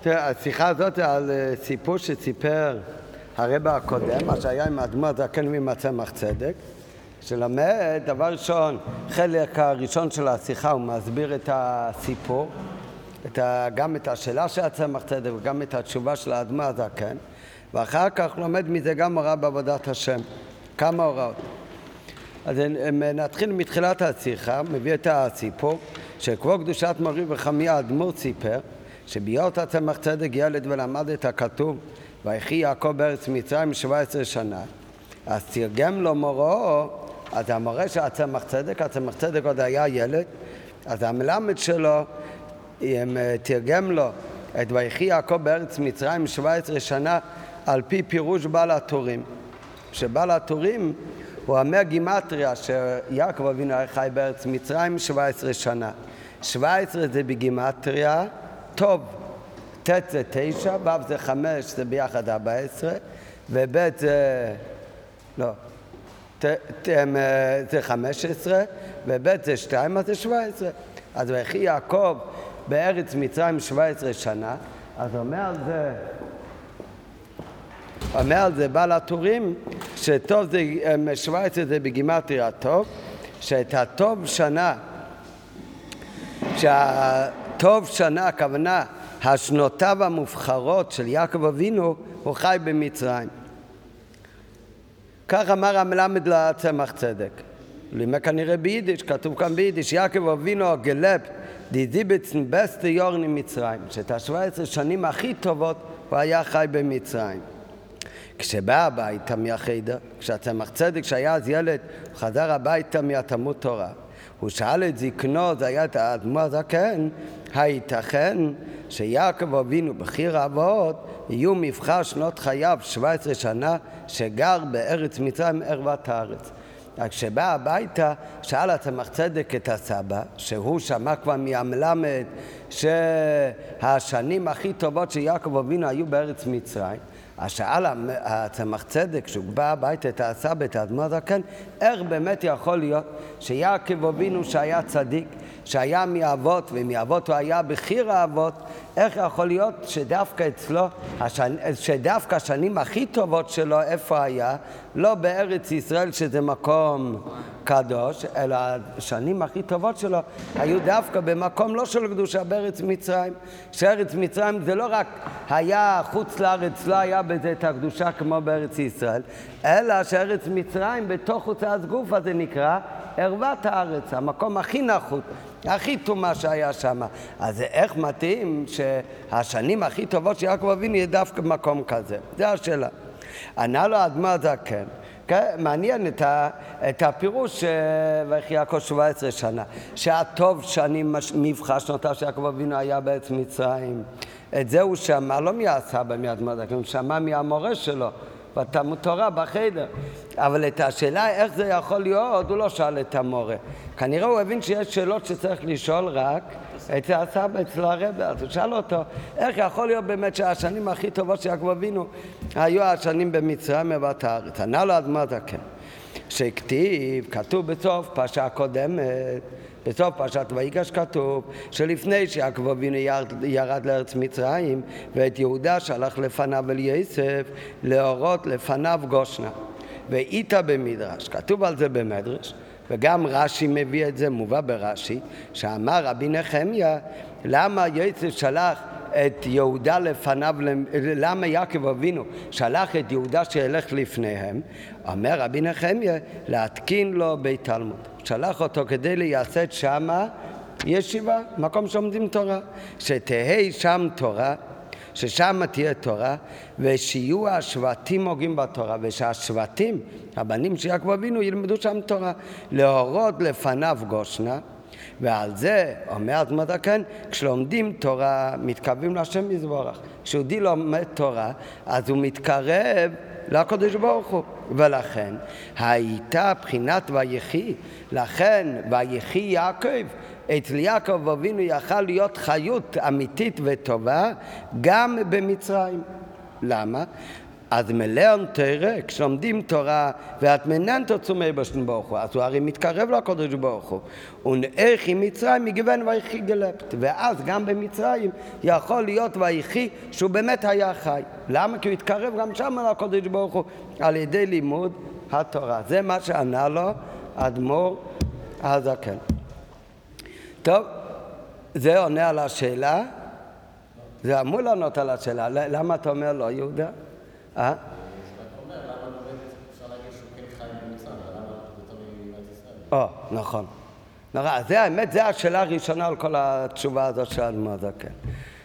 תראה, השיחה הזאת על אה, סיפור שסיפר הרבה הקודם, מה שהיה עם האדמו"ר זקן ועם הצמח צדק, שלמד, דבר ראשון, חלק הראשון של השיחה הוא מסביר את הסיפור, את ה, גם את השאלה של הצמח צדק וגם את התשובה של האדמו"ר הזקן, ואחר כך לומד מזה גם הוראה בעבודת השם, כמה הוראות. אז נתחיל מתחילת השיחה, מביא את הסיפור, שכבוד קדושת מורי וחמי האדמו"ר סיפר שבהיות הצמח צדק ילד ולמד את הכתוב ויחי יעקב בארץ מצרים 17 שנה אז תרגם לו מורו אז המורה של הצמח צדק, הצמח צדק עוד היה ילד אז המלמד שלו תרגם לו את ויחי יעקב בארץ מצרים 17 שנה על פי פירוש בעל הטורים. שבעל הטורים הוא אומר גימטריה שיעקב אבינו חי בארץ מצרים 17 שנה. 17 זה בגימטריה טוב, ט' זה תשע, ו' זה חמש, זה ביחד ארבע עשרה, וב' זה... לא, ת, זה חמש עשרה, וב' זה שתיים, אז זה שבע עשרה. אז ויחי יעקב בארץ מצרים שבע עשרה שנה, אז אומר על זה... אומר על זה בעל הטורים שטוב זה, שבע עשרה זה בגימטריה טוב, שאת הטוב שנה, שה... טוב שנה, הכוונה, השנותיו המובחרות של יעקב אבינו, הוא חי במצרים. כך אמר המלמד לצמח צדק. לימד כנראה ביידיש, כתוב כאן ביידיש, יעקב אבינו גלב דיזיבצן בסטה יורני מצרים, שאת השבע עשרה שנים הכי טובות הוא היה חי במצרים. כשבא הביתה מהחדר, כשהצמח צדק שהיה אז ילד, הוא חזר הביתה מהתלמוד תורה. הוא שאל את זקנו, זה היה את האדמו הזקן, הייתכן שיעקב אבינו בחיר האבות יהיו מבחר שנות חייו 17 שנה שגר בארץ מצרים ערוות הארץ. רק כשבא הביתה שאל הצמח צדק את הסבא, שהוא שמע כבר מהמלמד שהשנים הכי טובות של יעקב אבינו היו בארץ מצרים, אז שאל הצמח צדק, כשהוא בא הביתה את הסבא, את האדמו"ר הזקן, איך באמת יכול להיות שיעקב אבינו שהיה צדיק, שהיה מאבות, ומאבות הוא היה בחיר האבות, איך יכול להיות שדווקא אצלו, השנ... שדווקא השנים הכי טובות שלו, איפה היה? לא בארץ ישראל שזה מקום קדוש, אלא השנים הכי טובות שלו היו דווקא במקום לא של קדושה, בארץ מצרים. שארץ מצרים זה לא רק היה חוץ לארץ, לא היה בזה את הקדושה כמו בארץ ישראל, אלא שארץ מצרים בתוך חוץ לארץ גופה זה נקרא ערוות הארץ, המקום הכי נחות. הכי טומאה שהיה שם. אז איך מתאים שהשנים הכי טובות של יעקב אבינו יהיה דווקא במקום כזה? זו השאלה. ענה לו האדמה הזקן, כן, מעניין את, ה, את הפירוש ויחי יעקב 17 שנה, שהטוב שנים מבחר שנותיו של יעקב אבינו היה בארץ מצרים. את זה הוא שמע לא מהסבא מאדמה הזקן, הוא שמע מהמורה שלו. בתלמוד תורה בחדר. אבל את השאלה איך זה יכול להיות, הוא לא שאל את המורה. כנראה הוא הבין שיש שאלות שצריך לשאול רק את הסבא אצל הרבה, אז הוא שאל אותו, איך יכול להיות באמת שהשנים הכי טובות של יעקב אבינו היו השנים במצרים בבת הארץ? ענה לו אדמה זקן, שכתיב, כתוב בסוף פרשה קודמת בסוף פרשת ויגש כתוב שלפני שיעקב אבינו ירד, לארץ מצרים ואת יהודה שלח לפניו אל יסף להורות לפניו גושנה ואיתה במדרש, כתוב על זה במדרש וגם רש"י מביא את זה, מובא ברש"י, שאמר רבי נחמיה, למה יוסף שלח את יהודה לפניו, למה יעקב אבינו שלח את יהודה שילך לפניהם? אומר רבי נחמיה, להתקין לו בית תלמוד. שלח אותו כדי לייסד שמה ישיבה, מקום שעומדים תורה. שתהא שם תורה, ששם תהיה תורה, ושיהיו השבטים הוגים בתורה, ושהשבטים, הבנים של יעקב אבינו, ילמדו שם תורה. להורות לפניו גושנה, ועל זה אומר אדמת הכהן, כשלומדים תורה מתקרבים להשם יזבורך. כשיהודי לומד תורה, אז הוא מתקרב לקדוש ברוך הוא. ולכן הייתה בחינת ויחי, לכן ויחי יעקב, אצל יעקב אבינו יכל להיות חיות אמיתית וטובה גם במצרים. למה? אז מלאון תרא, כשלומדים תורה ואת מננת עצומי בשן ברוך הוא, אז הוא הרי מתקרב לקודש ברוך הוא. עם מצרים מגוון ויחי גלפט. ואז גם במצרים יכול להיות ויחי שהוא באמת היה חי. למה? כי הוא התקרב גם שם לקודש ברוך הוא על ידי לימוד התורה. זה מה שענה לו אדמו"ר הזקן. טוב, זה עונה על השאלה. זה אמור לענות על השאלה. למה אתה אומר לא, יהודה? אה? או, נכון. נורא, זה האמת, זה השאלה הראשונה על כל התשובה הזאת של האדמו"ר הזקן.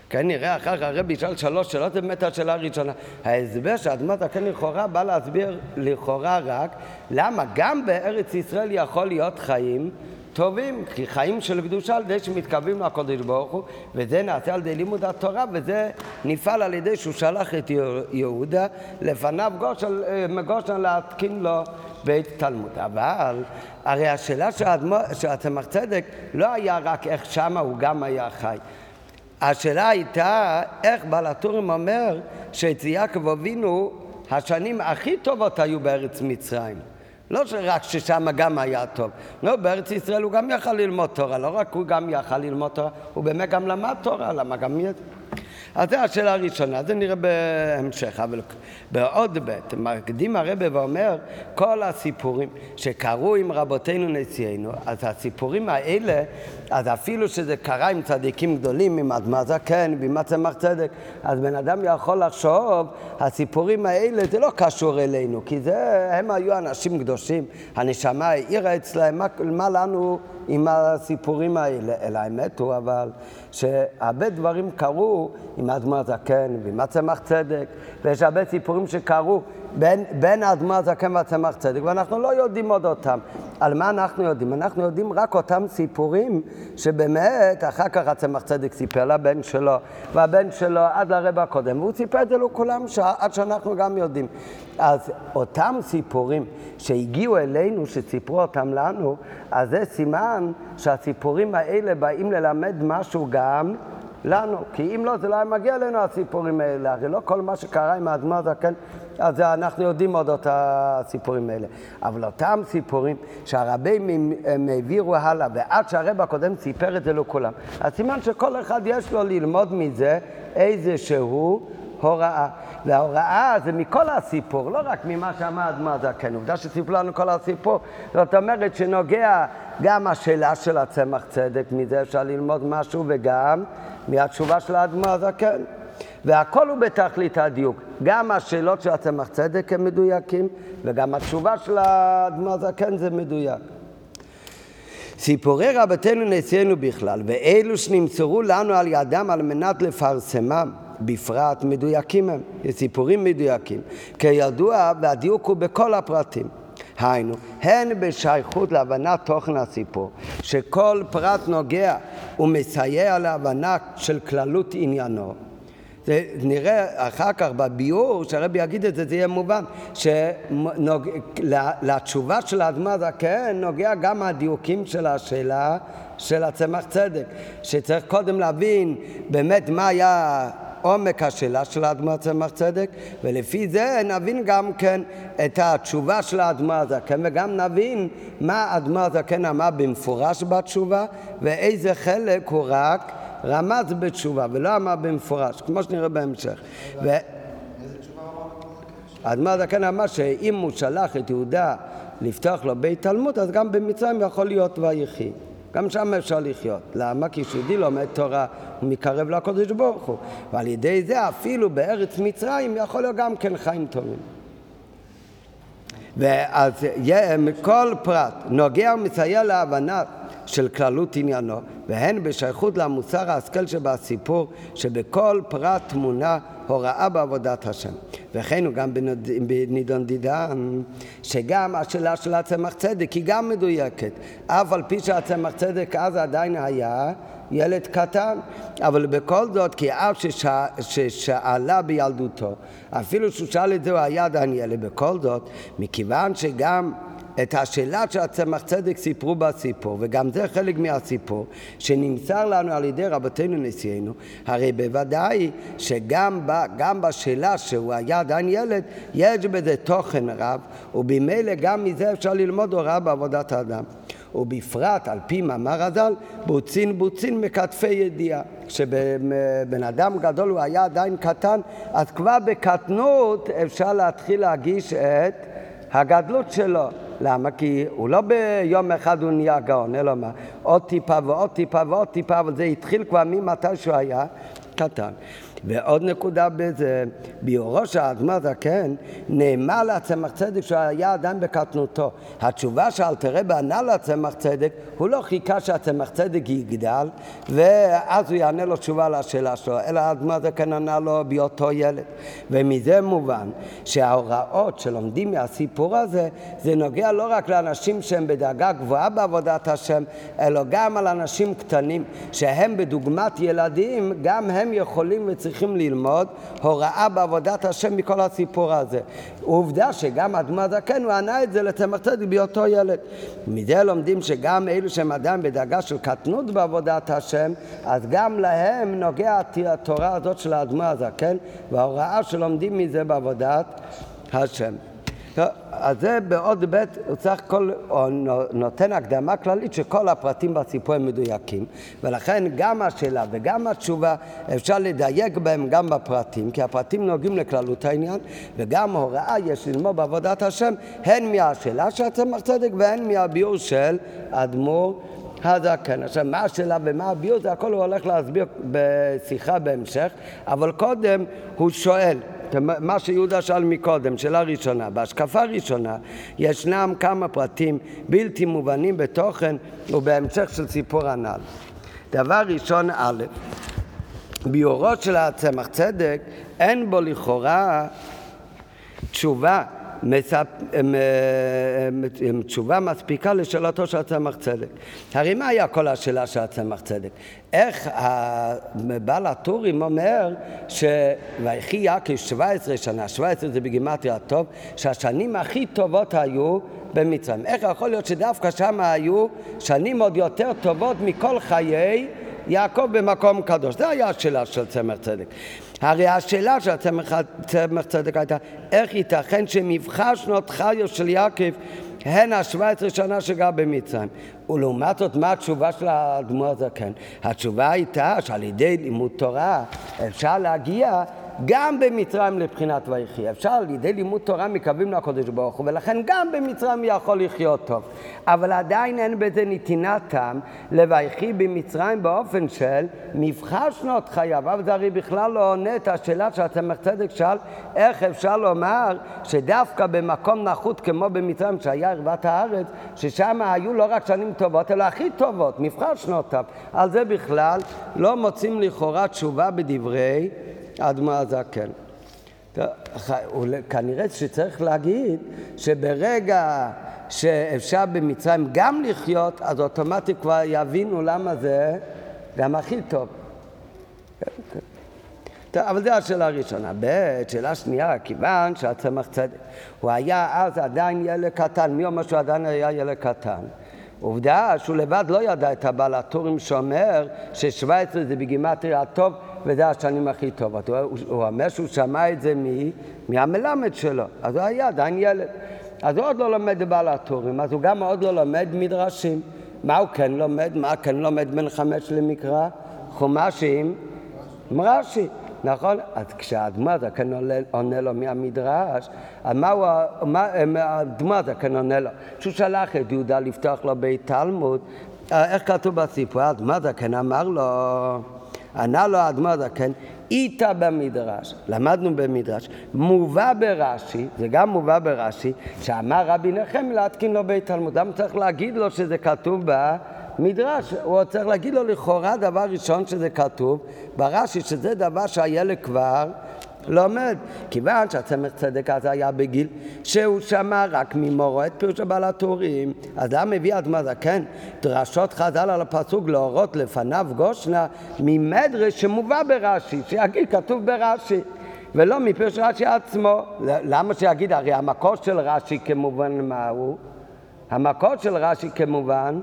כן, נראה אחר כך הרבי ישאל שלוש שאלות, זה באמת השאלה הראשונה. ההסבר שהאדמו"ר הזקן לכאורה בא להסביר לכאורה רק למה גם בארץ ישראל יכול להיות חיים טובים, כי חיים של קדושה על ידי שמתקרבים לקודש ברוך הוא, וזה נעשה על ידי לימוד התורה, וזה נפעל על ידי שהוא שלח את יהודה לפניו גושן, אה, גושן להתקין לו בית תלמוד. אבל הרי השאלה של הצמח צדק לא היה רק איך שמה הוא גם היה חי. השאלה הייתה איך בעל הטורים אומר שאצל יעקב אבינו השנים הכי טובות היו בארץ מצרים. לא רק ששם גם היה טוב. לא, בארץ ישראל הוא גם יכל ללמוד תורה, לא רק הוא גם יכל ללמוד תורה, הוא באמת גם למד תורה, למה גם... אז זו השאלה הראשונה, זה נראה בהמשך, אבל בעוד בית, מקדים הרבה ואומר, כל הסיפורים שקרו עם רבותינו נשיאנו, אז הסיפורים האלה, אז אפילו שזה קרה עם צדיקים גדולים, עם אדמה זקן, ועם צמח צדק, אז בן אדם יכול לחשוב, הסיפורים האלה זה לא קשור אלינו, כי זה, הם היו אנשים קדושים, הנשמה העירה אצלהם, מה, מה לנו עם הסיפורים האלה? אלא האמת הוא אבל שהרבה דברים קרו עם האדמו"ר הזקן ועם הצמח צדק, ויש הרבה סיפורים שקרו בין, בין האדמו"ר הזקן והצמח צדק, ואנחנו לא יודעים עוד אותם. על מה אנחנו יודעים? אנחנו יודעים רק אותם סיפורים שבאמת אחר כך הצמח צדק סיפר לבן שלו, והבן שלו עד לרבע הקודם, והוא סיפר את זה לכולם עד שאנחנו גם יודעים. אז אותם סיפורים שהגיעו אלינו, שסיפרו אותם לנו, אז זה סימן שהסיפורים האלה באים ללמד משהו גם לנו, כי אם לא, זה לא היה מגיע אלינו הסיפורים האלה. הרי לא כל מה שקרה עם האדמה הזקן, אז אנחנו יודעים עוד את הסיפורים האלה. אבל אותם סיפורים שהרבים הם העבירו הלאה, ועד שהרב הקודם סיפר את זה לכולם, אז סימן שכל אחד יש לו ללמוד מזה איזשהו הוראה. וההוראה זה מכל הסיפור, לא רק ממה שאמר אדמה זקן. עובדה שסיפרו לנו כל הסיפור. זאת אומרת שנוגע גם השאלה של הצמח צדק, מזה אפשר ללמוד משהו, וגם מהתשובה של האדמה הזקן. והכל הוא בתכלית הדיוק. גם השאלות של הצמח צדק הם מדויקים, וגם התשובה של האדמה הזקן זה מדויק. סיפורי רבתנו נשיאנו בכלל, ואלו שנמסרו לנו על ידם על מנת לפרסמם, בפרט מדויקים הם, סיפורים מדויקים. כידוע, והדיוק הוא בכל הפרטים. היינו, הן בשייכות להבנת תוכן הסיפור, שכל פרט נוגע ומסייע להבנה של כללות עניינו. זה נראה אחר כך בביאור, שהרבי יגיד את זה, זה יהיה מובן, שלתשובה של האדמה זקן נוגע גם הדיוקים של השאלה של הצמח צדק, שצריך קודם להבין באמת מה היה עומק השאלה של האדמה צמח צדק, ולפי זה נבין גם כן את התשובה של האדמה הזקן, וגם נבין מה האדמה הזקן אמר במפורש בתשובה, ואיזה חלק הוא רק רמז בתשובה, ולא אמר במפורש, כמו שנראה בהמשך. ו... האדמה הזקן אמר שאם הוא שלח את יהודה לפתוח לו בית תלמוד, אז גם במצרים יכול להיות ויחי. גם שם אפשר לחיות. למה? כי כשיהודי לומד תורה, הוא מתקרב לקודש ברוך הוא. ועל ידי זה אפילו בארץ מצרים יכול להיות גם כן חיים טובים. ואז כל פרט נוגע ומסייע להבנה של כללות עניינו, והן בשייכות למוסר ההשכל שבסיפור, שבכל פרט תמונה הוראה בעבודת השם. וכן הוא גם בנידון דידן, שגם השאלה של הצמח צדק היא גם מדויקת, אף על פי שהצמח צדק אז עדיין היה ילד קטן, אבל בכל זאת, כי אף ששא, ששאלה בילדותו, אפילו שהוא שאל את זה הוא היה עדיין ילד, בכל זאת, מכיוון שגם את השאלה של הצמח צדק סיפרו בסיפור, וגם זה חלק מהסיפור, שנמסר לנו על ידי רבותינו נשיאנו, הרי בוודאי שגם ב, גם בשאלה שהוא היה עדיין ילד, יש בזה תוכן רב, ובמילא גם מזה אפשר ללמוד הוראה בעבודת האדם. ובפרט על פי מאמר הז"ל, בוצין בוצין מכתפי ידיעה. כשבן אדם גדול הוא היה עדיין קטן, אז כבר בקטנות אפשר להתחיל להגיש את הגדלות שלו. למה? כי הוא לא ביום אחד הוא נהיה גאון, אלא מה? עוד טיפה ועוד טיפה ועוד טיפה, אבל זה התחיל כבר ממתי שהוא היה קטן. ועוד נקודה בזה, ביורו של האדמה זקן, נאמר לצמח צדק שהוא היה עדיין בקטנותו. התשובה שאלתרבה ענה לצמח צדק, הוא לא חיכה שהצמח צדק יגדל, ואז הוא יענה לו תשובה לשאלה שלו, אלא האדמה זקן ענה לו בהיותו ילד. ומזה מובן שההוראות שלומדים מהסיפור הזה, זה נוגע לא רק לאנשים שהם בדאגה גבוהה בעבודת השם, אלא גם על אנשים קטנים, שהם בדוגמת ילדים, גם הם יכולים וצריכים צריכים ללמוד הוראה בעבודת השם מכל הסיפור הזה. עובדה שגם אדמה זקן הוא ענה את זה צדיק בהיותו ילד. מזה לומדים שגם אלו שהם עדיין בדרגה של קטנות בעבודת השם, אז גם להם נוגע התורה הזאת של האדמה הזקן וההוראה שלומדים מזה בעבודת השם. אז זה בעוד ב' הוא צריך כל, או נותן הקדמה כללית שכל הפרטים בסיפור הם מדויקים ולכן גם השאלה וגם התשובה אפשר לדייק בהם גם בפרטים כי הפרטים נוגעים לכללות העניין וגם הוראה יש ללמוד בעבודת השם הן מהשאלה של הצמח צדק והן מהביאור של אדמו"ר הזקן. עכשיו, מה השאלה ומה הביאור זה הכל הוא הולך להסביר בשיחה בהמשך, אבל קודם הוא שואל מה שיהודה שאל מקודם, שאלה ראשונה. בהשקפה ראשונה ישנם כמה פרטים בלתי מובנים בתוכן ובהמשך של סיפור הנ"ל. דבר ראשון, א', ביורו של הצמח צדק אין בו לכאורה תשובה מספ... תשובה מספיקה לשאלתו של הצמח צדק. הרי מה היה כל השאלה של הצמח צדק? איך בעל הטורים אומר שויחי יעקב 17 שנה, 17 זה בגימטריה טוב, שהשנים הכי טובות היו במצרים. איך יכול להיות שדווקא שם היו שנים עוד יותר טובות מכל חיי יעקב במקום קדוש? זו הייתה השאלה של צמח צדק. הרי השאלה של צמח צדק הייתה, איך ייתכן שמבחר שנות חיו של יעקב הן השבע עשרה שנה שגר במצרים. ולעומת זאת, מה התשובה של האדמו"ר הזקן? התשובה הייתה שעל ידי לימוד תורה אפשר להגיע גם במצרים לבחינת ויחי. אפשר על ידי לימוד תורה מקווים לקודש ברוך הוא, ולכן גם במצרים יכול לחיות טוב. אבל עדיין אין בזה נתינת טעם לויחי במצרים באופן של מבחר שנות חייו. אבל זה הרי בכלל לא עונה את השאלה שהצמח צדק שאל, איך אפשר לומר שדווקא במקום נחות כמו במצרים, שהיה ערוות הארץ, ששם היו לא רק שנים טובות, אלא הכי טובות, מבחר שנותיו. על זה בכלל לא מוצאים לכאורה תשובה בדברי האדמה הזקן. כנראה שצריך להגיד שברגע שאפשר במצרים גם לחיות, אז אוטומטית כבר יבינו למה זה גם הכי טוב. אבל זו השאלה הראשונה. ב', שאלה שנייה, כיוון שהצמח צדק, הוא היה אז עדיין ילד קטן, מי אומר שהוא עדיין היה ילד קטן? עובדה שהוא לבד לא ידע את הבעל הטורים שאומר ש-17 זה בגימטריה הטוב וזה השנים הכי טובות. הוא, הוא אומר שהוא שמע את זה מי? מהמלמד שלו. אז הוא היה עדיין ילד. אז הוא עוד לא לומד בבעל הטורים, אז הוא גם עוד לא לומד מדרשים. מה הוא כן לומד? מה כן לומד בין חמש למקרא? חומשים עם רש"י. נכון? אז כשהאדמה הזקן עונה לו מהמדרש, מה הוא, האדמה הזקן עונה לו? שהוא שלח את יהודה לפתוח לו בית תלמוד, אה, איך כתוב בסיפור? האדמה הזקן אמר לו, ענה לו האדמה הזקן, איתה במדרש, למדנו במדרש, מובא ברש"י, זה גם מובא ברש"י, שאמר רבי נחם להתקין לו בית תלמוד. למה צריך להגיד לו שזה כתוב בה? מדרש, הוא צריך להגיד לו לכאורה דבר ראשון שזה כתוב ברש"י, שזה דבר שהילד כבר לומד. כיוון שהצמח צדק אז היה בגיל שהוא שמע רק ממורו את פירוש הבעל הטורים, אז למה מביא אדמה זקן? דרשות חז"ל על הפסוק להורות לפניו גושנה ממדרש שמובא ברש"י, שיגיד כתוב ברש"י. ולא מפירוש רש"י עצמו. למה שיגיד? הרי המקור של רש"י כמובן מה הוא? המקור של רש"י כמובן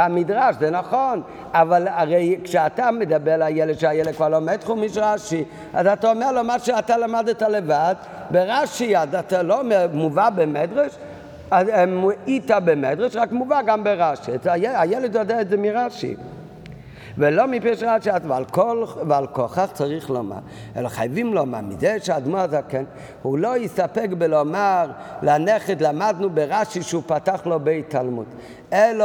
המדרש, זה נכון, אבל הרי כשאתה מדבר על הילד שהילד כבר לומד חומיש רש"י, אז אתה אומר לו מה שאתה למדת לבד, ברש"י, אז אתה לא מובא במדרש, אז היית במדרש, רק מובא גם ברש"י. הילד יודע את זה מרש"י. ולא מפי שעת שעת, ועל, כל, ועל כוכך צריך לומר, אלא חייבים לומר, מזה שהאדמו"ר הזקן, הוא לא יסתפק בלומר לנכד, למדנו ברש"י שהוא פתח לו בית תלמוד, אלא,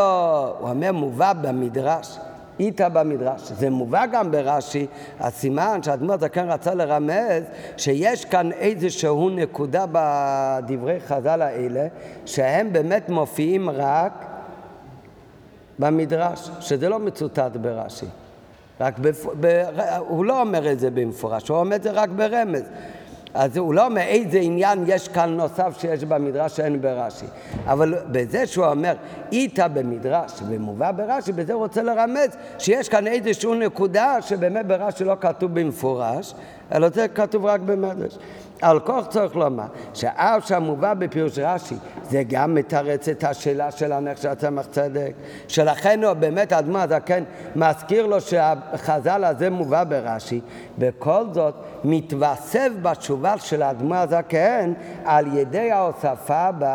הוא אומר, מובא במדרש. איתה במדרש. זה מובא גם ברש"י, הסימן שהאדמו"ר הזקן רצה לרמז שיש כאן איזשהו נקודה בדברי חז"ל האלה, שהם באמת מופיעים רק במדרש, שזה לא מצוטט ברש"י. רק בפ... ב... הוא לא אומר את זה במפורש, הוא אומר את זה רק ברמז. אז הוא לא אומר איזה עניין יש כאן נוסף שיש במדרש שאין ברש"י. אבל בזה שהוא אומר איתה במדרש ומובא ברש"י, בזה הוא רוצה לרמז שיש כאן איזושהי נקודה שבאמת ברש"י לא כתוב במפורש, אלא זה כתוב רק במדרש. על כוח צריך לומר שאף שהמובא בפירוש רש"י זה גם מתרץ את השאלה של הנך של הצמח צדק שלכן הוא באמת האדמו"ר הזקן מזכיר לו שהחז"ל הזה מובא ברש"י בכל זאת מתווסף בתשובה של האדמו"ר הזקן על ידי ההוספה ב...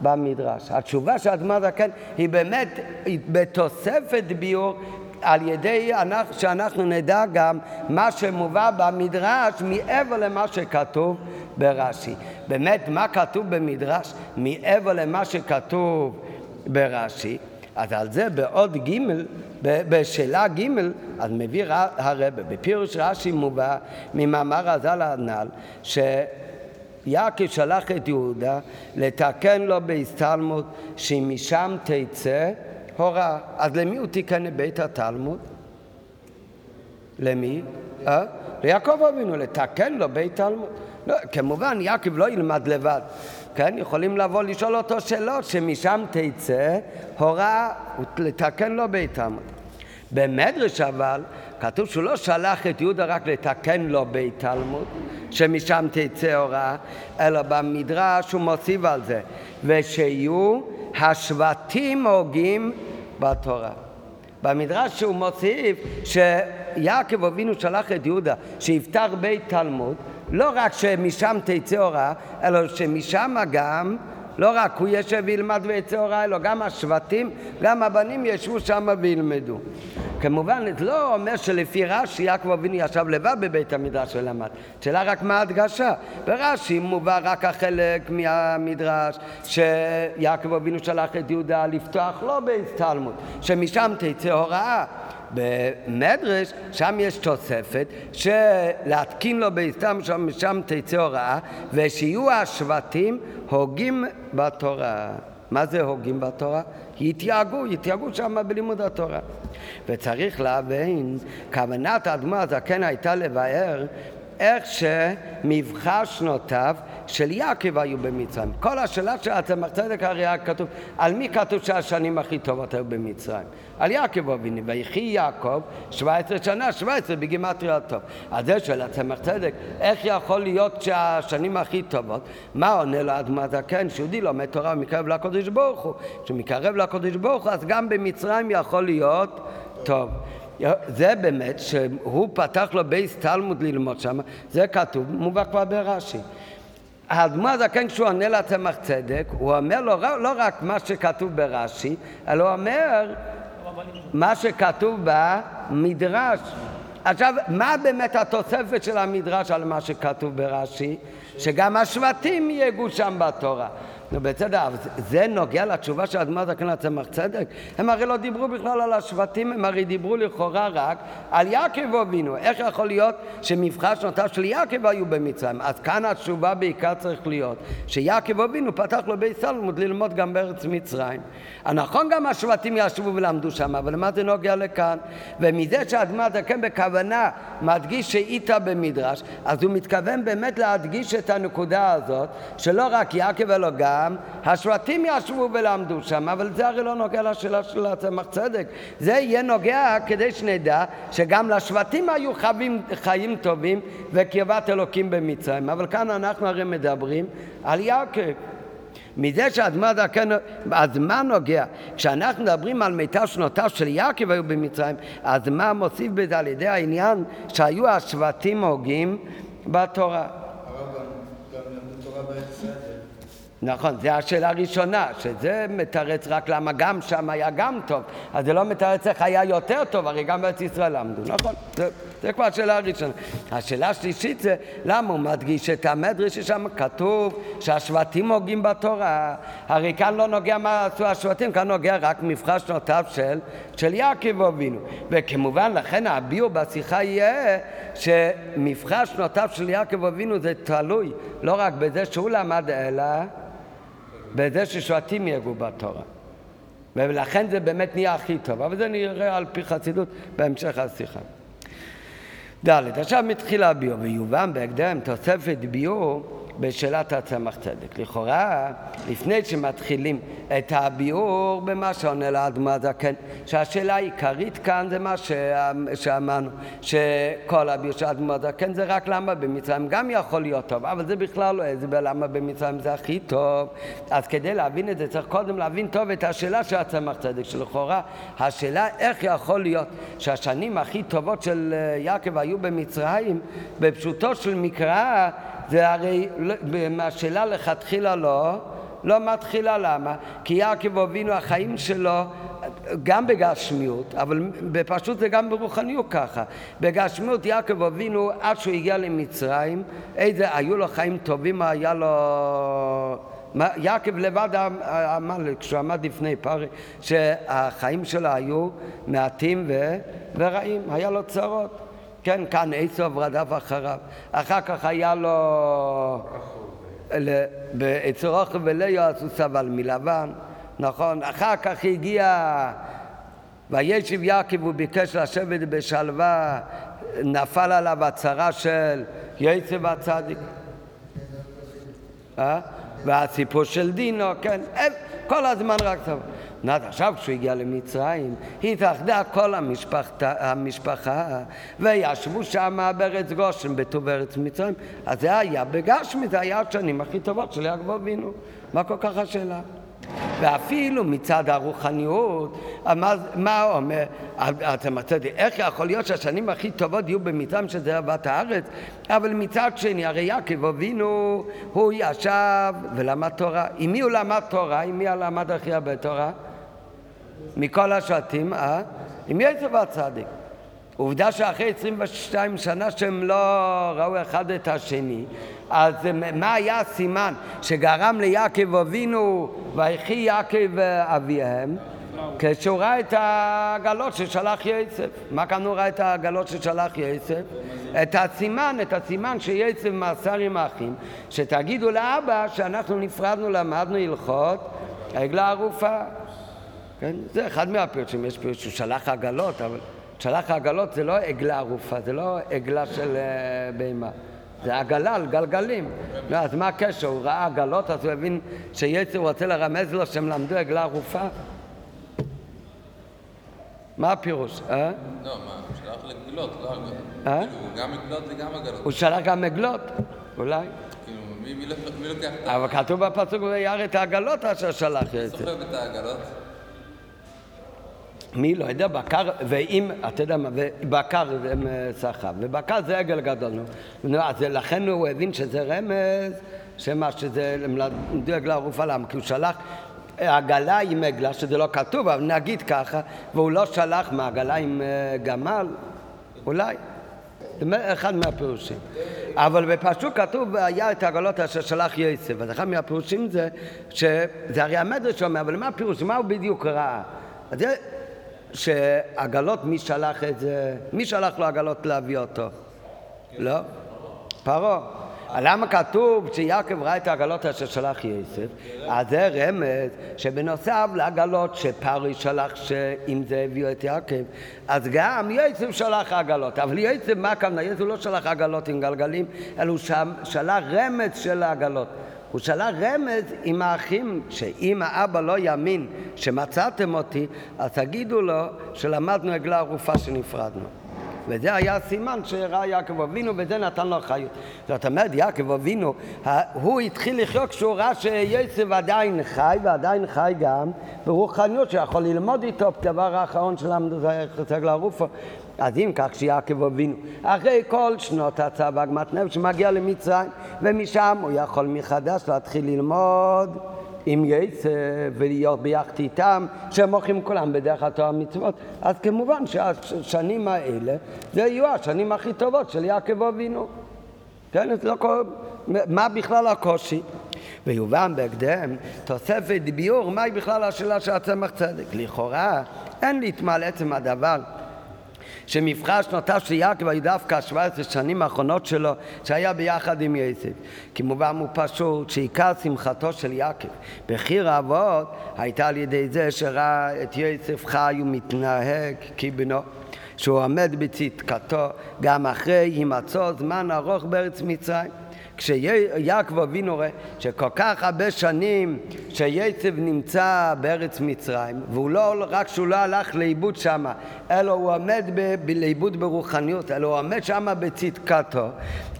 במדרש. התשובה של האדמו"ר הזקן היא באמת בתוספת ביור על ידי שאנחנו נדע גם מה שמובא במדרש מעבר למה שכתוב ברש"י. באמת, מה כתוב במדרש מעבר למה שכתוב ברש"י? אז על זה בעוד ג', בשאלה ג', אז מביא הרבה, בפירוש רש"י מובא ממאמר הז"ל הנ"ל, שיעקב שלח את יהודה לתקן לו בהסתלמות שמשם תצא הוראה. אז למי הוא תיקן בית התלמוד? למי? אה? ליעקב אבינו, לתקן לו בית תלמוד. לא, כמובן, יעקב לא ילמד לבד. כן, יכולים לבוא לשאול אותו שאלות, שמשם תצא הוראה לתקן לו בית תלמוד. במדרש אבל, כתוב שהוא לא שלח את יהודה רק לתקן לו בית תלמוד, שמשם תצא הוראה, אלא במדרש הוא מוסיף על זה, ושיהיו השבטים הוגים בתורה. במדרש שהוא מוסיף שיעקב אבינו שלח את יהודה שיפתח בית תלמוד, לא רק שמשם תצא הוראה, אלא שמשם גם לא רק הוא ישב וילמד ויצא הוראה, אלא גם השבטים, גם הבנים ישבו שם וילמדו. כמובן, זה לא אומר שלפי רש"י יעקב אבינו ישב לבד בבית המדרש ולמד. שאלה רק מה ההדגשה. ברש"י מובא רק החלק מהמדרש שיעקב אבינו שלח את יהודה לפתוח לא בית תלמוד, שמשם תצא הוראה. במדרש, שם יש תוספת שלהתקין לו ביתם, שם משם תצא הוראה, ושיהיו השבטים הוגים בתורה. מה זה הוגים בתורה? יתייאגו, יתייאגו שם בלימוד התורה. וצריך להבין, כוונת האדמו"ר הזקן הייתה לבאר איך שמבחר שנותיו של יעקב היו במצרים. כל השאלה של הצמח צדק הרי כתוב, על מי כתוב שהשנים הכי טובות היו במצרים? על יעקב אבינו, ויחי יעקב 17 שנה, 17 בגימטריה הטוב. אז זה של הצמח צדק, איך יכול להיות שהשנים הכי טובות? מה עונה לו אדמה זקן? שיהודי לומד תורה ומקרב לקודש ברוך הוא. כשמקרב לקודש ברוך הוא, אז גם במצרים יכול להיות טוב. זה באמת, שהוא פתח לו בייס תלמוד ללמוד שם, זה כתוב, מובא כבר ברש"י. האדמו"ר הזקן כשהוא עונה לצמח צדק, הוא אומר לו לא, לא רק מה שכתוב ברש"י, אלא הוא אומר מה שכתוב במדרש. עכשיו, מה באמת התוספת של המדרש על מה שכתוב ברש"י? שגם השבטים יהגו שם בתורה. נו בסדר, זה נוגע לתשובה של אדמת זקן לצמח צדק? הם הרי לא דיברו בכלל על השבטים, הם הרי דיברו לכאורה רק על יעקב אבינו. איך יכול להיות שמבחר שנותיו של יעקב היו במצרים? אז כאן התשובה בעיקר צריך להיות שיעקב אבינו פתח לו בית סלמוד ללמוד גם בארץ מצרים. הנכון גם השבטים ישבו ולמדו שם, אבל למה זה נוגע לכאן? ומזה שאדמת זקן בכוונה מדגיש שאיתה במדרש, אז הוא מתכוון באמת להדגיש את הנקודה הזאת, שלא רק יעקב אלא גם גם השבטים ישבו ולמדו שם, אבל זה הרי לא נוגע לשאלה של הצמח צדק. זה יהיה נוגע כדי שנדע שגם לשבטים היו חיים, חיים טובים וקרבת אלוקים במצרים. אבל כאן אנחנו הרי מדברים על יעקב. מזה שהאדמה דרכנו, אז מה נוגע? כשאנחנו מדברים על מיטה שנותיו של יעקב היו במצרים, אז מה מוסיף בזה על ידי העניין שהיו השבטים הוגים בתורה? נכון, זו השאלה הראשונה, שזה מתרץ רק למה גם שם היה גם טוב, אז זה לא מתרץ איך היה יותר טוב, הרי גם בארץ ישראל למדו, נכון, זה, זה כבר השאלה הראשונה. השאלה השלישית זה למה הוא מדגיש את המדרש ששם כתוב שהשבטים הוגים בתורה, הרי כאן לא נוגע מה עשו השבטים, כאן נוגע רק מבחר שנותיו של, של יעקב אבינו, וכמובן לכן הביאו בשיחה יהיה שמבחר שנותיו של יעקב אבינו זה תלוי לא רק בזה שהוא למד אלא בזה ששבטים יגעו בתורה. ולכן זה באמת נהיה הכי טוב, אבל זה נראה על פי חסידות בהמשך השיחה. ד', עכשיו מתחיל הביור, ויובן בהקדם תוספת ביור בשאלת הצמח צדק. לכאורה, לפני שמתחילים את הביאור במה שעונה לאדמה הזקן, שהשאלה העיקרית כאן זה מה שאמרנו, שכל הביאור של האדמה הזקן זה רק למה במצרים גם יכול להיות טוב, אבל זה בכלל לא הסבר למה במצרים זה הכי טוב. אז כדי להבין את זה צריך קודם להבין טוב את השאלה של הצמח צדק, שלכאורה השאלה איך יכול להיות שהשנים הכי טובות של יעקב היו במצרים, בפשוטו של מקרא זה הרי מהשאלה לכתחילה לא, לא מתחילה למה? כי יעקב אבינו החיים שלו גם בגשמיות, אבל בפשוט גם ברוחניות ככה. בגשמיות יעקב אבינו עד שהוא הגיע למצרים, איזה, היו לו חיים טובים, היה לו... יעקב לבד אמר, כשהוא עמד לפני פרי, שהחיים שלו היו מעטים. ורעים, היה לו צרות. כן, כאן עשב רדף אחריו. אחר כך היה לו... אצל רוחב ולאו עשו סבל מלבן, נכון? אחר כך הגיע וישב יעקב וביקש לשבת בשלווה, נפל עליו הצהרה של יצב הצדיק. אה? והסיפור של דינו, כן, כל הזמן רק טוב. נת עכשיו כשהוא הגיע למצרים, התאחדה כל המשפחת, המשפחה וישבו שם בארץ גושן, בטוב ארץ מצרים. אז זה היה בגשמי, זה היה השנים הכי טובות של יעקב אבינו. מה כל כך השאלה? ואפילו מצד הרוחניות, מה, מה אומר, אתה מצאת, איך יכול להיות שהשנים הכי טובות יהיו במצרים שזה אהבת הארץ, אבל מצד שני, הרי יעקב אבינו, הוא ישב ולמד תורה. עם מי הוא למד תורה? עם מי למד הכי הרבה תורה? מכל השבטים, אה? עם יצב הצדיק. עובדה שאחרי 22 שנה שהם לא ראו אחד את השני, אז מה היה הסימן שגרם ליעקב אבינו ויחי יעקב אביהם? כשהוא ראה את העגלות ששלח יצב. מה כאן הוא ראה את העגלות ששלח יצב? את הסימן, את הסימן שיצב מסר עם האחים, שתגידו לאבא שאנחנו נפרדנו, למדנו הלכות עגלה ערופה. כן? זה אחד מהפיוטים, יש פיוט שהוא שלח עגלות, אבל שלח העגלות זה לא עגלה ערופה, זה לא עגלה של uh, בהמה. זה עגלה על גלגלים. אז מה הקשר? הוא ראה עגלות, אז הוא הבין שיצר רוצה לרמז לו שהם למדו עגלה ערופה? מה הפירוש? אה? לא, מה, הוא שלח לגלות, לא עגלות. אה? כאילו, גם עגלות וגם עגלות. הוא שלח גם עגלות, אולי. כאילו, מי לוקח את ה... אבל כתוב בפסוק, וירא את העגלות אשר שלח יצר. סוחב את העגלות. מי לא יודע, בקר, ואם, אתה יודע מה, בקר זה סחב, ובקר זה עגל גדול, אז לכן הוא הבין שזה רמז, שמה, שזה למדו עגלה ערופה, למה? כי הוא שלח עגלה עם עגלה, שזה לא כתוב, אבל נגיד ככה, והוא לא שלח מעגלה עם אה, גמל, אולי. זה אחד מהפירושים. אבל בפשוט כתוב, היה את העגלות אשר שלח יוסף. אז אחד מהפירושים זה, שזה הרי המדרש אומר, אבל מה הפירוש? מה הוא בדיוק ראה? אז זה שעגלות, מי שלח את זה? מי שלח לו עגלות להביא אותו? לא? פרעה. למה כתוב שיעקב ראה את העגלות אשר שלח יוסף? אז זה רמז שבנוסף לעגלות שפרי שלח שאם זה הביאו את יעקב, אז גם יוסף שלח עגלות. אבל יוסף, מה הכוונה? יוסף לא שלח עגלות עם גלגלים, אלא הוא שלח רמז של העגלות. הוא שלח רמז עם האחים, שאם האבא לא יאמין שמצאתם אותי, אז תגידו לו שלמדנו עגלה ערופה שנפרדנו. וזה היה סימן שראה יעקב אבינו, וזה נתן לו חיות. זאת אומרת, יעקב אבינו, הוא התחיל לחיות כשהוא ראה שיצב עדיין חי, ועדיין חי גם ברוחניות, שיכול ללמוד איתו, דבר האחרון שלמדו זה סגל הרופו. אז אם כך שיעקב אבינו, אחרי כל שנות הצבא, גמת נפש, שמגיע למצרים, ומשם הוא יכול מחדש להתחיל ללמוד. עם יצא ולהיות ביחד איתם, שהם הולכים כולם בדרך התורה מצוות, אז כמובן שהשנים האלה, זה יהיו השנים הכי טובות של יעקב אבינו. כן, לא כל... מה בכלל הקושי? ויובן בהקדם תוספת ביור, מהי בכלל השאלה של הצמח צדק. לכאורה אין להתמל עצם הדבר שמבחר שנותיו של יעקב היו דווקא 17 שנים האחרונות שלו שהיה ביחד עם יוסף. כמובן הוא פשוט שעיקר שמחתו של יעקב בחיר האבות הייתה על ידי זה שראה את יוסף חי ומתנהג כבנו שהוא עומד בצדקתו גם אחרי הימצאו זמן ארוך בארץ מצרים. כשיעקב אבינו רואה שכל כך הרבה שנים שיצב נמצא בארץ מצרים, והוא לא, רק שהוא לא הלך לאיבוד שם, אלא הוא עומד ב, לאיבוד ברוחניות, אלא הוא עומד שם בצדקתו,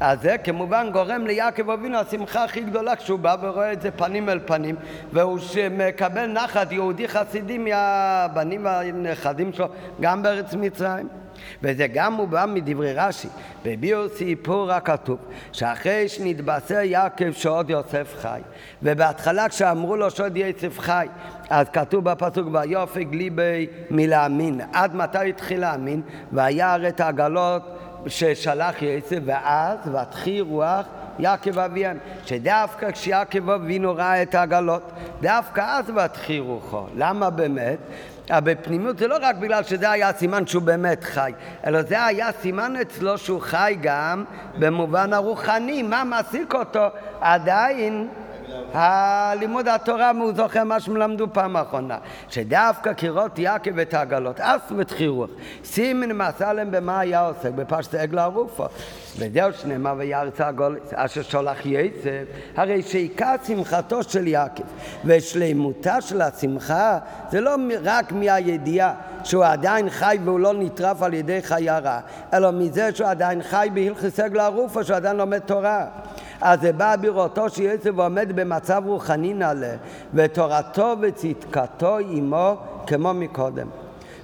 אז זה כמובן גורם ליעקב אבינו השמחה הכי גדולה כשהוא בא ורואה את זה פנים אל פנים, והוא מקבל נחת יהודי חסידי מהבנים והנכדים שלו גם בארץ מצרים. וזה גם מובא מדברי רש"י, בביאו סיפור הכתוב, שאחרי שנתבשר יעקב שעוד יוסף חי, ובהתחלה כשאמרו לו שעוד יוסף חי, אז כתוב בפסוק ויופק ליבי מלהאמין. עד מתי התחיל להאמין? וירא את העגלות ששלח יוסף, ואז ותחי רוח יעקב אביהם, שדווקא כשיעקב אבינו ראה את העגלות, דווקא אז ותחי רוחו. למה באמת? בפנימיות זה לא רק בגלל שזה היה סימן שהוא באמת חי, אלא זה היה סימן אצלו שהוא חי גם במובן הרוחני, מה מעסיק אותו? עדיין הלימוד התורה הוא זוכר מה שהם למדו פעם האחרונה, שדווקא קירות יעקב את העגלות, אס ותחי רוח, סימן מסלם במה היה עוסק, בפשט עגלה ערופו. וזהו שנאמר ויארץ הגולס, אשר שולח יצב, הרי שעיקר שמחתו של יעקב ושלימותה של השמחה זה לא רק מהידיעה שהוא עדיין חי והוא לא נטרף על ידי חיה רעה, אלא מזה שהוא עדיין חי בהלכי עגלה ערופו, שהוא עדיין לומד תורה. אז זה בא בראותו שיוסף עומד במצב רוחני נעלה, ותורתו וצדקתו עמו כמו מקודם.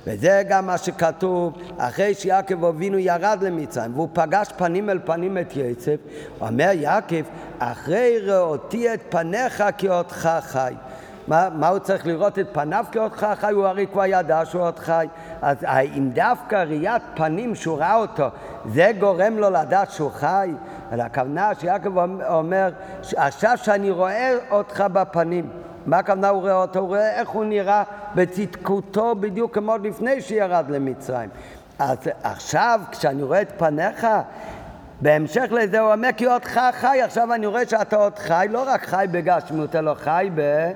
וזה גם מה שכתוב אחרי שיעקב אבינו ירד למצרים והוא פגש פנים אל פנים את יוסף, אומר יעקב, אחרי ראותי את פניך כי אותך חי. מה, מה הוא צריך לראות את פניו כאותך חי? הוא הרי כבר ידע שהוא עוד חי. אז אם דווקא ראיית פנים שהוא ראה אותו, זה גורם לו לדעת שהוא חי? אלא הכוונה שיעקב אומר, עכשיו שאני רואה אותך בפנים, מה הכוונה הוא רואה אותו? הוא רואה איך הוא נראה בצדקותו בדיוק כמו לפני שירד למצרים. אז עכשיו, כשאני רואה את פניך, בהמשך לזה הוא אומר, כי אותך חי, עכשיו אני רואה שאתה עוד חי, לא רק חי בגשמיות, אלא חי ב...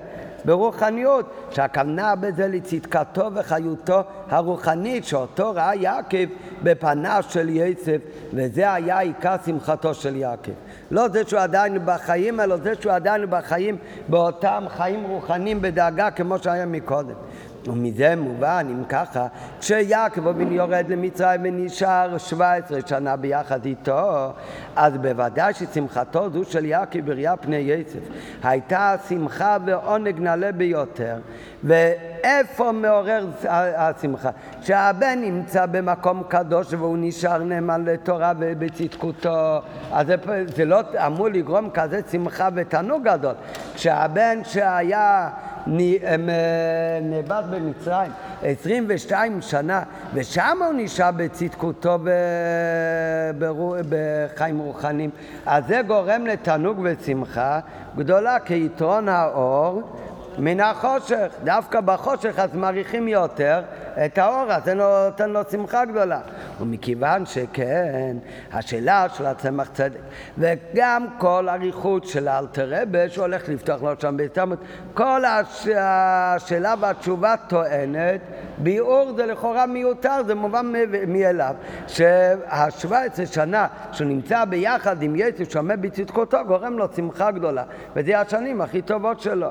ברוחניות, שהכוונה בזה לצדקתו וחיותו הרוחנית, שאותו ראה יעקב בפניו של יצב, וזה היה עיקר שמחתו של יעקב. לא זה שהוא עדיין בחיים, אלא זה שהוא עדיין בחיים באותם חיים רוחניים בדאגה כמו שהיה מקודם. ומזה מובן, אם ככה, כשיעקב אבינו יורד למצרים ונשאר 17 שנה ביחד איתו, אז בוודאי ששמחתו זו של יעקב בראייה פני יצף הייתה שמחה ועונג נעלה ביותר. ואיפה מעורר השמחה? שהבן נמצא במקום קדוש והוא נשאר נאמן לתורה ובצדקותו, אז זה, זה לא אמור לגרום כזה שמחה ותענוג גדול. כשהבן שהיה נאבד במצרים 22 שנה, ושם הוא נשאר בצדקותו בחיים רוחניים. אז זה גורם לתענוג ושמחה גדולה כיתרון האור מן החושך. דווקא בחושך אז מעריכים יותר את האור, אז זה נותן לו שמחה גדולה. ומכיוון שכן, השאלה של הצמח צדק, וגם כל אריכות של האלתר רבה שהולך לפתוח לו שם בהסתמות, כל הש... השאלה והתשובה טוענת, ביאור זה לכאורה מיותר, זה מובן מאליו, שהשבע עשרה שנה שהוא נמצא ביחד עם יצוא שעומד בצדקותו גורם לו שמחה גדולה, וזה השנים הכי טובות שלו.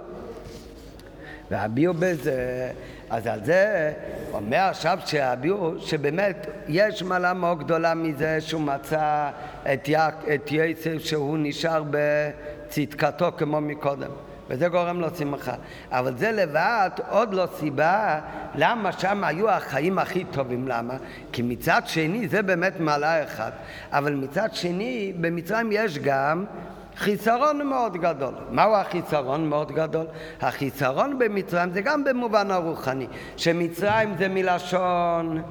והביאו בזה אז על זה אומר עכשיו שהביאו שבאמת יש מעלה מאוד גדולה מזה שהוא מצא את, יק, את יצב שהוא נשאר בצדקתו כמו מקודם. וזה גורם לו שמחה. אבל זה לבד עוד לא סיבה למה שם היו החיים הכי טובים. למה? כי מצד שני זה באמת מעלה אחת, אבל מצד שני במצרים יש גם חיסרון מאוד גדול. מהו החיסרון מאוד גדול? החיסרון במצרים זה גם במובן הרוחני, שמצרים זה מלשון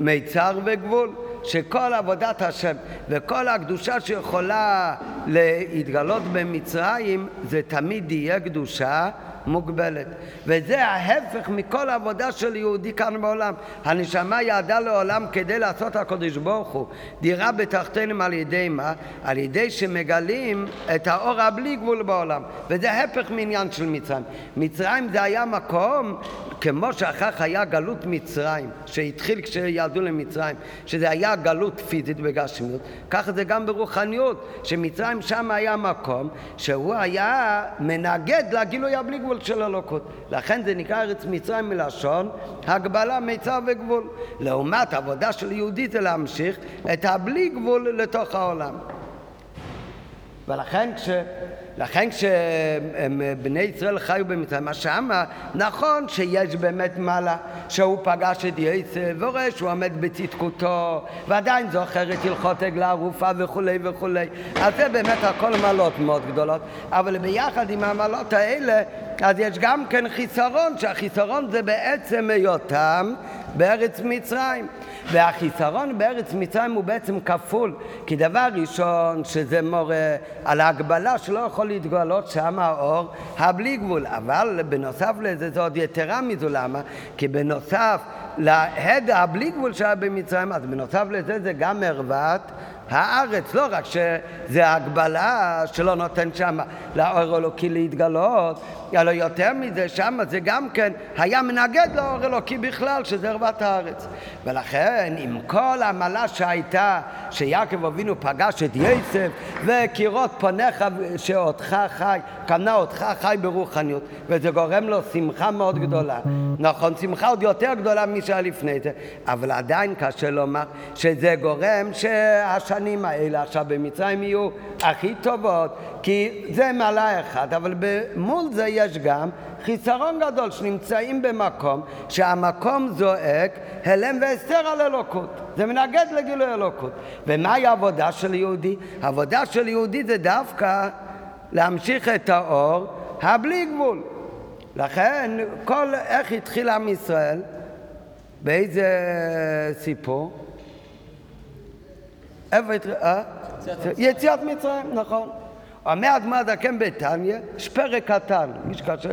מיצר וגבול. שכל עבודת השם וכל הקדושה שיכולה להתגלות במצרים זה תמיד יהיה קדושה מוגבלת. וזה ההפך מכל עבודה של יהודי כאן בעולם. הנשמה יעדה לעולם כדי לעשות הקדוש ברוך הוא דירה בתחתינו על ידי מה? על ידי שמגלים את האור הבלי גבול בעולם. וזה ההפך מעניין של מצרים. מצרים זה היה מקום כמו שאחר כך היה גלות מצרים, שהתחיל כשירדו למצרים, שזה היה גלות פיזית בגשמיות, ככה זה גם ברוחניות, שמצרים שם היה מקום שהוא היה מנגד לגילוי הבלי גבול של אלוקות. לכן זה נקרא ארץ מצרים מלשון הגבלה, מיצר וגבול. לעומת עבודה של יהודי זה להמשיך את הבלי גבול לתוך העולם. ולכן כש... לכן כשבני ישראל חיו במצרים, אז שמה נכון שיש באמת מעלה, שהוא פגש את יצא ורואה שהוא עומד בצדקותו ועדיין זוכר את הלכות עגלה ערופה וכולי וכולי. אז זה באמת הכל מעלות מאוד גדולות, אבל ביחד עם המעלות האלה אז יש גם כן חיסרון, שהחיסרון זה בעצם היותם בארץ מצרים. והחיסרון בארץ מצרים הוא בעצם כפול, כי דבר ראשון שזה מורה על ההגבלה שלא יכול להתגלות שם האור הבלי גבול, אבל בנוסף לזה זה עוד יתרה מזו, למה? כי בנוסף להד הבלי גבול שהיה במצרים, אז בנוסף לזה זה גם ערוות הארץ, לא רק שזה הגבלה שלא נותן שם לאור אלוקי להתגלות, אלא יותר מזה, שם זה גם כן היה מנגד לאור אלוקי בכלל, שזה ערוות הארץ. ולכן, עם כל העמלה שהייתה, שיעקב אבינו פגש את יסף, וקירות פניך שאותך חי, קנה אותך חי ברוחניות, וזה גורם לו שמחה מאוד גדולה. נכון, שמחה עוד יותר גדולה משהיה לפני זה, אבל עדיין קשה לומר שזה גורם שהשנים האלה עכשיו במצרים יהיו הכי טובות, כי זה מעלה אחד, אבל מול זה יש גם חיסרון גדול שנמצאים במקום שהמקום זועק הלם והסתר על אלוקות. זה מנגד לגילוי אלוקות. ומהי העבודה של יהודי? העבודה של יהודי זה דווקא להמשיך את האור הבלי גבול. לכן, כל, איך התחיל עם ישראל? באיזה סיפור? איפה התחיל? אה? יציאת מצרים, נכון. אומר אדמה דקם בתניא, יש פרק קטן, מי שקשה,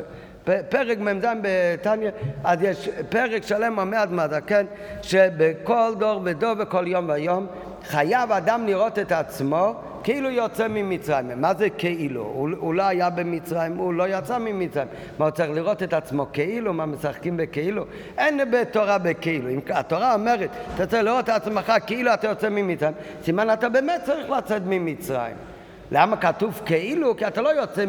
פרק מ"ז בתניא, אז יש פרק שלם אומר אדמה דקן, שבכל דור ודור וכל יום ויום חייב אדם לראות את עצמו כאילו יוצא ממצרים. מה זה כאילו? הוא, הוא לא היה במצרים, הוא לא יצא ממצרים. מה, הוא צריך לראות את עצמו כאילו? מה, משחקים בכאילו? אין בתורה בכאילו. אם התורה אומרת, אתה צריך לראות את עצמך כאילו אתה יוצא ממצרים, סימן אתה באמת צריך לצאת ממצרים. למה כתוב כאילו? כי אתה לא יוצא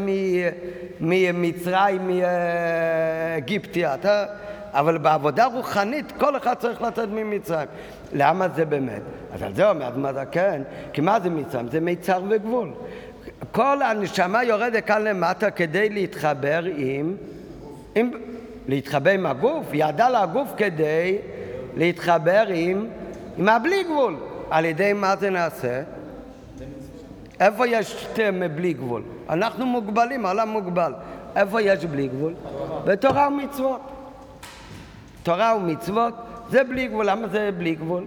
ממצרים, מאגיפטיה. אתה... אבל בעבודה רוחנית כל אחד צריך לצאת ממצרים. למה זה באמת? אז על זה אומר אדמת כן, כי מה זה מצרים? זה מיצר וגבול. כל הנשמה יורדת כאן למטה כדי להתחבר עם, עם להתחבר עם הגוף, ידע לגוף כדי להתחבר עם, עם הבלי גבול. על ידי מה זה נעשה? איפה יש בלי גבול? אנחנו מוגבלים, העולם מוגבל. איפה יש בלי גבול? בתורה ומצוות. תורה ומצוות זה בלי גבול. למה זה בלי גבול?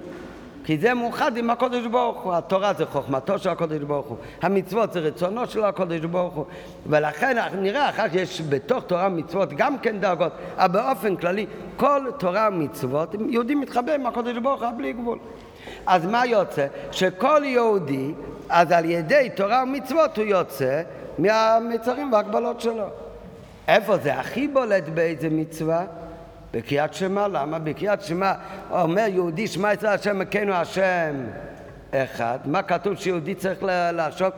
כי זה מאוחד עם הקודש ברוך הוא. התורה זה חוכמתו של הקודש ברוך הוא. המצוות זה רצונו של הקודש ברוך הוא. ולכן נראה אחר כך יש בתוך תורה ומצוות גם כן דרגות, אבל באופן כללי כל תורה ומצוות, יהודי מתחבר עם הקודש ברוך הוא בלי גבול. אז מה יוצא? שכל יהודי, אז על ידי תורה ומצוות הוא יוצא מהמצרים וההגבלות שלו. איפה זה הכי בולט באיזה מצווה? בקריאת שמע, למה? בקריאת שמע אומר יהודי שמע ישראל השם מכנו השם אחד. מה כתוב שיהודי צריך לעשוק?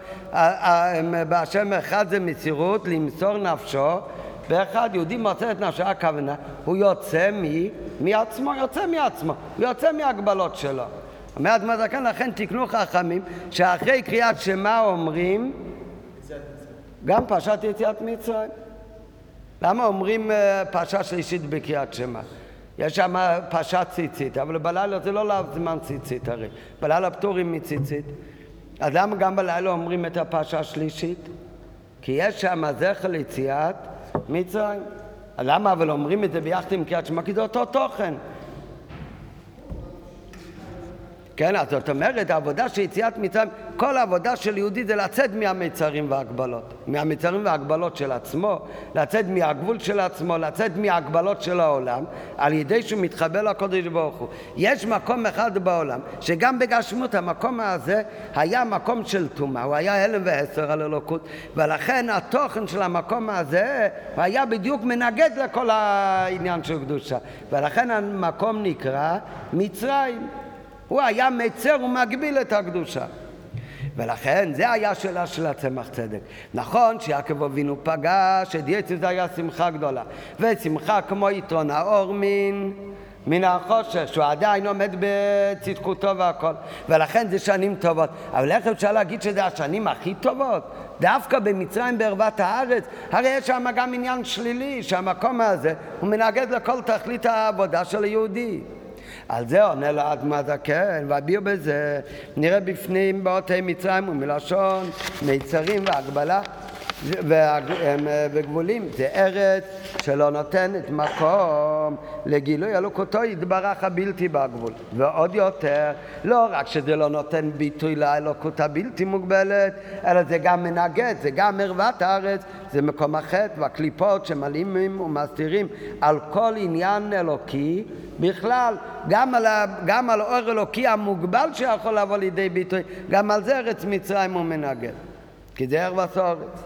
בהשם אחד זה מסירות למסור נפשו באחד יהודי מוצא את נפשו, הכוונה, הוא יוצא מ, מעצמו, יוצא מעצמו, הוא יוצא מהגבלות שלו. אומרת מזקן, לכן תקנו חכמים, שאחרי קריאת שמע אומרים גם פרשת יציאת מצרים. למה אומרים אה, פרשה שלישית בקריאת שמע? יש שם פרשת ציצית, אבל בלילה זה לא זמן ציצית הרי. בלילה פטורים מציצית. אז למה גם בלילה אומרים את הפרשה השלישית? כי יש שם זכר ליציאת מצרים. למה אבל אומרים את זה ביחד עם קריאת שמע? כי זה אותו תוכן. כן, אז זאת אומרת, העבודה של יציאת מצרים, כל העבודה של יהודי זה לצאת מהמצרים וההגבלות. מהמצרים וההגבלות של עצמו, לצאת מהגבול של עצמו, לצאת מההגבלות של העולם, על ידי שהוא מתחבר לקודש ברוך הוא. יש מקום אחד בעולם, שגם בגשמות המקום הזה היה מקום של טומאה, הוא היה הלם ועשר על אלוקות, ולכן התוכן של המקום הזה היה בדיוק מנגד לכל העניין של קדושה. ולכן המקום נקרא מצרים. הוא היה מצר ומגביל את הקדושה. ולכן זה היה שאלה של הצמח צדק. נכון שיעקב אבינו פגש את יצוא זה היה שמחה גדולה. ושמחה כמו יתרון האור מן, מן החושך, שהוא עדיין עומד בצדקותו והכל. ולכן זה שנים טובות. אבל איך אפשר להגיד שזה השנים הכי טובות? דווקא במצרים בערוות הארץ, הרי יש שם גם עניין שלילי, שהמקום הזה הוא מנגד לכל תכלית העבודה של היהודי. על זה עונה לו אדמה זקן, ואביר בזה, נראה בפנים באותי מצרים ומלשון מיצרים והגבלה וגבולים. זה ארץ שלא נותנת מקום לגילוי אלוקותו יתברך הבלתי בגבול. ועוד יותר, לא רק שזה לא נותן ביטוי לאלוקות הבלתי מוגבלת, אלא זה גם מנגד, זה גם ערוות הארץ, זה מקום החטא והקליפות שמלאימים ומסתירים על כל עניין אלוקי בכלל, גם על, גם על אור אלוקי המוגבל שיכול לבוא לידי ביטוי, גם על זה ארץ מצרים הוא מנגד, כי זה ערוות הארץ.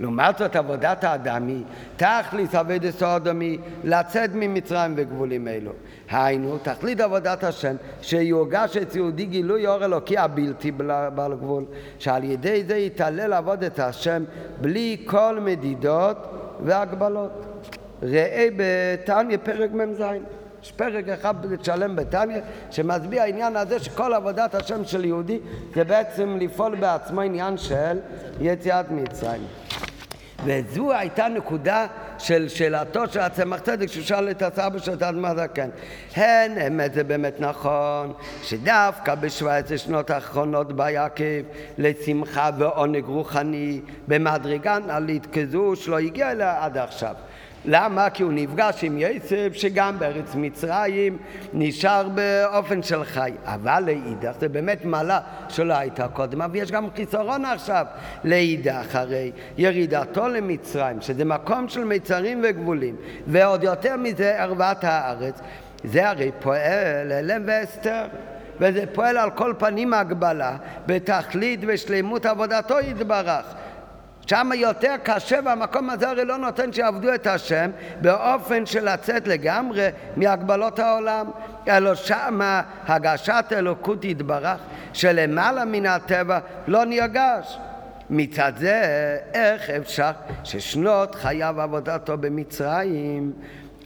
לעומת זאת עבודת האדם היא תכלית אבדת האדמי לצאת ממצרים וגבולים אלו. היינו, תכלית עבודת השם, שיורגש את יהודי גילוי אור אלוקי הבלתי בעל גבול, שעל ידי זה יתעלה לעבוד את השם בלי כל מדידות והגבלות. ראה בתניא פרק מ"ז. יש פרק אחד שלם בתניא שמצביע העניין הזה שכל עבודת השם של יהודי זה בעצם לפעול בעצמו עניין של יציאת מצרים. וזו הייתה נקודה של שאלתו של הצמח צדק שהוא שאל את הסבא של תדמה זקן. הן אמת זה באמת נכון שדווקא בשבע עשרה שנות האחרונות בא יעקב לשמחה ועונג רוחני במדרגה נעלית כזו שלא הגיע אליה עד עכשיו. למה? כי הוא נפגש עם יוסף שגם בארץ מצרים נשאר באופן של חי. אבל לאידך זה באמת מעלה שלא הייתה קודם, אבל יש גם חיסרון עכשיו. לאידך הרי ירידתו למצרים, שזה מקום של מצרים וגבולים, ועוד יותר מזה ערוות הארץ, זה הרי פועל אלם ואסתר. וזה פועל על כל פנים הגבלה בתכלית ושלמות עבודתו יתברך. שם יותר קשה והמקום הזה הרי לא נותן שיעבדו את השם באופן של לצאת לגמרי מהגבלות העולם. אלא שמה הגשת אלוקות יתברך שלמעלה מן הטבע לא נרגש. מצד זה איך אפשר ששנות חייו עבודתו במצרים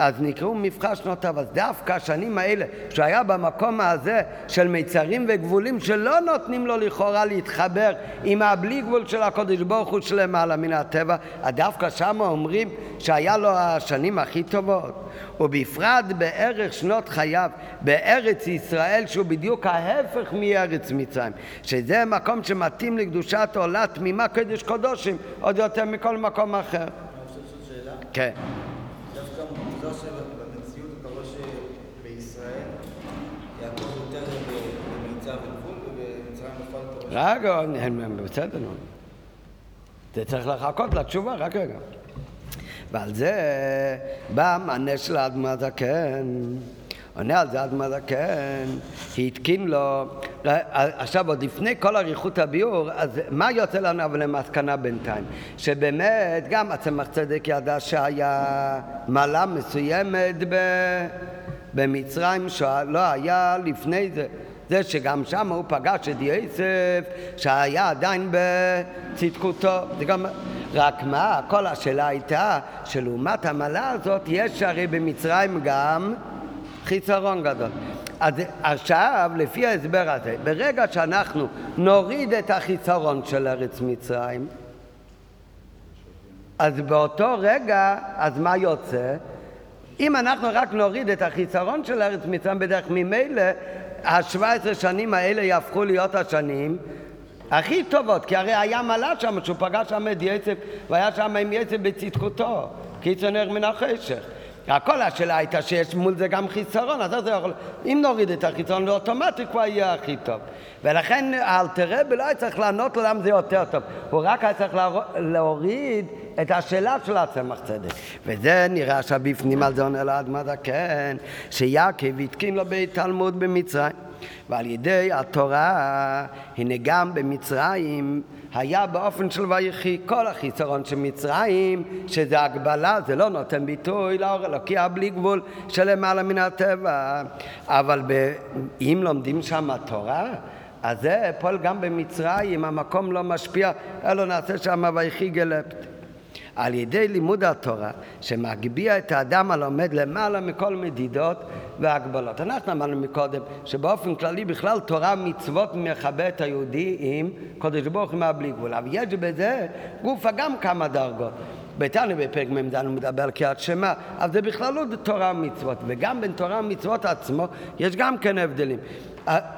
אז נקראו מבחר שנותיו. אז דווקא השנים האלה, שהוא היה במקום הזה של מיצרים וגבולים שלא נותנים לו לכאורה להתחבר עם הבלי גבול של הקודש ברוך הוא שלמעלה מן הטבע, אז דווקא שם אומרים שהיה לו השנים הכי טובות. ובפרט בערך שנות חייו בארץ ישראל שהוא בדיוק ההפך מארץ מצרים שזה מקום שמתאים לקדושת עולה תמימה קדוש קודשים עוד יותר מכל מקום אחר. כן. רגע, בסדר, נו. זה צריך לחכות לתשובה, רק רגע. ועל זה בא מענה של האדמה זקן. עונה על זה אדמה זקן, התקין לו, עכשיו עוד לפני כל אריכות הביאור, אז מה יוצא לנו אבל למסקנה בינתיים? שבאמת גם הצמח צדק ידע שהיה מעלה מסוימת ב... במצרים שלא היה לפני זה. זה שגם שם הוא פגש את יוסף שהיה עדיין בצדקותו. זה גם... רק מה, כל השאלה הייתה שלעומת המעלה הזאת יש הרי במצרים גם חיסרון גדול. אז עכשיו, לפי ההסבר הזה, ברגע שאנחנו נוריד את החיסרון של ארץ מצרים, אז באותו רגע, אז מה יוצא? אם אנחנו רק נוריד את החיסרון של ארץ מצרים בדרך ממילא, ה-17 שנים האלה יהפכו להיות השנים הכי טובות, כי הרי היה מלאט שם, שהוא פגש שם את יצב, והיה שם עם יצב בצדקותו, קיצור נר מן החשך. הכל השאלה הייתה שיש מול זה גם חיסרון, אז זה יכול... אם נוריד את החיסרון, אוטומטית כבר יהיה הכי טוב. ולכן אלתרבה לא היה צריך לענות לו למה זה יותר טוב, הוא רק היה צריך להוריד את השאלה של הצמח צדק. וזה נראה שבפנים על זה עונה לאדמת כן, שיעקב התקין לו בית תלמוד במצרים. ועל ידי התורה, הנה גם במצרים היה באופן של ויחי כל החיסרון של מצרים, שזה הגבלה, זה לא נותן ביטוי לאור אלוקי בלי גבול שלמעלה מן הטבע. אבל ב... אם לומדים שם התורה, אז זה פועל גם במצרים, המקום לא משפיע, אלא נעשה שם ויחי גלפט. על ידי לימוד התורה, שמגביה את האדם הלומד למעלה מכל מדידות והגבלות. אנחנו אמרנו מקודם שבאופן כללי בכלל תורה מצוות מכבה את היהודי עם קודש ברוך הוא בלי גבול, אבל יש בזה גופה גם כמה דרגות. בתניא בפרק מ"ד הוא מדבר על קריאת שמע, אז זה בכלל לא תורה ומצוות, וגם בין תורה ומצוות עצמו יש גם כן הבדלים.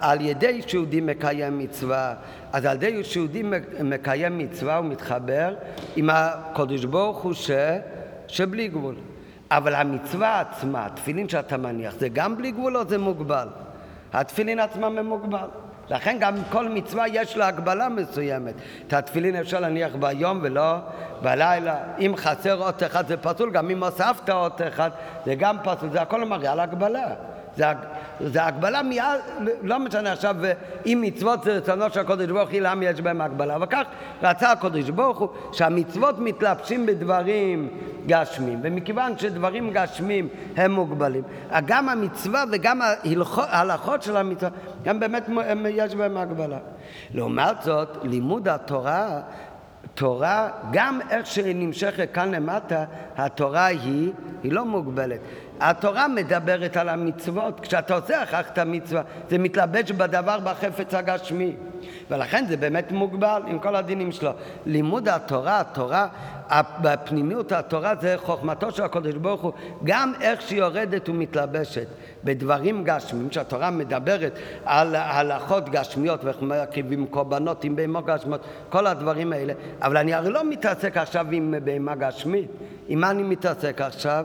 על ידי שיהודי מקיים מצווה, אז על ידי שיהודי מקיים מצווה הוא מתחבר עם הקודש ברוך הוא ש... שבלי גבול. אבל המצווה עצמה, התפילין שאתה מניח, זה גם בלי גבול או זה מוגבל? התפילין עצמם הם מוגבל. לכן גם כל מצווה יש לה הגבלה מסוימת. את התפילין אפשר להניח ביום ולא בלילה. אם חסר אות אחד זה פסול, גם אם הוספת אות אחד זה גם פסול, זה הכל מראה על הגבלה. זה, זה הגבלה מיד, לא משנה עכשיו אם מצוות זה רצונו של הקודש ברוך הוא, למה יש בהם הגבלה? אבל כך רצה הקודש ברוך הוא שהמצוות מתלבשים בדברים גשמים, ומכיוון שדברים גשמים הם מוגבלים, גם המצווה וגם ההלכות של המצווה, גם באמת יש בהם הגבלה. לעומת זאת, לימוד התורה תורה, גם איך שהיא נמשכת כאן למטה, התורה היא, היא לא מוגבלת. התורה מדברת על המצוות, כשאתה עושה אחר כך את המצווה, זה מתלבש בדבר בחפץ הגשמי. ולכן זה באמת מוגבל עם כל הדינים שלו. לימוד התורה, התורה, בפנימיות התורה זה חוכמתו של הקדוש ברוך הוא, גם איך שהיא יורדת ומתלבשת בדברים גשמיים, שהתורה מדברת על הלכות גשמיות ואיך מקריבים קורבנות עם בהמה גשמיות, כל הדברים האלה, אבל אני הרי לא מתעסק עכשיו עם בהמה גשמית, עם מה אני מתעסק עכשיו?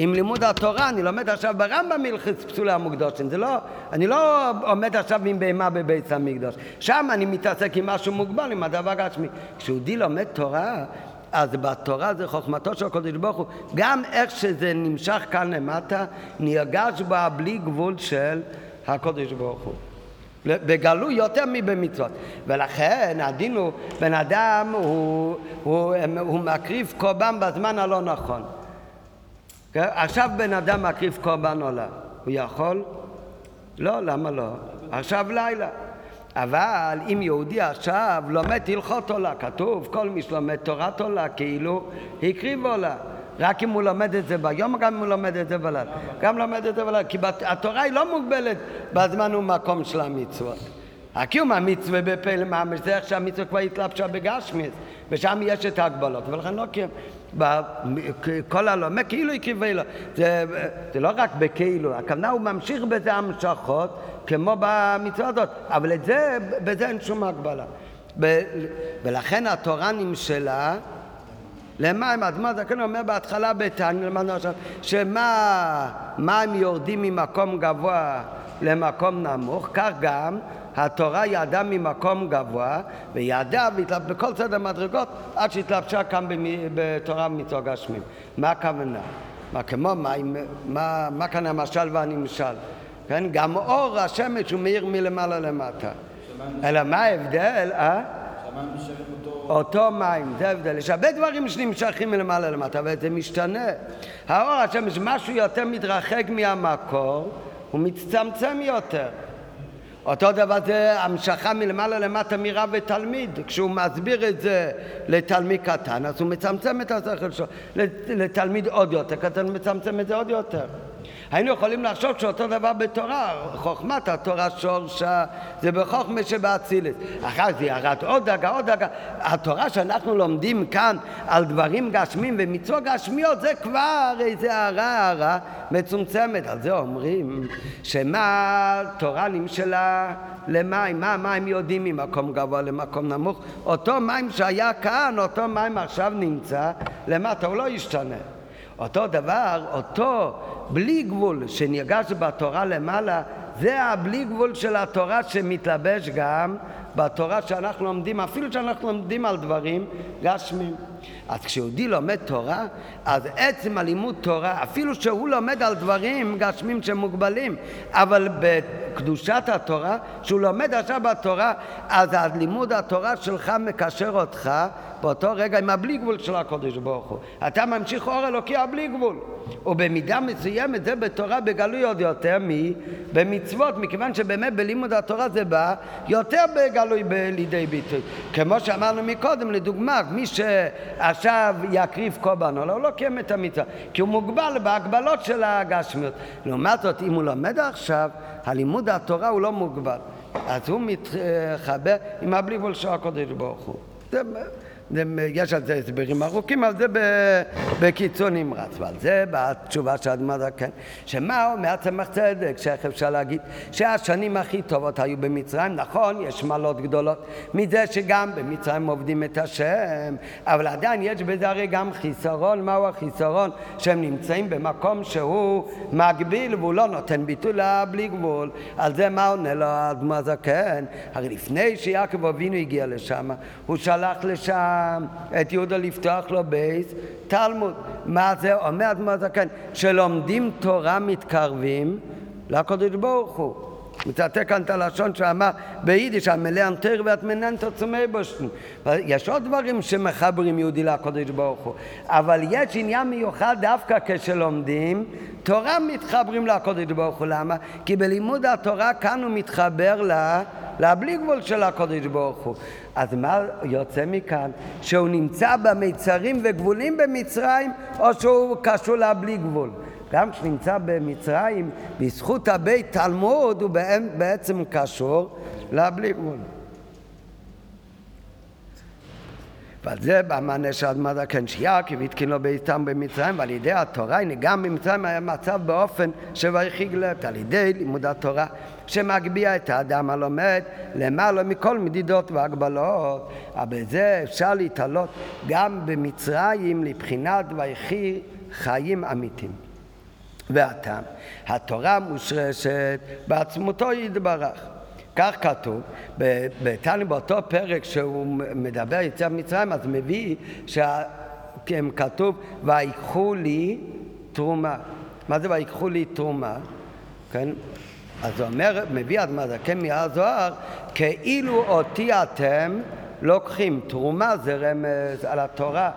עם לימוד התורה, אני לומד עכשיו ברמב"ם מלכס פסולי המוקדושים, זה לא, אני לא עומד עכשיו עם בהמה בבית המקדוש, שם אני מתעסק עם משהו מוגבל, עם הדבר גשמי. כשיהודי לומד תורה, אז בתורה זה חוכמתו של הקדוש ברוך הוא, גם איך שזה נמשך כאן למטה, נרגש בה בלי גבול של הקדוש ברוך הוא. בגלוי יותר מבמצוות. ולכן הדין הוא, בן אדם הוא, הוא, הוא, הוא מקריב קורבן בזמן הלא נכון. עכשיו בן אדם מקריב קורבן עולה, הוא יכול? לא, למה לא? עכשיו לילה. אבל אם יהודי עכשיו לומד הלכות עולה, כתוב כל מי שלומד תורת עולה כאילו הקריב עולה. רק אם הוא לומד את זה ביום, גם אם הוא לומד את זה בלילה. גם לומד את זה בלילה, כי התורה היא לא מוגבלת בזמן ומקום של המצוות. הקיום המצווה בפלא ממש זה איך שהמצווה כבר התלבשה בגשמיס, ושם יש את ההגבלות, ולכן לא קיום. כל הלומד כאילו הקריב לו. זה, זה לא רק בכאילו, הכוונה הוא ממשיך בזה המשכות כמו במצווה הזאת, אבל את זה, בזה אין שום הגבלה. ב, ולכן התורה נמשלה למים, אז מה זה כן אומר בהתחלה בתניא, למדנו עכשיו, שמה מים יורדים ממקום גבוה למקום נמוך, כך גם התורה ירדה ממקום גבוה וירדה בכל סדר מדרגות עד שהתלבשה כאן בתורה ומצווה גשמים. מה הכוונה? מה כמו מים, מה, מה כאן המשל והנמשל? כן? גם אור השמש הוא מאיר מלמעלה למטה. אלא מה ההבדל? אה? אותו מים, זה ההבדל. יש הרבה דברים שנמשכים מלמעלה למטה, אבל זה משתנה. האור השמש, משהו יותר מתרחק מהמקור, הוא מצטמצם יותר. אותו דבר זה המשכה מלמעלה למטה מרב ותלמיד. כשהוא מסביר את זה לתלמיד קטן, אז הוא מצמצם את השכל שלו. לתלמיד עוד יותר קטן, הוא מצמצם את זה עוד יותר. היינו יכולים לחשוב שאותו דבר בתורה, חוכמת התורה שורשה זה בחוכמה שבאצילת. אחר זה ירד עוד דגה, עוד דגה. התורה שאנחנו לומדים כאן על דברים גשמים ומצוות גשמיות זה כבר איזה הערה הערה מצומצמת. על זה אומרים שמה תורה נמשלה למים, מה המים יודעים ממקום גבוה למקום נמוך? אותו מים שהיה כאן, אותו מים עכשיו נמצא למטה, הוא לא ישתנה. אותו דבר, אותו בלי גבול שנרגש בתורה למעלה, זה הבלי גבול של התורה שמתלבש גם בתורה שאנחנו לומדים, אפילו שאנחנו לומדים על דברים גשמים. אז כשיהודי לומד תורה, אז עצם הלימוד תורה, אפילו שהוא לומד על דברים גשמים שמוגבלים, אבל בקדושת התורה, שהוא לומד עכשיו בתורה, אז לימוד התורה שלך מקשר אותך באותו רגע עם הבלי גבול של הקודש ברוך הוא. אתה ממשיך אור אלוקי הבלי גבול. ובמידה מסוימת זה בתורה בגלוי עוד יותר מבמצוות, מכיוון שבאמת בלימוד התורה זה בא יותר בגלוי לידי ביטוי. כמו שאמרנו מקודם, לדוגמה, מי שעכשיו יקריב קורבן עולה, הוא לא קיים את המצווה, כי הוא מוגבל בהגבלות של הגשמיות. לעומת זאת, אם הוא לומד עכשיו, הלימוד התורה הוא לא מוגבל. אז הוא מתחבר עם הבלי גבול של הקודש ברוך הוא. זה יש על זה הסברים ארוכים, אבל זה בקיצור נמרץ. ועל זה בתשובה של אדמה זקן, שמה אומר צמח צדק, שאיך אפשר להגיד שהשנים הכי טובות היו במצרים, נכון, יש מעלות גדולות מזה שגם במצרים עובדים את השם, אבל עדיין יש בזה הרי גם חיסרון, מהו החיסרון? שהם נמצאים במקום שהוא מגביל והוא לא נותן ביטוי בלי גבול. על זה מה עונה לו אדמה זקן? הרי לפני שיעקב אבינו הגיע לשם, הוא שלח לשם את יהודה לפתוח לו בייס תלמוד. מה זה אומר אדמו"ר זקן? שלומדים תורה מתקרבים לקדוש ברוך הוא. מצטט כאן את הלשון שאמר ביידיש, המלא אנטר ואת מננת עצמי בושן. יש עוד דברים שמחברים יהודי לקדוש ברוך הוא, אבל יש עניין מיוחד דווקא כשלומדים, תורה מתחברים לקדוש ברוך הוא. למה? כי בלימוד התורה כאן הוא מתחבר לה... לבלי גבול של הקודש ברוך הוא. אז מה יוצא מכאן? שהוא נמצא במיצרים וגבולים במצרים, או שהוא קשור לבלי גבול? גם כשנמצא במצרים, בזכות הבית תלמוד, הוא בעצם קשור לבלי גבול. ועל זה במענה של אדמדה כן שיעקב התקין לו ביתם במצרים ועל ידי התורה, הנה גם במצרים היה מצב באופן שויכי גלת על ידי לימוד התורה שמגביה את האדם הלומד למעלה מכל מדידות והגבלות. אבל זה אפשר להתעלות גם במצרים לבחינת ויחי חיים אמיתיים. והטעם, התורה מושרשת בעצמותו יתברך. כך כתוב, בתניא באותו פרק שהוא מדבר יציאת מצרים, אז מביא שכתוב ויקחו לי תרומה. מה זה ויקחו לי תרומה? כן? אז הוא אומר, מביא עד מזקן מהזוהר, כאילו אותי אתם לוקחים. תרומה זה רמז על התורה.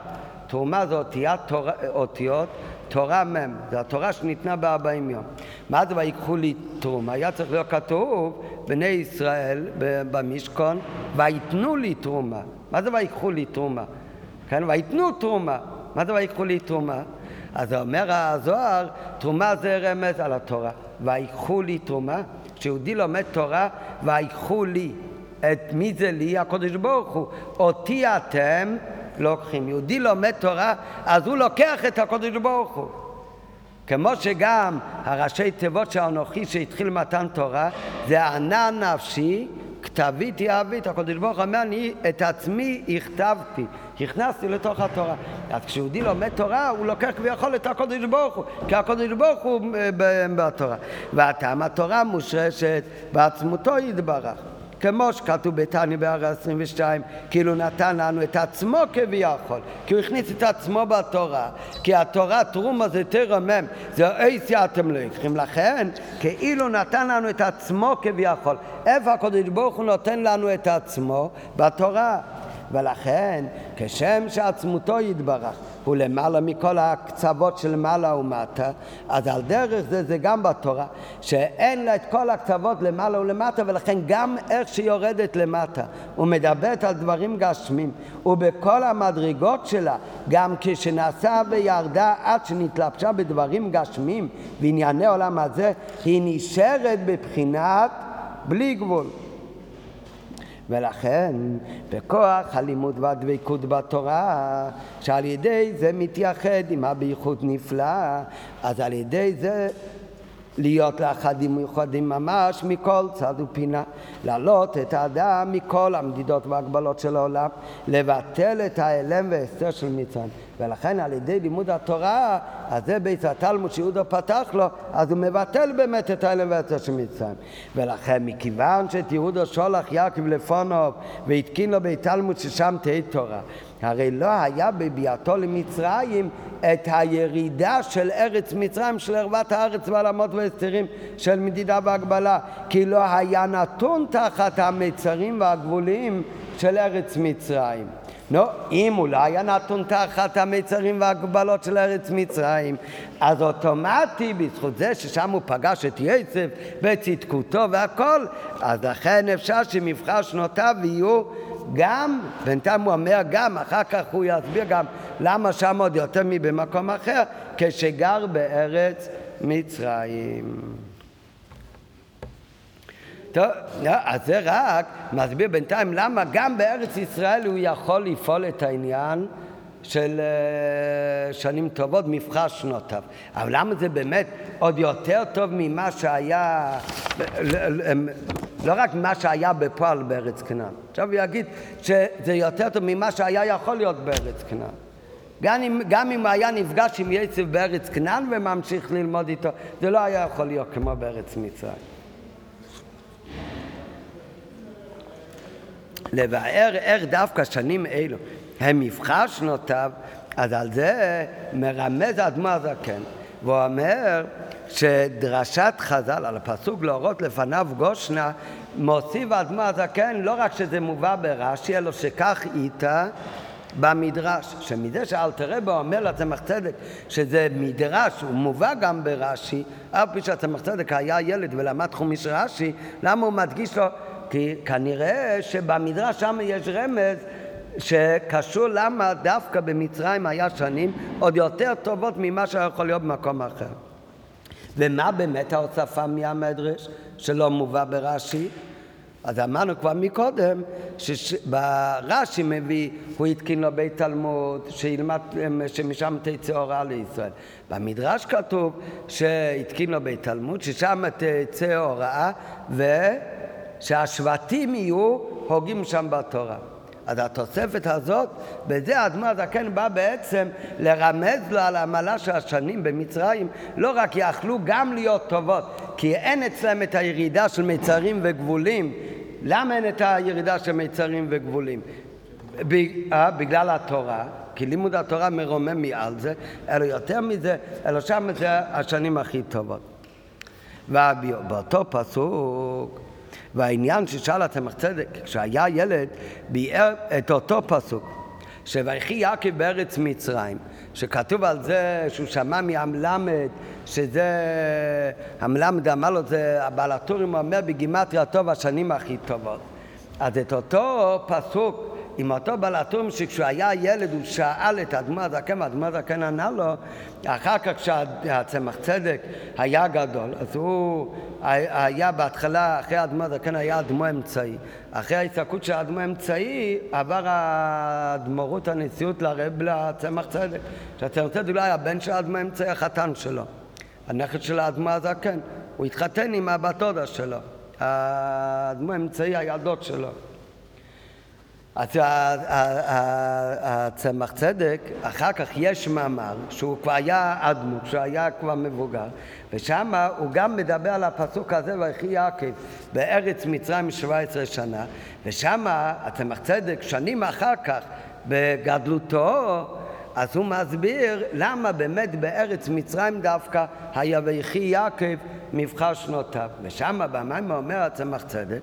תרומה זה אותיות, תורה, אותיות תורה מ', זה התורה שניתנה בארבעים יום. מה זה ויקחו לי תרומה? היה צריך להיות כתוב, בני ישראל במשכון, ויתנו לי תרומה. מה זה ויקחו לי תרומה? כן, ויתנו תרומה. מה זה ויקחו לי תרומה? אז אומר הזוהר, תרומה זה רמז על התורה. ויקחו לי תרומה, כשיהודי לומד תורה, ויקחו לי. את מי זה לי? הקדוש ברוך הוא. אותי אתם לוקחים. יהודי לומד תורה, אז הוא לוקח את הקדוש ברוך הוא. כמו שגם הראשי תיבות של אנוכי שהתחיל מתן תורה, זה ענה נפשי, כתביתי אהבית. הקדוש ברוך הוא אומר, אני את עצמי הכתבתי, הכנסתי לתוך התורה. אז כשיהודי לומד תורה, הוא לוקח כביכול את הקדוש ברוך הוא, כי הקדוש ברוך הוא אה, בתורה. והטעם התורה מושרשת בעצמותו יתברך. כמו שכתוב בתניא בהר 22, כאילו נתן לנו את עצמו כביכול, כי הוא הכניס את עצמו בתורה, כי התורה תרומה זה תרמם, זה אייס אתם לא יקחים, לכן כאילו נתן לנו את עצמו כביכול. איפה הקדוש ברוך הוא נותן לנו את עצמו? בתורה. ולכן, כשם שעצמותו יתברך, הוא למעלה מכל הקצוות של מעלה ומטה, אז על דרך זה זה גם בתורה, שאין לה את כל הקצוות למעלה ולמטה, ולכן גם איך שהיא יורדת למטה, ומדברת על דברים גשמים, ובכל המדרגות שלה, גם כשנעשה וירדה עד שנתלבשה בדברים גשמים וענייני עולם הזה, היא נשארת בבחינת בלי גבול. ולכן בכוח הלימוד והדבקות בתורה, שעל ידי זה מתייחד עם הבייחוד נפלא, אז על ידי זה להיות לאחדים מיוחדים ממש מכל צד ופינה, להעלות את האדם מכל המדידות והגבלות של העולם, לבטל את ההלם וההסתר של מצרים. ולכן על ידי לימוד התורה, אז זה בית התלמוד שיהודה פתח לו, אז הוא מבטל באמת את ההלם וההסתר של מצרים. ולכן מכיוון שאת יהודה שולח יעקב לפונוב והתקין לו בית תלמוד ששם תהיה תורה, הרי לא היה בביאתו למצרים את הירידה של ארץ מצרים, של ערוות הארץ והעלמות והסתרים של מדידה והגבלה, כי לא היה נתון תחת המצרים והגבולים של ארץ מצרים. נו, אם הוא לא היה נתון תחת המצרים והגבלות של ארץ מצרים, אז אוטומטי, בזכות זה ששם הוא פגש את יצב בצדקותו והכל, אז לכן אפשר שמבחר שנותיו יהיו גם, בינתיים הוא אומר גם, אחר כך הוא יסביר גם למה שם עוד יותר מבמקום אחר, כשגר בארץ מצרים. טוב, אז זה רק מסביר בינתיים למה גם בארץ ישראל הוא יכול לפעול את העניין של אה, שנים טובות, מבחר שנותיו. אבל למה זה באמת עוד יותר טוב ממה שהיה, לא רק ממה שהיה בפועל בארץ כנען. עכשיו הוא יגיד שזה יותר טוב ממה שהיה יכול להיות בארץ כנען. גם גם אם היה נפגש עם יצב בארץ כנען וממשיך ללמוד איתו, זה לא היה יכול להיות כמו בארץ מצרים. לבאר איך דווקא שנים אלו הם מבחר שנותיו, אז על זה מרמז האדמו הזקן, והוא אומר שדרשת חז"ל על הפסוק להורות לפניו גושנה מוסיף האדמו הזקן לא רק שזה מובא ברש"י, אלא שכך איתה במדרש, שמזה שאלתרבה אומר לצמח צדק שזה מדרש, הוא מובא גם ברש"י, אף פי שהצמח צדק היה ילד ולמד חומיש רש"י, למה הוא מדגיש לו? כי כנראה שבמדרש שם יש רמז שקשור למה דווקא במצרים היה שנים עוד יותר טובות ממה שיכול להיות במקום אחר. ומה באמת ההוספה מהמדרש שלא מובא ברש"י? אז אמרנו כבר מקודם שברש"י מביא, הוא התקין לו בית תלמוד, שילמד, שמשם תצא הוראה לישראל. במדרש כתוב שהתקין לו בית תלמוד, ששם תצא הוראה ושהשבטים יהיו הוגים שם בתורה. אז התוספת הזאת, בזה האדמו"ר הזקן בא בעצם לרמז לו על העמלה של השנים במצרים, לא רק יכלו גם להיות טובות, כי אין אצלם את הירידה של מיצרים וגבולים. למה אין את הירידה של מיצרים וגבולים? אה, בגלל התורה, כי לימוד התורה מרומם מעל זה, אלא יותר מזה, אלא שם זה השנים הכי טובות. ובאותו פסוק והעניין ששאל התמח צדק, כשהיה ילד, ביאר את אותו פסוק, שויחי יעקב בארץ מצרים, שכתוב על זה שהוא שמע מהמלמד, שזה, המלמד אמר לו, זה הבעל הטורים אומר בגימטריה טוב השנים הכי טובות. אז את אותו פסוק עם אותו בעל התום שכשהוא היה ילד הוא שאל את האדמו"ר הזקן והאדמו"ר הזקן ענה לו אחר כך כשהצמח צדק היה גדול. אז הוא היה בהתחלה אחרי האדמו"ר הזקן היה אדמו"ר אמצעי. אחרי ההסתכלות של האדמו"ר אמצעי עבר האדמו"רות הנשיאות לרב לצמח צדק. שהצמח צדק לא היה בן של האדמו"ר אמצעי החתן שלו. הנכד של האדמו"ר הזקן. הוא התחתן עם הבת דודה שלו. האדמו"ר אמצעי הילדות שלו אז הצמח צדק, אחר כך יש מאמר שהוא כבר היה אדמו"ר, שהוא היה כבר מבוגר, ושם הוא גם מדבר על הפסוק הזה, ויחי יעקב בארץ מצרים 17 שנה, ושם הצמח צדק, שנים אחר כך, בגדלותו, אז הוא מסביר למה באמת בארץ מצרים דווקא היה ויחי יעקב מבחר שנותיו. ושם במים אומר הצמח צדק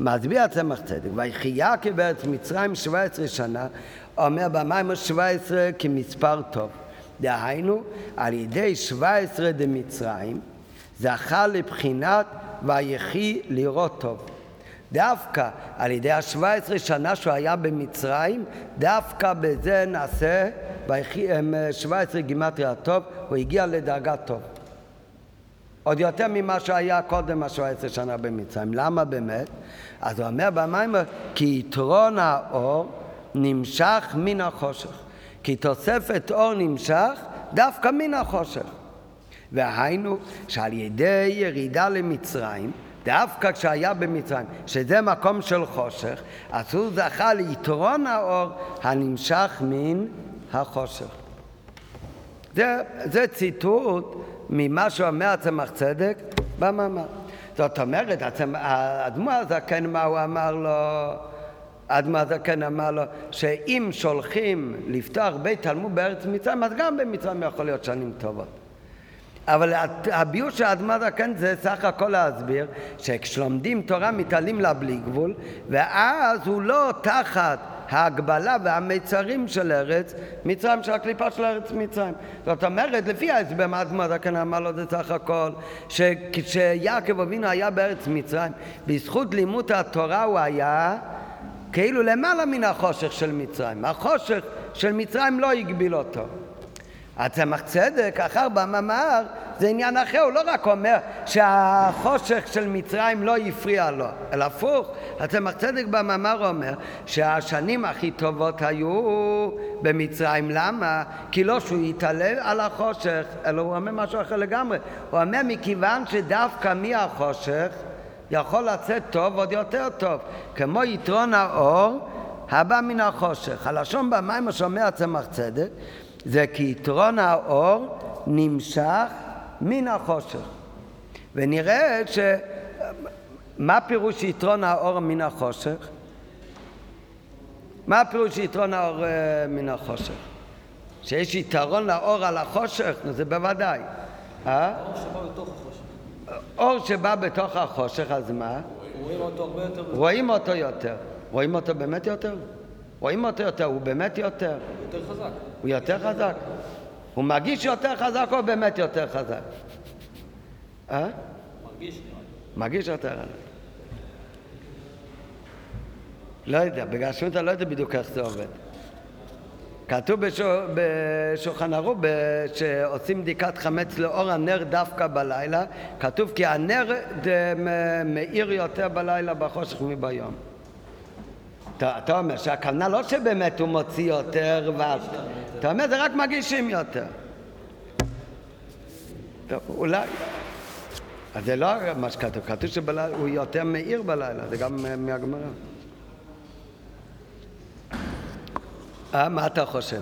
מצביע הצמח צדק, ויחיה כבארץ מצרים 17 שנה, אומר במים 17 כמספר טוב. דהיינו, על ידי 17 דמצרים, זכה לבחינת ויחי לראות טוב. דווקא על ידי השבע עשרה שנה שהוא היה במצרים, דווקא בזה נעשה, שבע עשרה גימטריה טוב, הוא הגיע לדרגה טוב. עוד יותר ממה שהיה קודם השבע עשרה שנה במצרים. למה באמת? אז הוא אומר במים, כי יתרון האור נמשך מן החושך. כי תוספת אור נמשך דווקא מן החושך. והיינו שעל ידי ירידה למצרים, דווקא כשהיה במצרים, שזה מקום של חושך, אז הוא זכה ליתרון האור הנמשך מן החושך. זה, זה ציטוט ממה שאומר הצמח צדק במאמר. זאת אומרת, האדמו"ר הזקן, מה הוא אמר לו? האדמו"ר הזקן אמר לו שאם שולחים לפתוח בית תלמוד בארץ מצרים, אז גם במצרים יכול להיות שנים טובות. אבל הביור של האדמו"ר הזקן זה סך הכל להסביר שכשלומדים תורה מתעלים לה בלי גבול ואז הוא לא תחת ההגבלה והמיצרים של ארץ מצרים, של הקליפה של ארץ מצרים. זאת אומרת, לפי ההסבר מה האדמו"ר הזקן אמר לו זה סך הכל שכשיעקב אבינו היה בארץ מצרים בזכות לימוד התורה הוא היה כאילו למעלה מן החושך של מצרים. החושך של מצרים לא הגביל אותו. הצמח צדק, אחר במאמר, זה עניין אחר, הוא לא רק אומר שהחושך של מצרים לא הפריע לו, אלא הפוך, הצמח צדק במאמר אומר שהשנים הכי טובות היו במצרים, למה? כי לא שהוא יתעלה על החושך, אלא הוא אומר משהו אחר לגמרי, הוא אומר מכיוון שדווקא מהחושך יכול לצאת טוב עוד יותר טוב, כמו יתרון האור הבא מן החושך. הלשון במים השומע הצמח צדק זה כי יתרון האור נמשך מן החושך. ונראה ש... מה פירוש יתרון האור מן החושך? מה פירוש יתרון האור uh, מן החושך? שיש יתרון לאור על החושך? זה בוודאי. אה? אור שבא בתוך החושך. אור שבא בתוך החושך, אז מה? רואים אותו הרבה יותר. רואים אותו יותר. רואים אותו באמת יותר? רואים אותו יותר, הוא באמת יותר. יותר חזק. הוא יותר חזק. הוא מרגיש יותר חזק או באמת יותר חזק? אה? מרגיש נראה לי. מרגיש יותר חזק. לא יודע, בגלל שאתה לא יודע בדיוק איך זה עובד. כתוב בשולחן ערוך שעושים בדיקת חמץ לאור הנר דווקא בלילה, כתוב כי הנר מאיר יותר בלילה בחושך מביום. אתה אומר שהכוונה לא שבאמת הוא מוציא יותר, אתה אומר זה רק מגישים יותר. טוב, אולי... אז זה לא מה שכתוב, כתוב שהוא יותר מאיר בלילה, זה גם מהגמרא. אה, מה אתה חושב?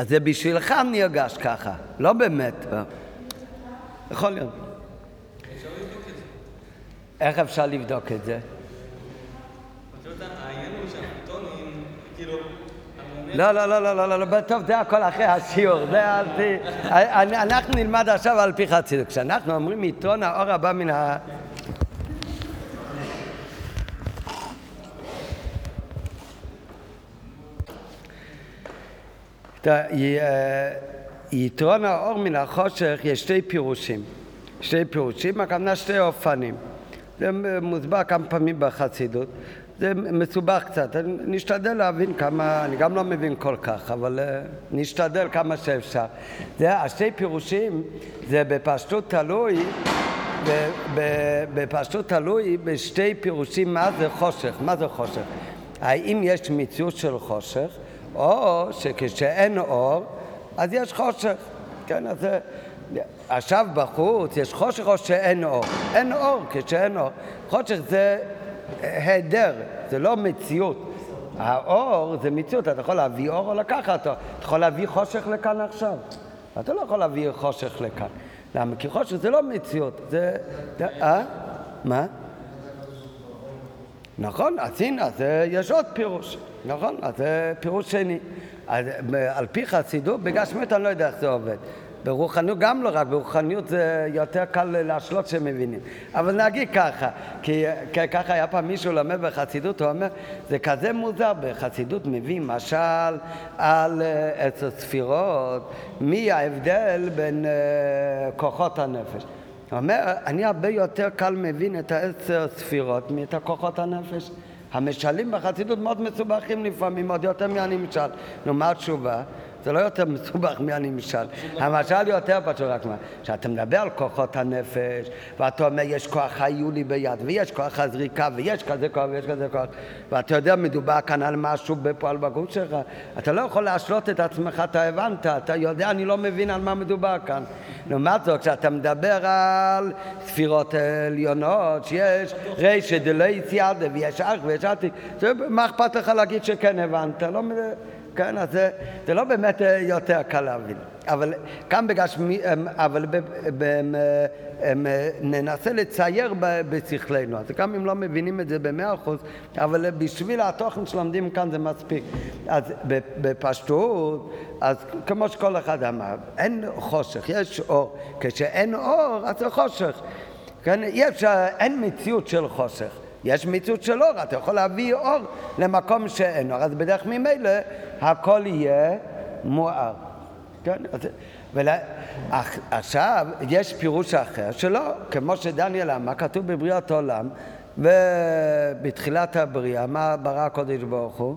אז זה בשבילך נרגש ככה, לא באמת. יכול להיות. איך אפשר לבדוק את זה? לא, לא, לא, לא, לא, לא, טוב, זה הכל אחרי השיעור, זה על פי... אנחנו נלמד עכשיו על פי חסידות. כשאנחנו אומרים עיתון האור הבא מן ה... יתרון האור מן החושך יש שתי פירושים. שתי פירושים, הכוונה שתי אופנים. זה מוסבר כמה פעמים בחסידות. זה מסובך קצת, נשתדל להבין כמה, אני גם לא מבין כל כך, אבל uh, נשתדל כמה שאפשר. זה, השתי פירושים זה בפשטות תלוי, בפשטות תלוי בשתי פירושים מה זה חושך, מה זה חושך. האם יש מציאות של חושך, או שכשאין אור, אז יש חושך. כן, אז עכשיו בחוץ יש חושך או שאין אור? אין אור כשאין אור. חושך זה היעדר, זה לא מציאות. האור זה מציאות, אתה יכול להביא אור או לקחת אותו. אתה יכול להביא חושך לכאן עכשיו. אתה לא יכול להביא חושך לכאן. למה? כי חושך זה לא מציאות, זה... אה? מה? נכון, אז הנה, אז יש עוד פירוש, נכון? אז זה פירוש שני. אז על פי חסידות, בגשמיות אני לא יודע איך זה עובד. ברוחניות גם לא רק, ברוחניות זה יותר קל להשלות שמבינים. אבל נגיד ככה, כי ככה היה פעם מישהו לומד בחסידות, הוא אומר, זה כזה מוזר, בחסידות מביא משל על אה, עץ הספירות, מי ההבדל בין uh, כוחות הנפש. אומר, אני הרבה יותר קל מבין את העשר ספירות מאת הכוחות הנפש. המשלים בחסידות מאוד מסובכים לפעמים, עוד יותר מהנמשל. נו, מה התשובה? זה לא יותר מסובך מהנמשל. המשל יותר פשוט רק מה, כשאתה מדבר על כוחות הנפש, ואתה אומר יש כוח חיולי ביד, ויש כוח הזריקה, ויש כזה כוח, ויש כזה כוח, ואתה יודע מדובר כאן על משהו בפועל בגוף שלך, אתה לא יכול להשלות את עצמך, אתה הבנת, אתה יודע, אני לא מבין על מה מדובר כאן. לעומת זאת, כשאתה מדבר על ספירות עליונות, שיש דלא סייעדה, ויש אח ויש עתיק, מה אכפת לך להגיד שכן הבנת? לא... כן, אז זה, זה לא באמת אה, יותר קל להבין. אבל כאן בגשמי, אבל ב, ב, ב, ננסה לצייר בשכלנו. אז גם אם לא מבינים את זה במאה אחוז, אבל בשביל התוכן שלומדים כאן זה מספיק. אז בפשטות, אז כמו שכל אחד אמר, אין חושך, יש אור. כשאין אור, אז זה חושך. כן, אפשר, אין מציאות של חושך. יש מציאות של אור, אתה יכול להביא אור למקום שאין אור, אז בדרך ממילא הכל יהיה מואר. כן? אז, ולה, עכשיו, יש פירוש אחר שלא, כמו שדניאל אמר, כתוב בבריאת עולם, ובתחילת הבריאה, מה ברא הקודש ברוך הוא?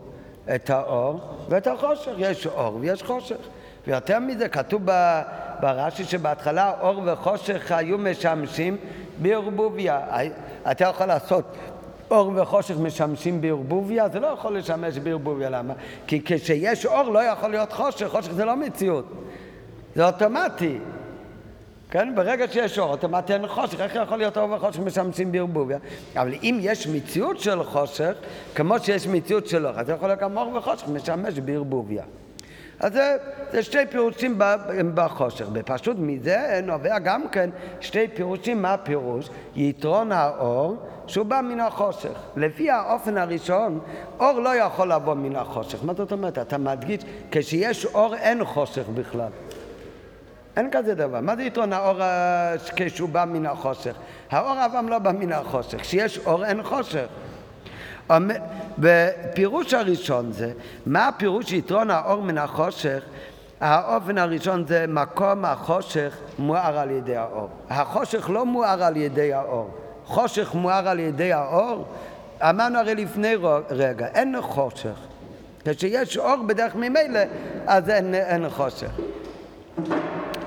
את האור ואת החושך. יש אור ויש חושך. ויותר מזה, כתוב ברש"י שבהתחלה אור וחושך היו משמשים בערבוביה. אתה יכול לעשות אור וחושך משמשים בערבוביה, זה לא יכול לשמש בערבוביה, למה? כי כשיש אור לא יכול להיות חושך, חושך זה לא מציאות, זה אוטומטי. כן? ברגע שיש אור, אוטומטי אין חושך, איך יכול להיות אור וחושך משמשים בערבוביה? אבל אם יש מציאות של חושך, כמו שיש מציאות של אור, אז יכול להיות גם אור וחושך משמש בערבוביה. אז זה, זה שתי פירושים בחושך. בפשוט מזה נובע גם כן שתי פירושים, מה הפירוש? יתרון האור שהוא בא מן החושך. לפי האופן הראשון, אור לא יכול לבוא מן החושך. מה זאת אומרת? אתה מדגיש, כשיש אור אין חושך בכלל. אין כזה דבר. מה זה יתרון האור כשהוא בא מן החושך? האור אף פעם לא בא מן החושך. כשיש אור אין חושך. בפירוש הראשון זה, מה הפירוש יתרון האור מן החושך? האופן הראשון זה מקום החושך מואר על ידי האור. החושך לא מואר על ידי האור. חושך מואר על ידי האור? אמרנו הרי לפני רגע, אין חושך. כשיש אור בדרך ממילא, אז אין, אין חושך.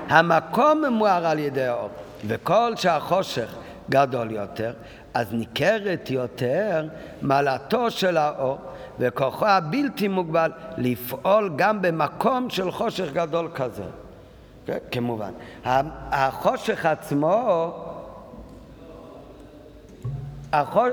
המקום מואר על ידי האור, וכל שהחושך גדול יותר, אז ניכרת יותר מעלתו של האור וכוחו הבלתי מוגבל לפעול גם במקום של חושך גדול כזה. כן, כמובן. החושך עצמו, החוש...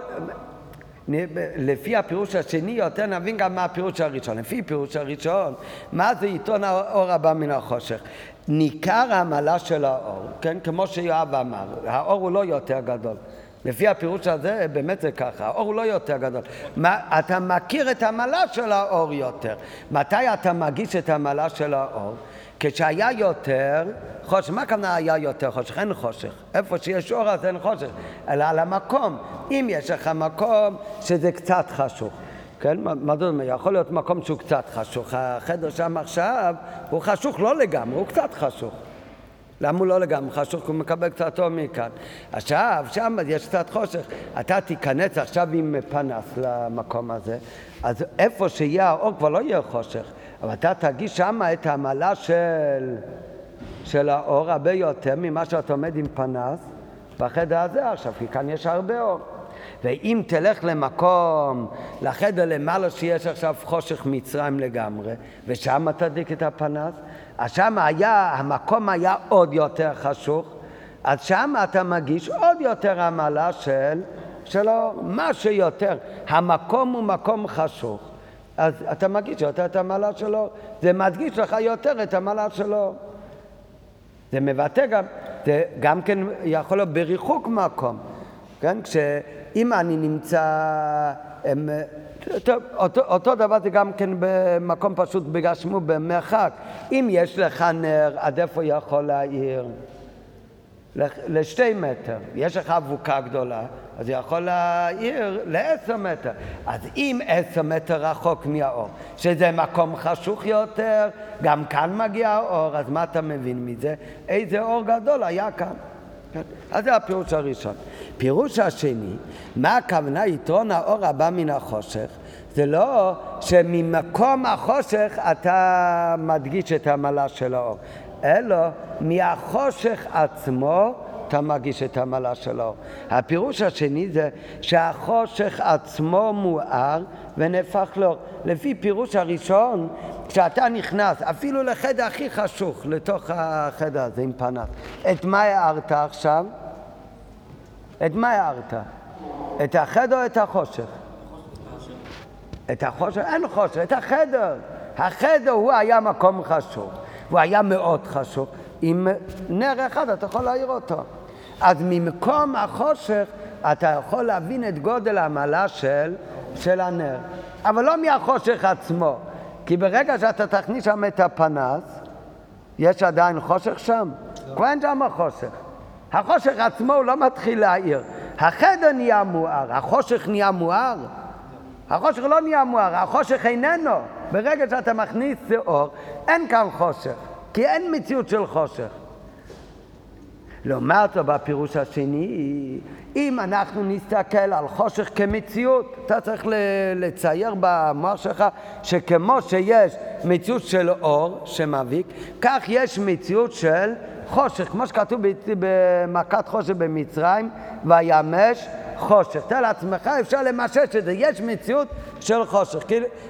לפי הפירוש השני יותר נבין גם מה הפירוש הראשון. לפי הפירוש הראשון, מה זה עיתון האור הבא מן החושך? ניכר העמלה של האור, כן? כמו שיואב אמר, האור הוא לא יותר גדול. לפי הפירוש הזה, באמת זה ככה, האור הוא לא יותר גדול. מה, אתה מכיר את המעלה של האור יותר. מתי אתה מגיש את המעלה של האור? כשהיה יותר חושך, מה הכוונה היה יותר חושך? אין חושך. איפה שיש אור אז אין חושך, אלא על המקום. אם יש לך מקום שזה קצת חשוך. כן, מה זאת אומרת? יכול להיות מקום שהוא קצת חשוך. החדר שם עכשיו הוא חשוך לא לגמרי, הוא קצת חשוך. למה הוא לא לגמרי חשוך? הוא מקבל קצת אור מכאן. עכשיו, שם יש קצת חושך. אתה תיכנס עכשיו עם פנס למקום הזה, אז איפה שיהיה האור כבר לא יהיה חושך. אבל אתה תגיש שם את המעלה של, של האור הרבה יותר ממה שאתה עומד עם פנס בחדר הזה עכשיו, כי כאן יש הרבה אור. ואם תלך למקום, לחדר למעלה שיש עכשיו חושך מצרים לגמרי, ושם תדליק את הפנס, אז שם היה, המקום היה עוד יותר חשוך, אז שם אתה מגיש עוד יותר עמלה של, שלא, מה שיותר, המקום הוא מקום חשוך, אז אתה מגיש יותר את המעלה שלו, זה מדגיש לך יותר את המעלה שלו. זה מבטא גם זה גם כן יכול להיות בריחוק מקום, כן? כשאם אני נמצא... הם, טוב, אותו, אותו דבר זה גם כן במקום פשוט בגשמו, במרחק. אם יש לך נר, עד איפה יכול להעיר? לשתי מטר. יש לך אבוקה גדולה, אז יכול להעיר לעשר מטר. אז אם עשר מטר רחוק מהאור, שזה מקום חשוך יותר, גם כאן מגיע האור, אז מה אתה מבין מזה? איזה אור גדול היה כאן. כן? אז זה הפירוש הראשון. פירוש השני, מה הכוונה יתרון האור הבא מן החושך? זה לא שממקום החושך אתה מדגיש את המעלה של האור, אלא מהחושך עצמו אתה מגיש את המעלה של האור. הפירוש השני זה שהחושך עצמו מואר ונהפך לאור. לפי פירוש הראשון, כשאתה נכנס אפילו לחדר הכי חשוך, לתוך החדר הזה עם פנס, את מה הערת עכשיו? את מה הערת? את החדר או את החושך? את החושך? אין חושך, את החדר. החדר הוא היה מקום חשוך, הוא היה מאוד חשוך. עם נר אחד אתה יכול להעיר אותו. אז ממקום החושך אתה יכול להבין את גודל המעלה של, של הנר. אבל לא מהחושך עצמו, כי ברגע שאתה תכניס שם את הפנס, יש עדיין חושך שם? לא. כבר אין שם חושך. החושך עצמו הוא לא מתחיל להעיר. החדר נהיה מואר, החושך נהיה מואר. החושך לא נהיה מואר, החושך איננו. ברגע שאתה מכניס אור, אין כאן חושך, כי אין מציאות של חושך. לעומת זאת, בפירוש השני, אם אנחנו נסתכל על חושך כמציאות, אתה צריך לצייר במוח שלך שכמו שיש מציאות של אור שמביק, כך יש מציאות של חושך, כמו שכתוב במכת חושך במצרים, וימש חושך. תאר לעצמך, אפשר למשש את זה, יש מציאות של חושך.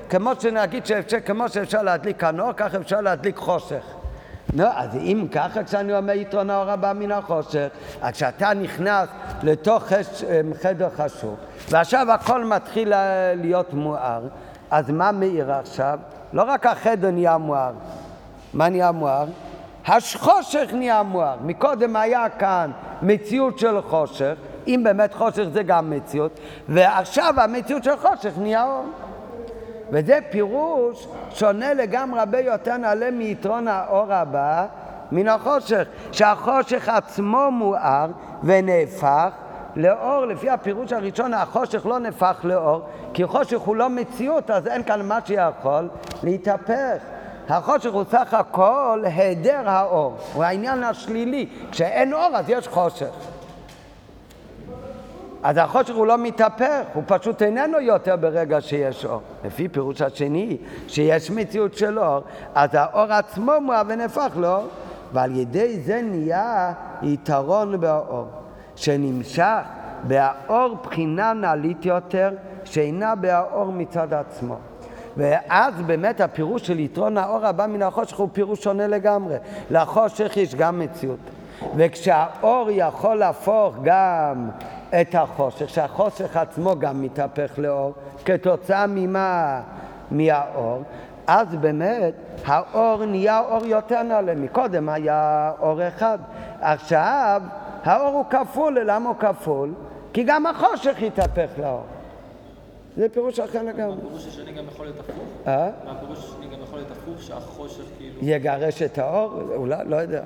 כמו שנגיד שאפשר, כמו שאפשר להדליק הנור, כך אפשר להדליק חושך. נו, אז אם ככה כשאני אומר יתרון האור הבא מן החושך, אז כשאתה נכנס לתוך אמ, חדר חשוך, ועכשיו הכל מתחיל להיות מואר, אז מה מאיר עכשיו? לא רק החדר נהיה מואר, מה נהיה מואר? החושך נהיה מואר. מקודם היה כאן מציאות של חושך, אם באמת חושך זה גם מציאות, ועכשיו המציאות של חושך נהיה אור. וזה פירוש שונה לגמרי הרבה יותר נעלה מיתרון האור הבא מן החושך, שהחושך עצמו מואר ונהפך לאור, לפי הפירוש הראשון החושך לא נהפך לאור, כי חושך הוא לא מציאות, אז אין כאן מה שיכול להתהפך. החושך הוא סך הכל היעדר האור, הוא העניין השלילי. כשאין אור אז יש חושך. אז החושך הוא לא מתהפך, הוא פשוט איננו יותר ברגע שיש אור. לפי פירוש השני, שיש מציאות של אור, אז האור עצמו מואר ונהפך לאור, ועל ידי זה נהיה יתרון באור, שנמשך באור בחינה נעלית יותר, שאינה באור מצד עצמו. ואז באמת הפירוש של יתרון האור הבא מן החושך הוא פירוש שונה לגמרי. לחושך יש גם מציאות. וכשהאור יכול להפוך גם את החושך, שהחושך עצמו גם מתהפך לאור, כתוצאה ממה? מהאור, אז באמת האור נהיה אור יותר נעלה. מקודם היה אור אחד. עכשיו האור הוא כפול, למה הוא כפול? כי גם החושך התהפך לאור. זה פירוש אחר לגמרי. הפירוש השני גם יכול להיות הפוך? אה? הפירוש השני גם יכול להיות הפוך, שהחושך כאילו... יגרש את האור? אולי, לא יודע.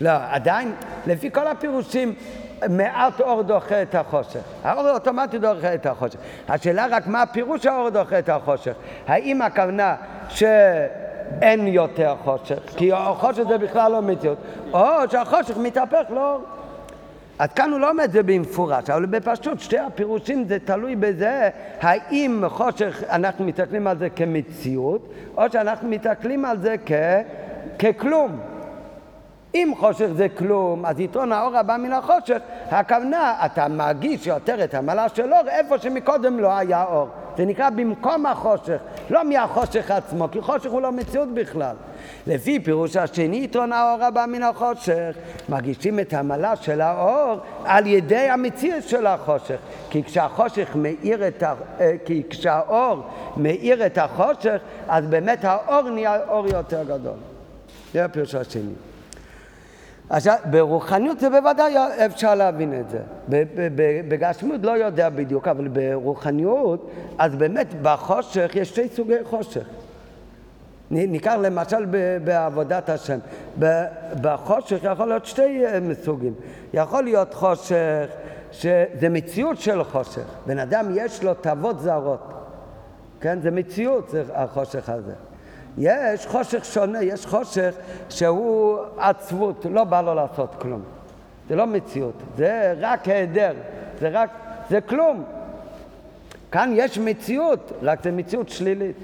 לא, עדיין, לפי כל הפירושים, מעט אור דוחה את החושך. האור אוטומטית דוחה את החושך. השאלה רק מה הפירוש האור דוחה את החושך. האם הכוונה שאין יותר חושך, כי החושך זה בכלל לא מציאות, או שהחושך מתהפך לאור. אז כאן הוא לא אומר את זה במפורש, אבל בפשוט שתי הפירושים זה תלוי בזה האם חושך, אנחנו מסתכלים על זה כמציאות, או שאנחנו מסתכלים על זה כ... ככלום. אם חושך זה כלום, אז יתרון האור הבא מן החושך, הכוונה, אתה מרגיש יותר את המעלה של אור איפה שמקודם לא היה אור. זה נקרא במקום החושך, לא מהחושך עצמו, כי חושך הוא לא מציאות בכלל. לפי פירוש השני, יתרון האור הבא מן החושך, מרגישים את המעלה של האור על ידי המציאות של החושך. כי כשהחושך מאיר את ה... אה, כי כשהאור מאיר את החושך, אז באמת האור נהיה אור יותר גדול. זה הפירוש השני. עכשיו, ברוחניות זה בוודאי אפשר להבין את זה. בגשמיות לא יודע בדיוק, אבל ברוחניות, אז באמת בחושך יש שתי סוגי חושך. ניקח למשל בעבודת השם. בחושך יכול להיות שתי אה, סוגים. יכול להיות חושך שזה מציאות של חושך. בן אדם יש לו תאוות זרות. כן? זה מציאות, זה החושך הזה. יש חושך שונה, יש חושך שהוא עצבות, לא בא לו לעשות כלום. זה לא מציאות, זה רק היעדר, זה רק, זה כלום. כאן יש מציאות, רק זה מציאות שלילית.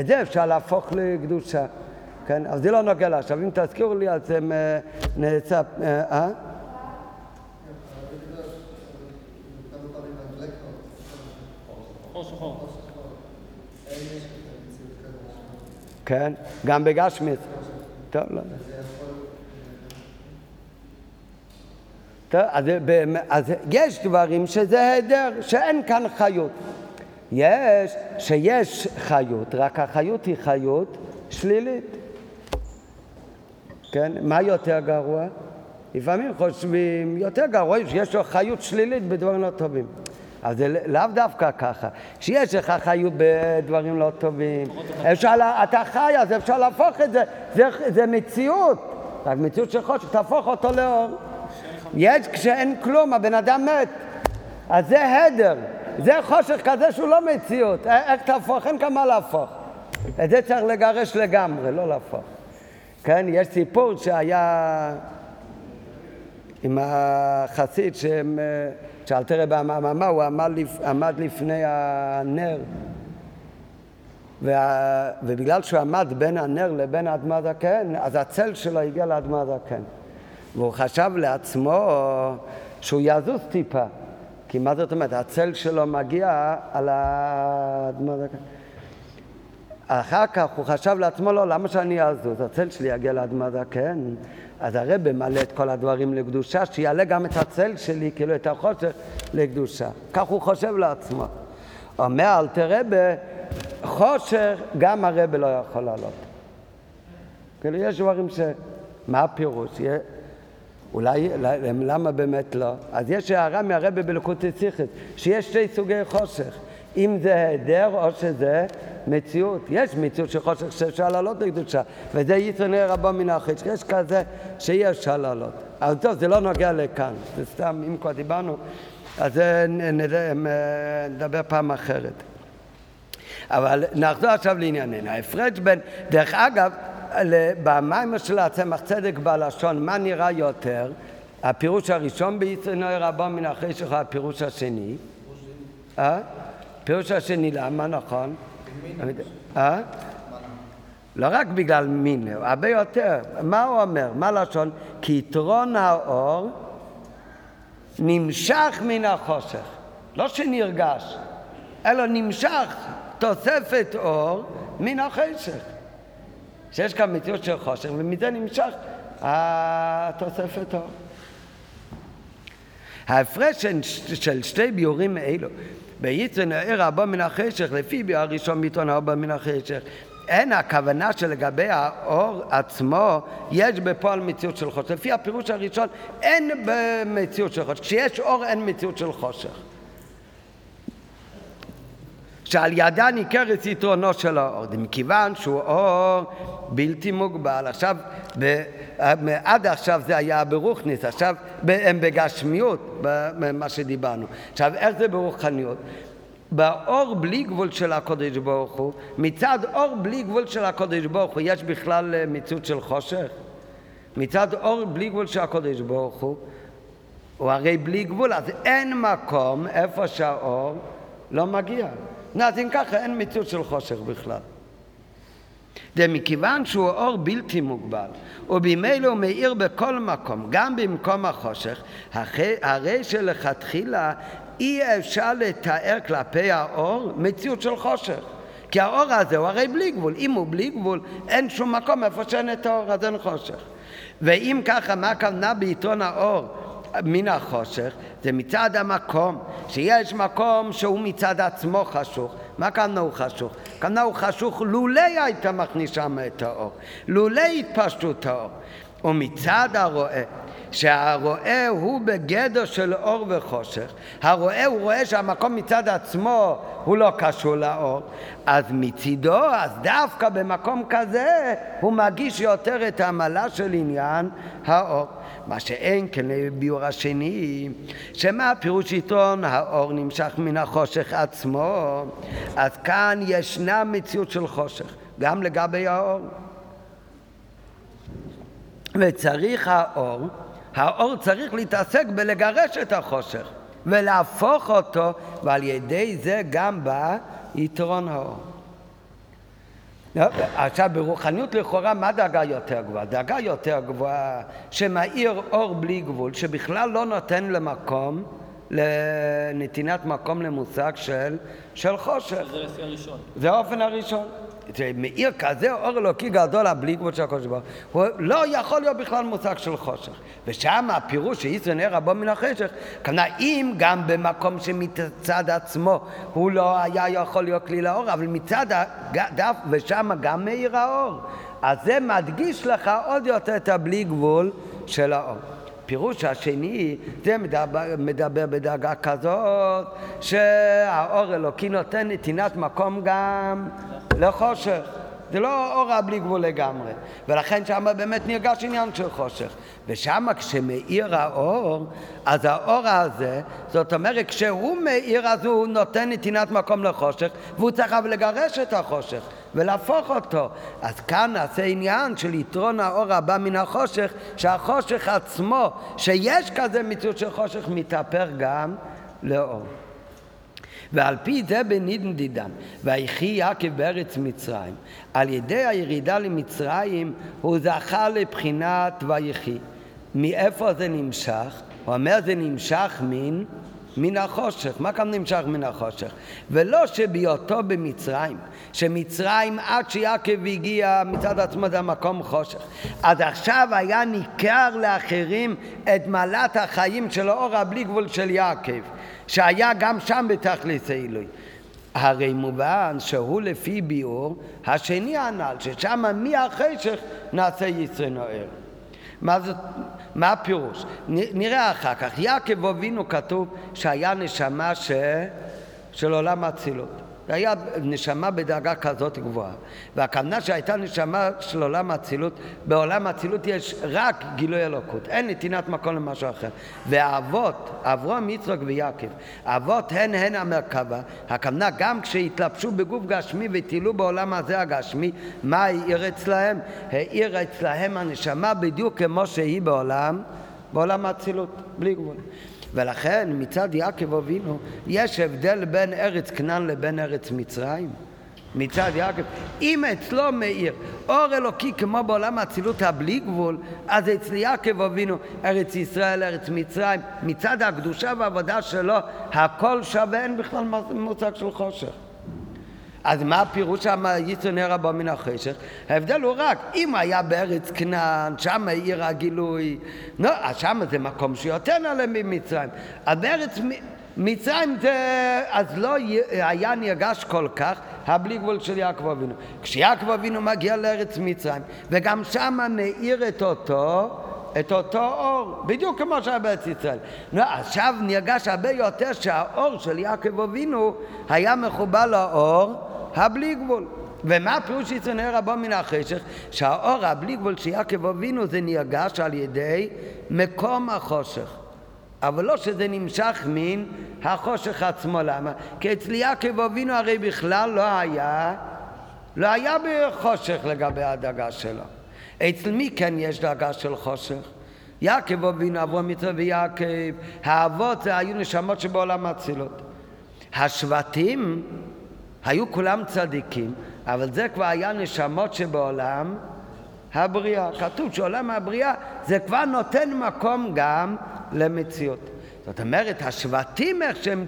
את זה אפשר להפוך לקדושה, כן? אבל זה לא נוגע לה. עכשיו, אם תזכירו לי, אז זה נעצה... אה? כן, גם בגשמית. טוב, לא. טוב, אז, אז יש דברים שזה היעדר, שאין כאן חיות. יש, שיש חיות, רק החיות היא חיות שלילית. כן, מה יותר גרוע? לפעמים חושבים, יותר גרוע שיש לו חיות שלילית בדברים לא טובים. אז זה לאו דווקא ככה. כשיש לך חיות בדברים לא טובים, אפשר, אתה חי, אז אפשר להפוך את זה. זה, זה מציאות, רק מציאות של חושך, תהפוך אותו לאור. יש כשאין כלום, הבן אדם מת. אז זה הדר. זה חושך כזה שהוא לא מציאות. איך תהפוך? אין כמה להפוך. את זה צריך לגרש לגמרי, לא להפוך. כן, יש סיפור שהיה עם החסיד שהם... שאלתר רבי המאמה, הוא עמד, לפ, עמד לפני הנר, וה, ובגלל שהוא עמד בין הנר לבין האדמת הקן, אז הצל שלו הגיע לאדמת הקן. והוא חשב לעצמו שהוא יזוז טיפה, כי מה זאת אומרת? הצל שלו מגיע על האדמת הקן. אחר כך הוא חשב לעצמו, לא, למה שאני אזוז? הצל שלי יגיע לאדמת הקן. אז הרב מעלה את כל הדברים לקדושה, שיעלה גם את הצל שלי, כאילו את החושך, לקדושה. כך הוא חושב לעצמו. אומר אלתר רבה, חושך גם הרבה לא יכול לעלות. כאילו יש דברים ש... מה הפירוש? אולי, למה באמת לא? אז יש הערה מהרבה בלקוטי ציחס, שיש שתי סוגי חושך. אם זה היעדר או שזה מציאות. יש מציאות של חושך שאפשר לעלות לקדושה, וזה יתרונה רבו מן החשך. יש כזה שאי אפשר לעלות. אבל טוב, זה לא נוגע לכאן. זה סתם, אם כבר דיברנו, אז נדבר פעם אחרת. אבל נחזור עכשיו לענייננו. ההפרש בין, דרך אגב, במים של הצמח צדק בלשון, מה נראה יותר? הפירוש הראשון ביתרונה רבו מן החשך, הפירוש השני. אה? הפירוש השני, למה נכון? אה? לא רק בגלל מין, הרבה יותר. מה הוא אומר? מה לשון? כי יתרון האור נמשך מן החושך. לא שנרגש, אלא נמשך תוספת אור מן החשך. שיש כאן מציאות של חושך, ומזה נמשך התוספת אור. ההפרש של שתי ביורים אלו העיר הבא מן החשך, לפי ביור הראשון בעיתון הבא מן החשך. אין הכוונה שלגבי האור עצמו יש בפועל מציאות של חושך. לפי הפירוש הראשון אין במציאות של חושך. כשיש אור אין מציאות של חושך. שעל ידה ניכרת יתרונו של האור, מכיוון שהוא אור בלתי מוגבל. עכשיו, ב, עד עכשיו זה היה ברוכניס, עכשיו הם בגשמיות, מה שדיברנו. עכשיו, איך זה ברוחניות? באור בלי גבול של הקודש ברוך הוא, מצד אור בלי גבול של הקודש ברוך הוא, יש בכלל אה, מציאות של חושך? מצד אור בלי גבול של הקודש ברוך הוא, הוא הרי בלי גבול, אז אין מקום איפה שהאור לא מגיע. אז אם ככה אין מציאות של חושך בכלל. זה מכיוון שהוא אור בלתי מוגבל, ובמילא הוא מאיר בכל מקום, גם במקום החושך, הרי שלכתחילה אי אפשר לתאר כלפי האור מציאות של חושך. כי האור הזה הוא הרי בלי גבול. אם הוא בלי גבול, אין שום מקום איפה שאין את האור, אז אין חושך. ואם ככה, מה הכוונה בעיתון האור? מן החושך, זה מצד המקום, שיש מקום שהוא מצד עצמו חשוך. מה כוונה הוא חשוך? כוונה הוא חשוך לולא הייתה מכניס שם את האור, לולא התפשטות האור. ומצד הרואה, שהרואה הוא בגדר של אור וחושך. הרואה הוא רואה שהמקום מצד עצמו הוא לא קשור לאור, אז מצידו, אז דווקא במקום כזה הוא מגיש יותר את העמלה של עניין האור. מה שאין כן לביאור השני, שמה פירוש יתרון האור נמשך מן החושך עצמו, אז כאן ישנה מציאות של חושך, גם לגבי האור. וצריך האור, האור צריך להתעסק בלגרש את החושך ולהפוך אותו, ועל ידי זה גם בא יתרון האור. לא, עכשיו ברוחניות לכאורה מה דאגה יותר גבוהה? דאגה יותר גבוהה שמאיר אור בלי גבול, שבכלל לא נותן למקום, לנתינת מקום למושג של, של חושך. זה לפי הראשון. זה האופן הראשון. מאיר כזה אור אלוקי גדול בלי גבול של הקודש ברוך הוא לא יכול להיות בכלל מושג של חושך. ושם הפירוש שישראל נר רבו מן החשך, כנראה אם גם במקום שמצד עצמו הוא לא היה יכול להיות כלי לאור, אבל מצד הדף ושם גם מאיר האור. אז זה מדגיש לך עוד יותר את הבלי גבול של האור. הפירוש השני, זה מדבר, מדבר בדרגה כזאת, שהאור אלוקי נותן נתינת מקום גם לחושך. זה לא אורה בלי גבול לגמרי. ולכן שם באמת נרגש עניין של חושך. ושם כשמאיר האור, אז האור הזה, זאת אומרת, כשהוא מאיר אז הוא נותן נתינת מקום לחושך, והוא צריך אבל לגרש את החושך ולהפוך אותו. אז כאן נעשה עניין של יתרון האור הבא מן החושך, שהחושך עצמו, שיש כזה מציאות של חושך, מתהפך גם לאור. ועל פי זה בנידן דידן, ויחי יעקב בארץ מצרים. על ידי הירידה למצרים הוא זכה לבחינת ויחי. מאיפה זה נמשך? הוא אומר זה נמשך מן מן החושך. מה כאן נמשך מן החושך? ולא שבהיותו במצרים, שמצרים עד שיעקב הגיע מצד עצמו זה המקום חושך. אז עכשיו היה ניכר לאחרים את מעלת החיים של האור הבלי גבול של יעקב. שהיה גם שם בתכלית העילוי. הרי מובן שהוא לפי ביאור השני הנ"ל, ששם מהחשך נעשה יצרי נוער. מה, זאת, מה הפירוש? נראה אחר כך. יעקב אבינו כתוב שהיה נשמה ש... של עולם האצילות. היה נשמה בדרגה כזאת גבוהה. והכוונה שהייתה נשמה של עולם האצילות, בעולם האצילות יש רק גילוי אלוקות, אין נתינת מקום למשהו אחר. והאבות, אברהם, יצחק ויעקב, האבות הן הן המרכבה, הכוונה גם כשהתלבשו בגוף גשמי וטילו בעולם הזה הגשמי, מה העיר אצלהם? העיר אצלהם הנשמה בדיוק כמו שהיא בעולם, בעולם האצילות, בלי גבול. ולכן מצד יעקב אבינו יש הבדל בין ארץ כנען לבין ארץ מצרים. מצד יעקב, אם אצלו מאיר אור אלוקי כמו בעולם האצילות הבלי גבול, אז אצל יעקב אבינו ארץ ישראל, ארץ מצרים, מצד הקדושה והעבודה שלו, הכל שווה, אין בכלל מושג של חושך. אז מה הפירוש יצונר רבו מן החשך? ההבדל הוא רק, אם היה בארץ כנען, שם עיר הגילוי, לא, אז שם זה מקום שיותר נעלה ממצרים. אז בארץ מצרים זה, אז לא היה נרגש כל כך הבלי גבול של יעקב אבינו. כשיעקב אבינו מגיע לארץ מצרים, וגם שם מאיר את אותו את אותו אור, בדיוק כמו שהיה בארץ ישראל. לא, עכשיו נרגש הרבה יותר שהאור של יעקב אבינו היה מחובר לאור הבלי גבול. ומה הפירוש יצאני רבו מן החשך? שהאור הבלי גבול שיעקב אבינו זה נרגש על ידי מקום החושך. אבל לא שזה נמשך מן החושך עצמו. למה? כי אצל יעקב אבינו הרי בכלל לא היה, לא היה בחושך לגבי הדאגה שלו. אצל מי כן יש דאגה של חושך? יעקב אבינו, אברהם מצווה ויעקב, האבות היו נשמות שבעולם האצילות. השבטים היו כולם צדיקים, אבל זה כבר היה נשמות שבעולם הבריאה. כתוב שעולם הבריאה זה כבר נותן מקום גם למציאות. זאת אומרת, השבטים איך שהם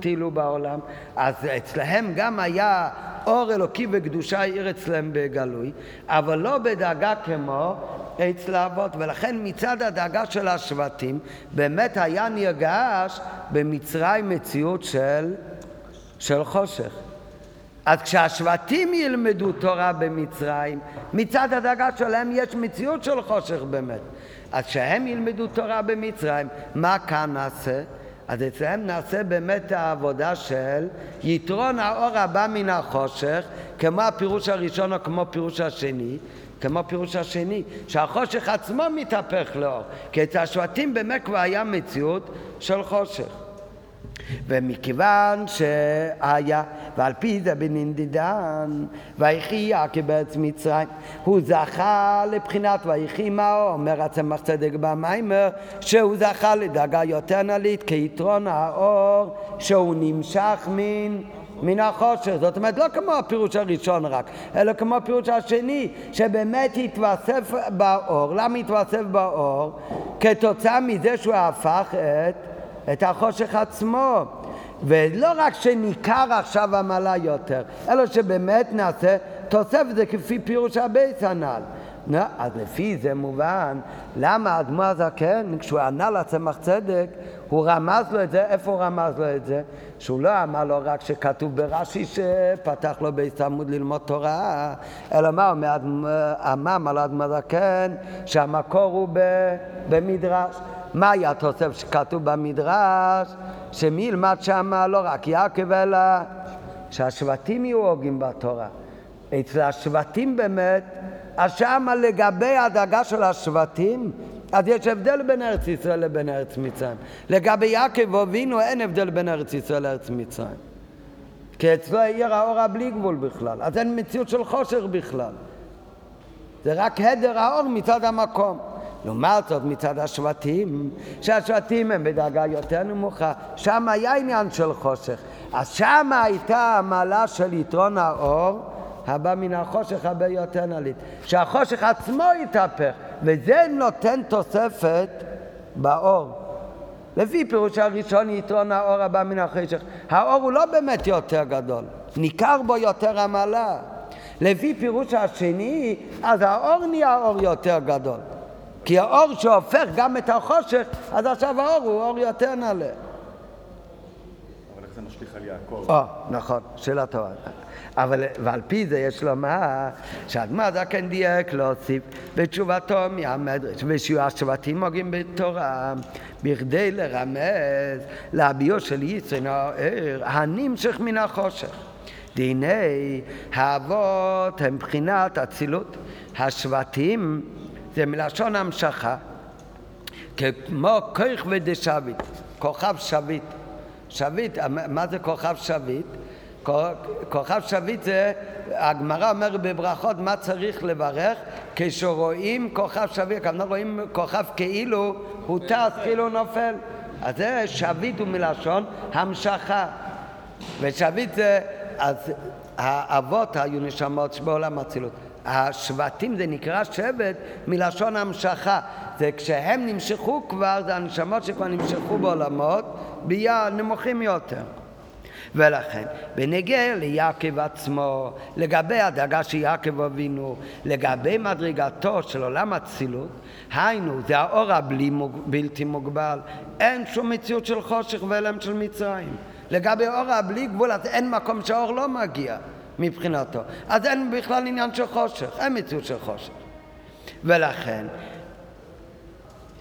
טיילו בעולם, אז אצלהם גם היה אור אלוקי וקדושה העיר אצלם בגלוי, אבל לא בדאגה כמו אצל האבות, ולכן מצד הדאגה של השבטים באמת היה נרגש במצרים מציאות של, של חושך. אז כשהשבטים ילמדו תורה במצרים, מצד הדאגה שלהם יש מציאות של חושך באמת. אז כשהם ילמדו תורה במצרים, מה כאן נעשה? אז אצלם נעשה באמת העבודה של יתרון האור הבא מן החושך, כמו הפירוש הראשון או כמו הפירוש השני, כמו הפירוש השני, שהחושך עצמו מתהפך לאור, כי אצל השבטים באמת כבר היה מציאות של חושך. ומכיוון שהיה, ועל פי זה בנינדידן, ויחי יעקב בארץ מצרים, הוא זכה לבחינת ויחי מאו, אומר הצמח צדק במיימר, שהוא זכה לדאגה יותר נלית כיתרון האור, שהוא נמשך מן... מן החושך, זאת אומרת לא כמו הפירוש הראשון רק, אלא כמו הפירוש השני, שבאמת התווסף באור. למה התווסף באור? כתוצאה מזה שהוא הפך את את החושך עצמו. ולא רק שניכר עכשיו עמלה יותר, אלא שבאמת נעשה תוסף זה כפי פירוש הבייס הנ"ל. אז לפי זה מובן למה האדמו"ר הזקן, כשהוא ענה לצמח צדק, הוא רמז לו את זה, איפה הוא רמז לו את זה? שהוא לא אמר לו רק שכתוב ברש"י שפתח לו בית עמוד ללמוד תורה, אלא מה אומר המם על האדמו"ר הזקן? שהמקור הוא במדרש. מה היה התוסף שכתוב במדרש? שמי ילמד שמה לא רק יעקב אלא שהשבטים יהיו הוגים בתורה. אצל השבטים באמת, אז שמה לגבי הדאגה של השבטים, אז יש הבדל בין ארץ ישראל לבין ארץ מצרים. לגבי יעקב אבינו אין הבדל בין ארץ ישראל לארץ מצרים. כי אצלו עיר האורה בלי גבול בכלל, אז אין מציאות של חושך בכלל. זה רק הדר האור מצד המקום. לעומת זאת מצד השבטים, שהשבטים הם בדרגה יותר נמוכה, שם היה עניין של חושך. אז שם הייתה המעלה של יתרון האור הבא מן החושך הרבה יותר נלית. שהחושך עצמו התהפך, וזה נותן תוספת באור. לפי פירוש הראשון יתרון האור הבא מן החושך. האור הוא לא באמת יותר גדול, ניכר בו יותר המעלה. לפי פירוש השני, אז האור נהיה אור יותר גדול. כי האור שהופך גם את החושך, אז עכשיו האור הוא אור יותר נעלה. אבל איך זה משליך על יעקב? או, נכון, שאלה טובה. אבל, ועל פי זה יש לומר שהאדמה זקן דייק להוסיף בתשובתו מהמדרש ושיהיו השבטים מוגים בתורה בכדי לרמז להביאו של יצרן הער הנמשך מן החושך. דיני האבות הם בחינת אצילות השבטים מלשון המשכה, כמו כוח ודשביט, כוכב שביט. שביט, מה זה כוכב שביט? כוכב שביט זה, הגמרא אומרת בברכות מה צריך לברך כשרואים כוכב שביט, כמובן רואים כוכב כאילו הוא טס, כאילו הוא נופל. אז זה שביט הוא מלשון המשכה. ושביט זה, אז האבות היו נשמות בעולם אצילות. השבטים זה נקרא שבט מלשון המשכה. זה כשהם נמשכו כבר, זה הנשמות שכבר נמשכו בעולמות, ביה נמוכים יותר. ולכן, בנגיע ליעקב עצמו, לגבי הדאגה של יעקב אבינו, לגבי מדרגתו של עולם אצילות, היינו, זה האור הבלתי מוגבל, אין שום מציאות של חושך ואלם של מצרים. לגבי אור הבלי גבול, אז אין מקום שהאור לא מגיע. מבחינתו. אז אין בכלל עניין של חושך, אין מציאות של חושך. ולכן,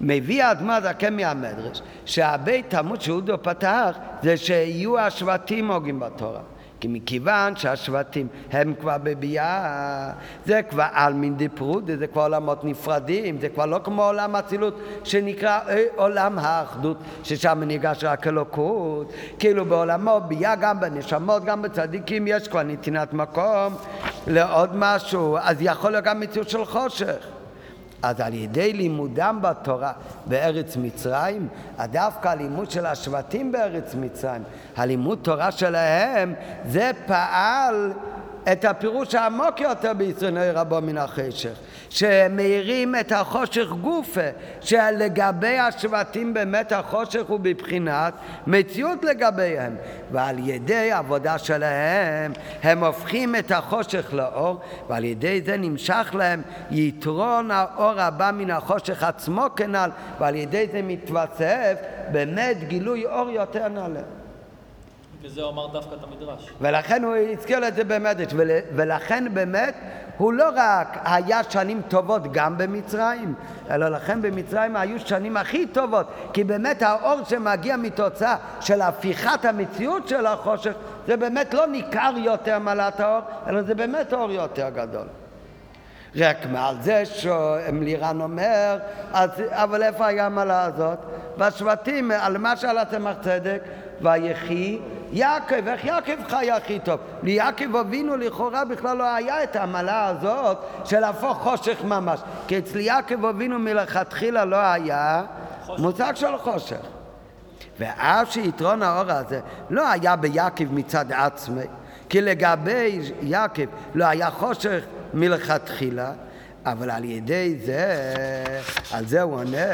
מביא האדמה זקן מהמדרש, שהבית תמות שאודו פתח זה שיהיו השבטים הוגים בתורה. כי מכיוון שהשבטים הם כבר בביאה, זה כבר עלמין דיפרוד, זה כבר עולמות נפרדים, זה כבר לא כמו עולם אצילות שנקרא אה, עולם האחדות, ששם ניגש רק אלוקות. כאילו בעולמו ביאה גם בנשמות, גם בצדיקים, יש כבר נתינת מקום לעוד משהו, אז יכול להיות גם מציאות של חושך. אז על ידי לימודם בתורה בארץ מצרים, דווקא הלימוד של השבטים בארץ מצרים, הלימוד תורה שלהם, זה פעל את הפירוש העמוק יותר בישראל רבו מן החשך, שמאירים את החושך גופה, שלגבי השבטים באמת החושך הוא בבחינת מציאות לגביהם, ועל ידי העבודה שלהם הם הופכים את החושך לאור, ועל ידי זה נמשך להם יתרון האור הבא מן החושך עצמו כנ"ל, ועל ידי זה מתווסף באמת גילוי אור יותר נעלה. הוא אמר דווקא את המדרש. ולכן הוא הזכיר את זה במדרש, ול, ולכן באמת הוא לא רק היה שנים טובות גם במצרים, אלא לכן במצרים היו שנים הכי טובות, כי באמת האור שמגיע מתוצאה של הפיכת המציאות של החושך, זה באמת לא ניכר יותר מעלת האור, אלא זה באמת אור יותר גדול. רק מעל זה שלירן אומר, אז, אבל איפה היה המעלה הזאת? בשבטים, על מה שאל התמר צדק, ויחי יעקב, איך יעקב חי הכי טוב? ליעקב אבינו לכאורה בכלל לא היה את המעלה הזאת של להפוך חושך ממש, כי אצל יעקב אבינו מלכתחילה לא היה מושג של חושך. ואף שיתרון האור הזה לא היה ביעקב מצד עצמי, כי לגבי יעקב לא היה חושך מלכתחילה, אבל על ידי זה, על זה הוא עונה,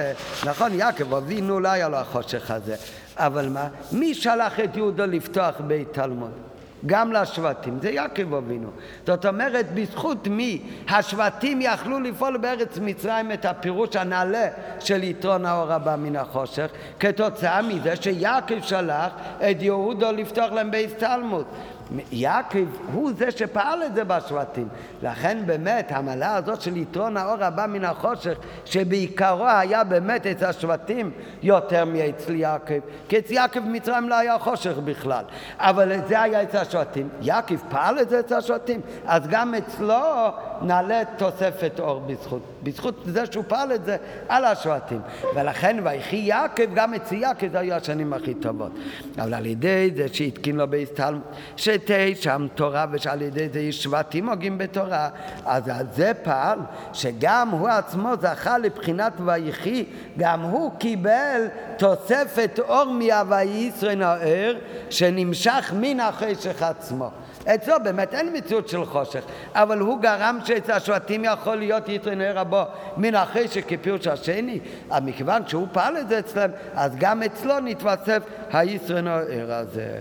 נכון, יעקב אבינו לא היה לו החושך הזה, אבל מה, מי שלח את יהודה לפתוח בית תלמוד? גם לשבטים, זה יעקב אבינו. זאת אומרת, בזכות מי השבטים יכלו לפעול בארץ מצרים את הפירוש הנעלה של יתרון האור הבא מן החושך, כתוצאה מזה שיעקב שלח את יהודה לפתוח להם בית תלמוד. יעקב הוא זה שפעל את זה בשבטים. לכן באמת המעלה הזאת של יתרון האור הבא מן החושך, שבעיקרו היה באמת אצל השבטים יותר מאצל יעקב. כי אצל יעקב במצרים לא היה חושך בכלל. אבל זה היה אצל השבטים. יעקב פעל את זה אצל השבטים. אז גם אצלו נעלה תוספת אור בזכות. בזכות זה שהוא פעל את זה על השבטים. ולכן ויחי יעקב, גם אצל יעקב זה היו השנים הכי טובות. אבל על ידי זה שהתקין לו בהסתלמות, שם תורה ושעל ידי זה שבטים הוגים בתורה, אז על זה פעל שגם הוא עצמו זכה לבחינת ויחי, גם הוא קיבל תוספת אור מהווי ישראל נאר שנמשך מן החשך עצמו. אצלו באמת אין מציאות של חושך, אבל הוא גרם שאצל השבטים יכול להיות יתרני רבו מן החשך כפירוש השני, אז מכיוון שהוא פעל את זה אצלם, אז גם אצלו נתווסף היתרני הזה.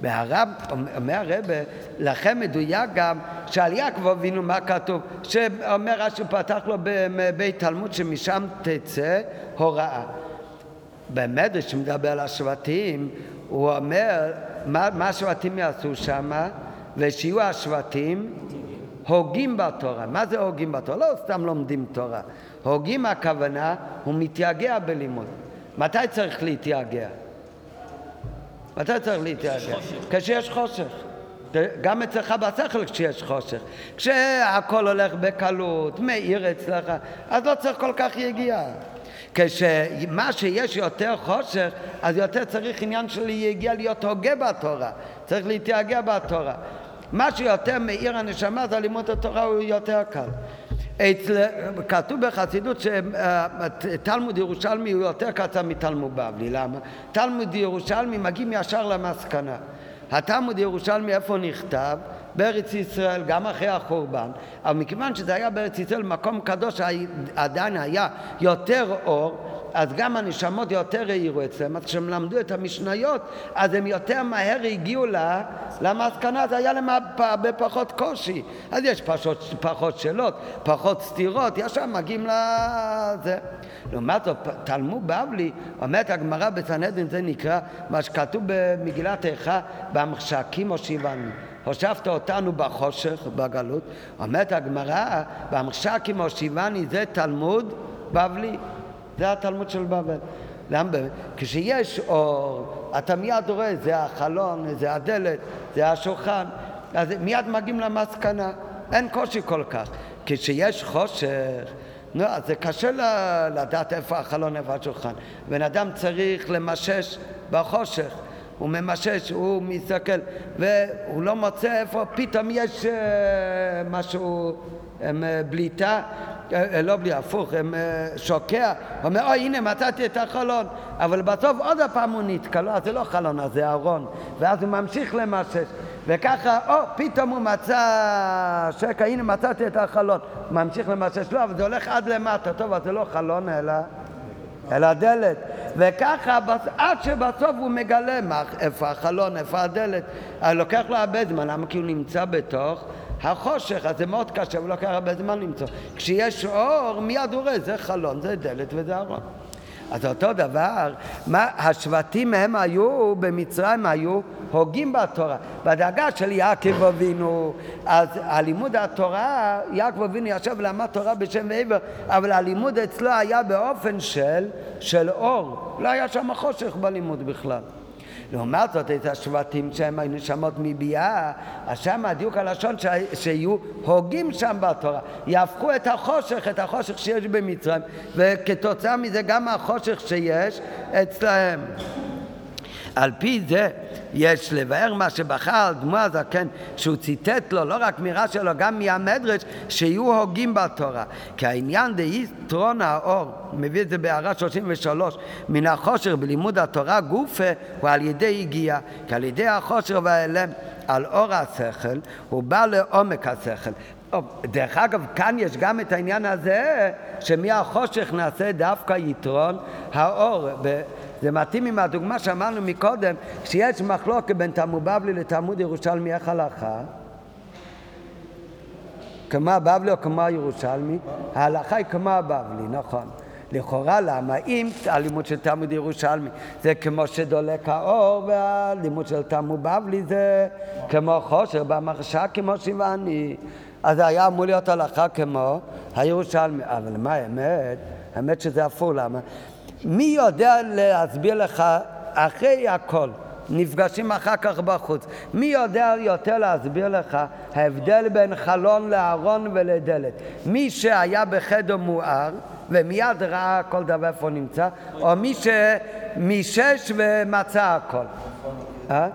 והרב, אומר הרבה, לכן מדויק גם שעל יעקב אבינו מה כתוב? שאומר רש"י פתח לו בבית תלמוד שמשם תצא הוראה. במדרש שמדבר על השבטים, הוא אומר מה, מה השבטים יעשו שם, ושיהיו השבטים הוגים בתורה. מה זה הוגים בתורה? לא סתם לומדים תורה. הוגים הכוונה, הוא מתייגע בלימוד. מתי צריך להתייגע? מתי צריך להתייגע? כשיש חושך. גם אצלך בשכל כשיש חושך. כשהכל הולך בקלות, מאיר אצלך, אז לא צריך כל כך יגיעה. כשמה שיש יותר חושך, אז יותר צריך עניין של יגיע להיות הוגה בתורה, צריך להתייגע בתורה. מה שיותר מאיר הנשמה זה לימוד התורה הוא יותר קל. אצל, כתוב בחסידות שתלמוד ירושלמי הוא יותר קצר מתלמוד בבלי, למה? תלמוד ירושלמי מגיעים ישר למסקנה. התלמוד ירושלמי איפה נכתב? בארץ ישראל, גם אחרי החורבן, אבל מכיוון שזה היה בארץ ישראל מקום קדוש עדיין היה יותר אור, אז גם הנשמות יותר העירו אצלם, אז כשהם למדו את המשניות, אז הם יותר מהר הגיעו לה, למסקנה, זה היה להם הרבה פחות קושי. אז יש פחות, פחות שאלות, פחות סתירות, ישר מגיעים לזה. לעומת זאת, תלמוד בבלי, אומרת הגמרא בסנהדרין, זה נקרא מה שכתוב במגילת איכה, במחשקים הושיבנו. הושבת אותנו בחושך, בגלות. אומרת הגמרא, במחשקים הושיבני זה תלמוד בבלי. זה התלמוד של בבל. למה באמת? כשיש אור, אתה מיד רואה, זה החלון, זה הדלת, זה השולחן, אז מיד מגיעים למסקנה, אין קושי כל כך. כשיש חושך, נו, אז זה קשה לדעת איפה החלון, איפה השולחן. בן אדם צריך למשש בחושך. הוא ממשש, הוא מסתכל, והוא לא מוצא איפה, פתאום יש uh, משהו, uh, בליטה, לא בלי, הפוך, הם, uh, שוקע, הוא אומר, אוי, הנה מצאתי את החלון, אבל בסוף עוד הפעם הוא נתקע, לא, זה לא חלון, זה ארון, ואז הוא ממשיך למשש, וככה, או, פתאום הוא מצא שקע, הנה מצאתי את החלון, ממשיך למשש, לא, אבל זה הולך עד למטה, טוב, אז זה לא חלון, אלא... אלא דלת. וככה עד שבסוף הוא מגלה מה, איפה החלון, איפה הדלת. לוקח לו הרבה זמן, למה? כי הוא נמצא בתוך החושך, אז זה מאוד קשה, הוא לוקח הרבה זמן למצוא. כשיש אור, מיד הוא רואה, זה חלון, זה דלת וזה ארון. אז אותו דבר, מה, השבטים הם היו, במצרים היו הוגים בתורה. בדאגה של יעקב אבינו, אז הלימוד התורה, יעקב אבינו ישב ולמד תורה בשם ועבר, אבל הלימוד אצלו היה באופן של, של אור. לא היה שם חושך בלימוד בכלל. לעומת זאת, את השבטים שהם היו נשמות מביאה, אז שם הדיוק הלשון שיהיו הוגים שם בתורה, יהפכו את החושך, את החושך שיש במצרים, וכתוצאה מזה גם החושך שיש אצלהם. על פי זה יש לבאר מה שבחר דמו הזקן שהוא ציטט לו לא רק מירה שלו גם מהמדרש שיהיו הוגים בתורה. כי העניין דאיסטרון האור מביא את זה בהערה 33 מן החושר בלימוד התורה גופה הוא על ידי הגיעה כי על ידי החושר והאלם על אור השכל הוא בא לעומק השכל דרך אגב, כאן יש גם את העניין הזה שמהחושך נעשה דווקא יתרון האור. זה מתאים עם הדוגמה שאמרנו מקודם, שיש מחלוקת בין תלמוד בבלי לתלמוד ירושלמי, איך הלכה? כמו הבבלי או כמו הירושלמי? ההלכה היא כמו הבבלי, נכון. לכאורה למה? אם הלימוד של תלמוד ירושלמי זה כמו שדולק האור והלימוד של תלמוד בבלי זה כמו חושר במחשה כמו שיבני אז היה אמור להיות הלכה כמו הירושלמי אבל מה האמת? האמת שזה הפוך למה? מי יודע להסביר לך אחרי הכל, נפגשים אחר כך בחוץ, מי יודע יותר להסביר לך ההבדל בין חלון לארון ולדלת? מי שהיה בחדר מואר ומיד ראה כל דבר איפה נמצא, או מי שמישש ומצא הכל? אה?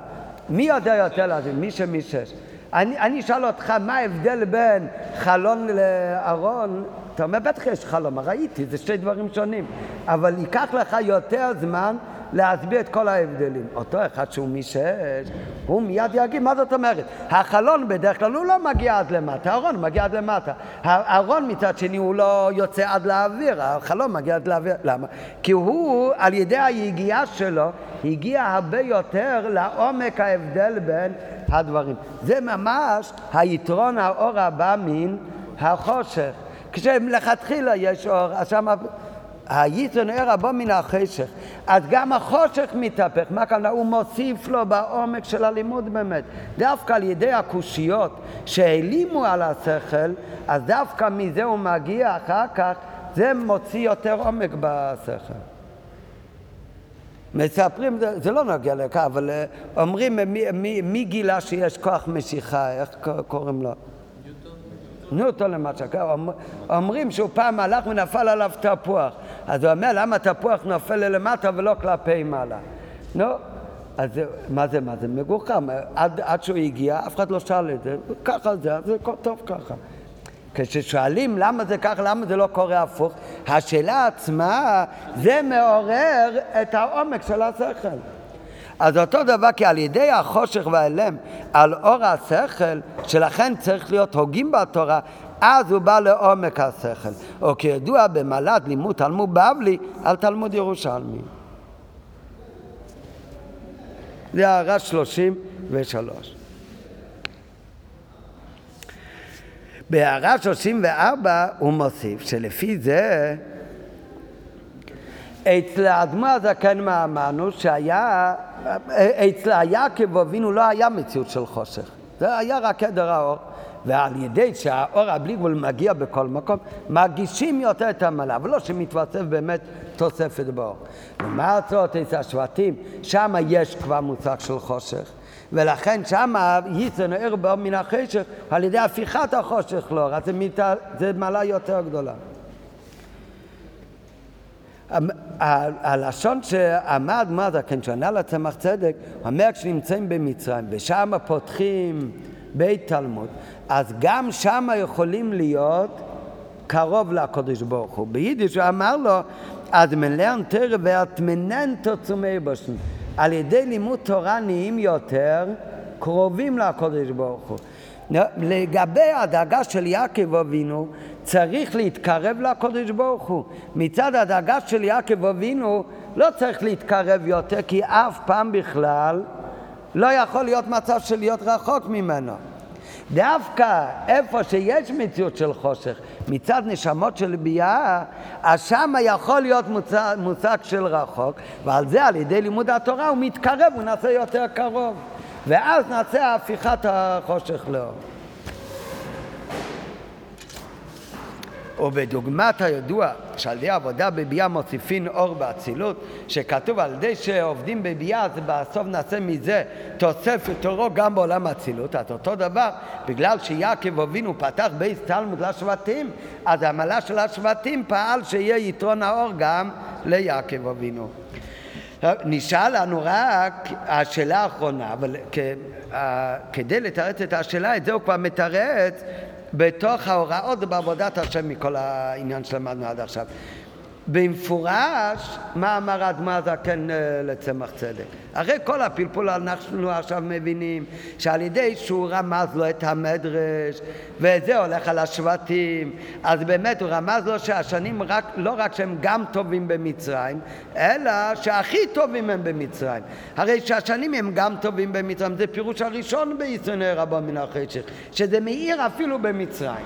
מי יודע יותר להסביר? מי שמישש. אני, אני אשאל אותך מה ההבדל בין חלון לארון אתה אומר, בטח יש חלום, ראיתי, זה שתי דברים שונים. אבל ייקח לך יותר זמן להסביר את כל ההבדלים. אותו אחד שהוא משש, הוא מיד יגיד, מה זאת אומרת? החלון בדרך כלל הוא לא מגיע עד למטה, הארון מגיע עד למטה. הארון מצד שני הוא לא יוצא עד לאוויר, החלון מגיע עד לאוויר. למה? כי הוא, על ידי היגיעה שלו, הגיע הרבה יותר לעומק ההבדל בין הדברים. זה ממש היתרון האור הבא מן החושך. כשמלכתחילה יש אור, אז שם היתרון ער הבא מן החשך. אז גם החושך מתהפך, מה הכוונה? הוא מוסיף לו בעומק של הלימוד באמת. דווקא על ידי הקושיות שהעלימו על השכל, אז דווקא מזה הוא מגיע אחר כך, זה מוציא יותר עומק בשכל. מספרים, זה, זה לא נוגע לכך, אבל אה, אומרים מי, מי, מי גילה שיש כוח משיכה, איך קוראים לו? ניוטון למשל, כן, אומרים שהוא פעם הלך ונפל עליו תפוח, אז הוא אומר למה תפוח נופל למטה ולא כלפי מעלה? נו, אז מה זה, מה זה? מגוחם, עד, עד שהוא הגיע אף אחד לא שאל את זה, ככה זה, זה טוב ככה. כששואלים למה זה ככה, למה זה לא קורה הפוך, השאלה עצמה זה מעורר את העומק של השכל. אז אותו דבר כי על ידי החושך והאלם, על אור השכל, שלכן צריך להיות הוגים בתורה, אז הוא בא לעומק השכל. או כידוע במל"ד לימוד תלמוד בבלי על תלמוד ירושלמי. זה הערה שלושים ושלוש. בהערה שלושים וארבע הוא מוסיף שלפי זה אצל האדמו הזקן מה אמרנו שהיה, אצל יעקב אבינו לא היה מציאות של חושך, זה היה רק עדר האור. ועל ידי שהאור הבלי גבול מגיע בכל מקום, מרגישים יותר את המעלה, ולא שמתווסף באמת תוספת באור. לעומת זאת, אצל השבטים, שם יש כבר מושג של חושך. ולכן שם ייצן ער באור מן החשך על ידי הפיכת החושך לאור, אז זה מעלה יותר גדולה. הלשון שעמד מד"א, כן, שענה לצמח צדק, אומר כשנמצאים במצרים ושם פותחים בית תלמוד, אז גם שם יכולים להיות קרוב לקודש ברוך הוא. ביידיש הוא אמר לו, אז מלאן תרא ואטמננטו צומי בשן. על ידי לימוד תורה נהיים יותר קרובים לקודש ברוך הוא. לגבי הדאגה של יעקב אבינו, צריך להתקרב לקודש ברוך הוא. מצד הדאגה של יעקב אבינו לא צריך להתקרב יותר, כי אף פעם בכלל לא יכול להיות מצב של להיות רחוק ממנו. דווקא איפה שיש מציאות של חושך, מצד נשמות של ביאה, אז שם יכול להיות מושג, מושג של רחוק, ועל זה על ידי לימוד התורה הוא מתקרב, הוא נעשה יותר קרוב. ואז נעשה הפיכת החושך לאור. ובדוגמת הידוע שעל ידי עבודה בביאה מוסיפין אור באצילות, שכתוב על ידי שעובדים בביאה אז בסוף נעשה מזה תוספת אורו גם בעולם האצילות, אז אותו דבר, בגלל שיעקב אבינו פתח בייס תלמוד לשבטים, אז המעלה של השבטים פעל שיהיה יתרון האור גם ליעקב אבינו. נשאל לנו רק השאלה האחרונה, אבל כדי לתרץ את השאלה, את זה הוא כבר מתרץ בתוך ההוראות בעבודת השם מכל העניין שלמדנו עד עכשיו. במפורש, מה אמר האדמה הזקן אה, לצמח צדק? אחרי כל הפלפול אנחנו עכשיו מבינים שעל ידי שהוא רמז לו את המדרש וזה הולך על השבטים אז באמת הוא רמז לו שהשנים רק, לא רק שהם גם טובים במצרים אלא שהכי טובים הם במצרים. הרי שהשנים הם גם טובים במצרים. זה פירוש הראשון בישונאי רבו מן החשך שזה מאיר אפילו במצרים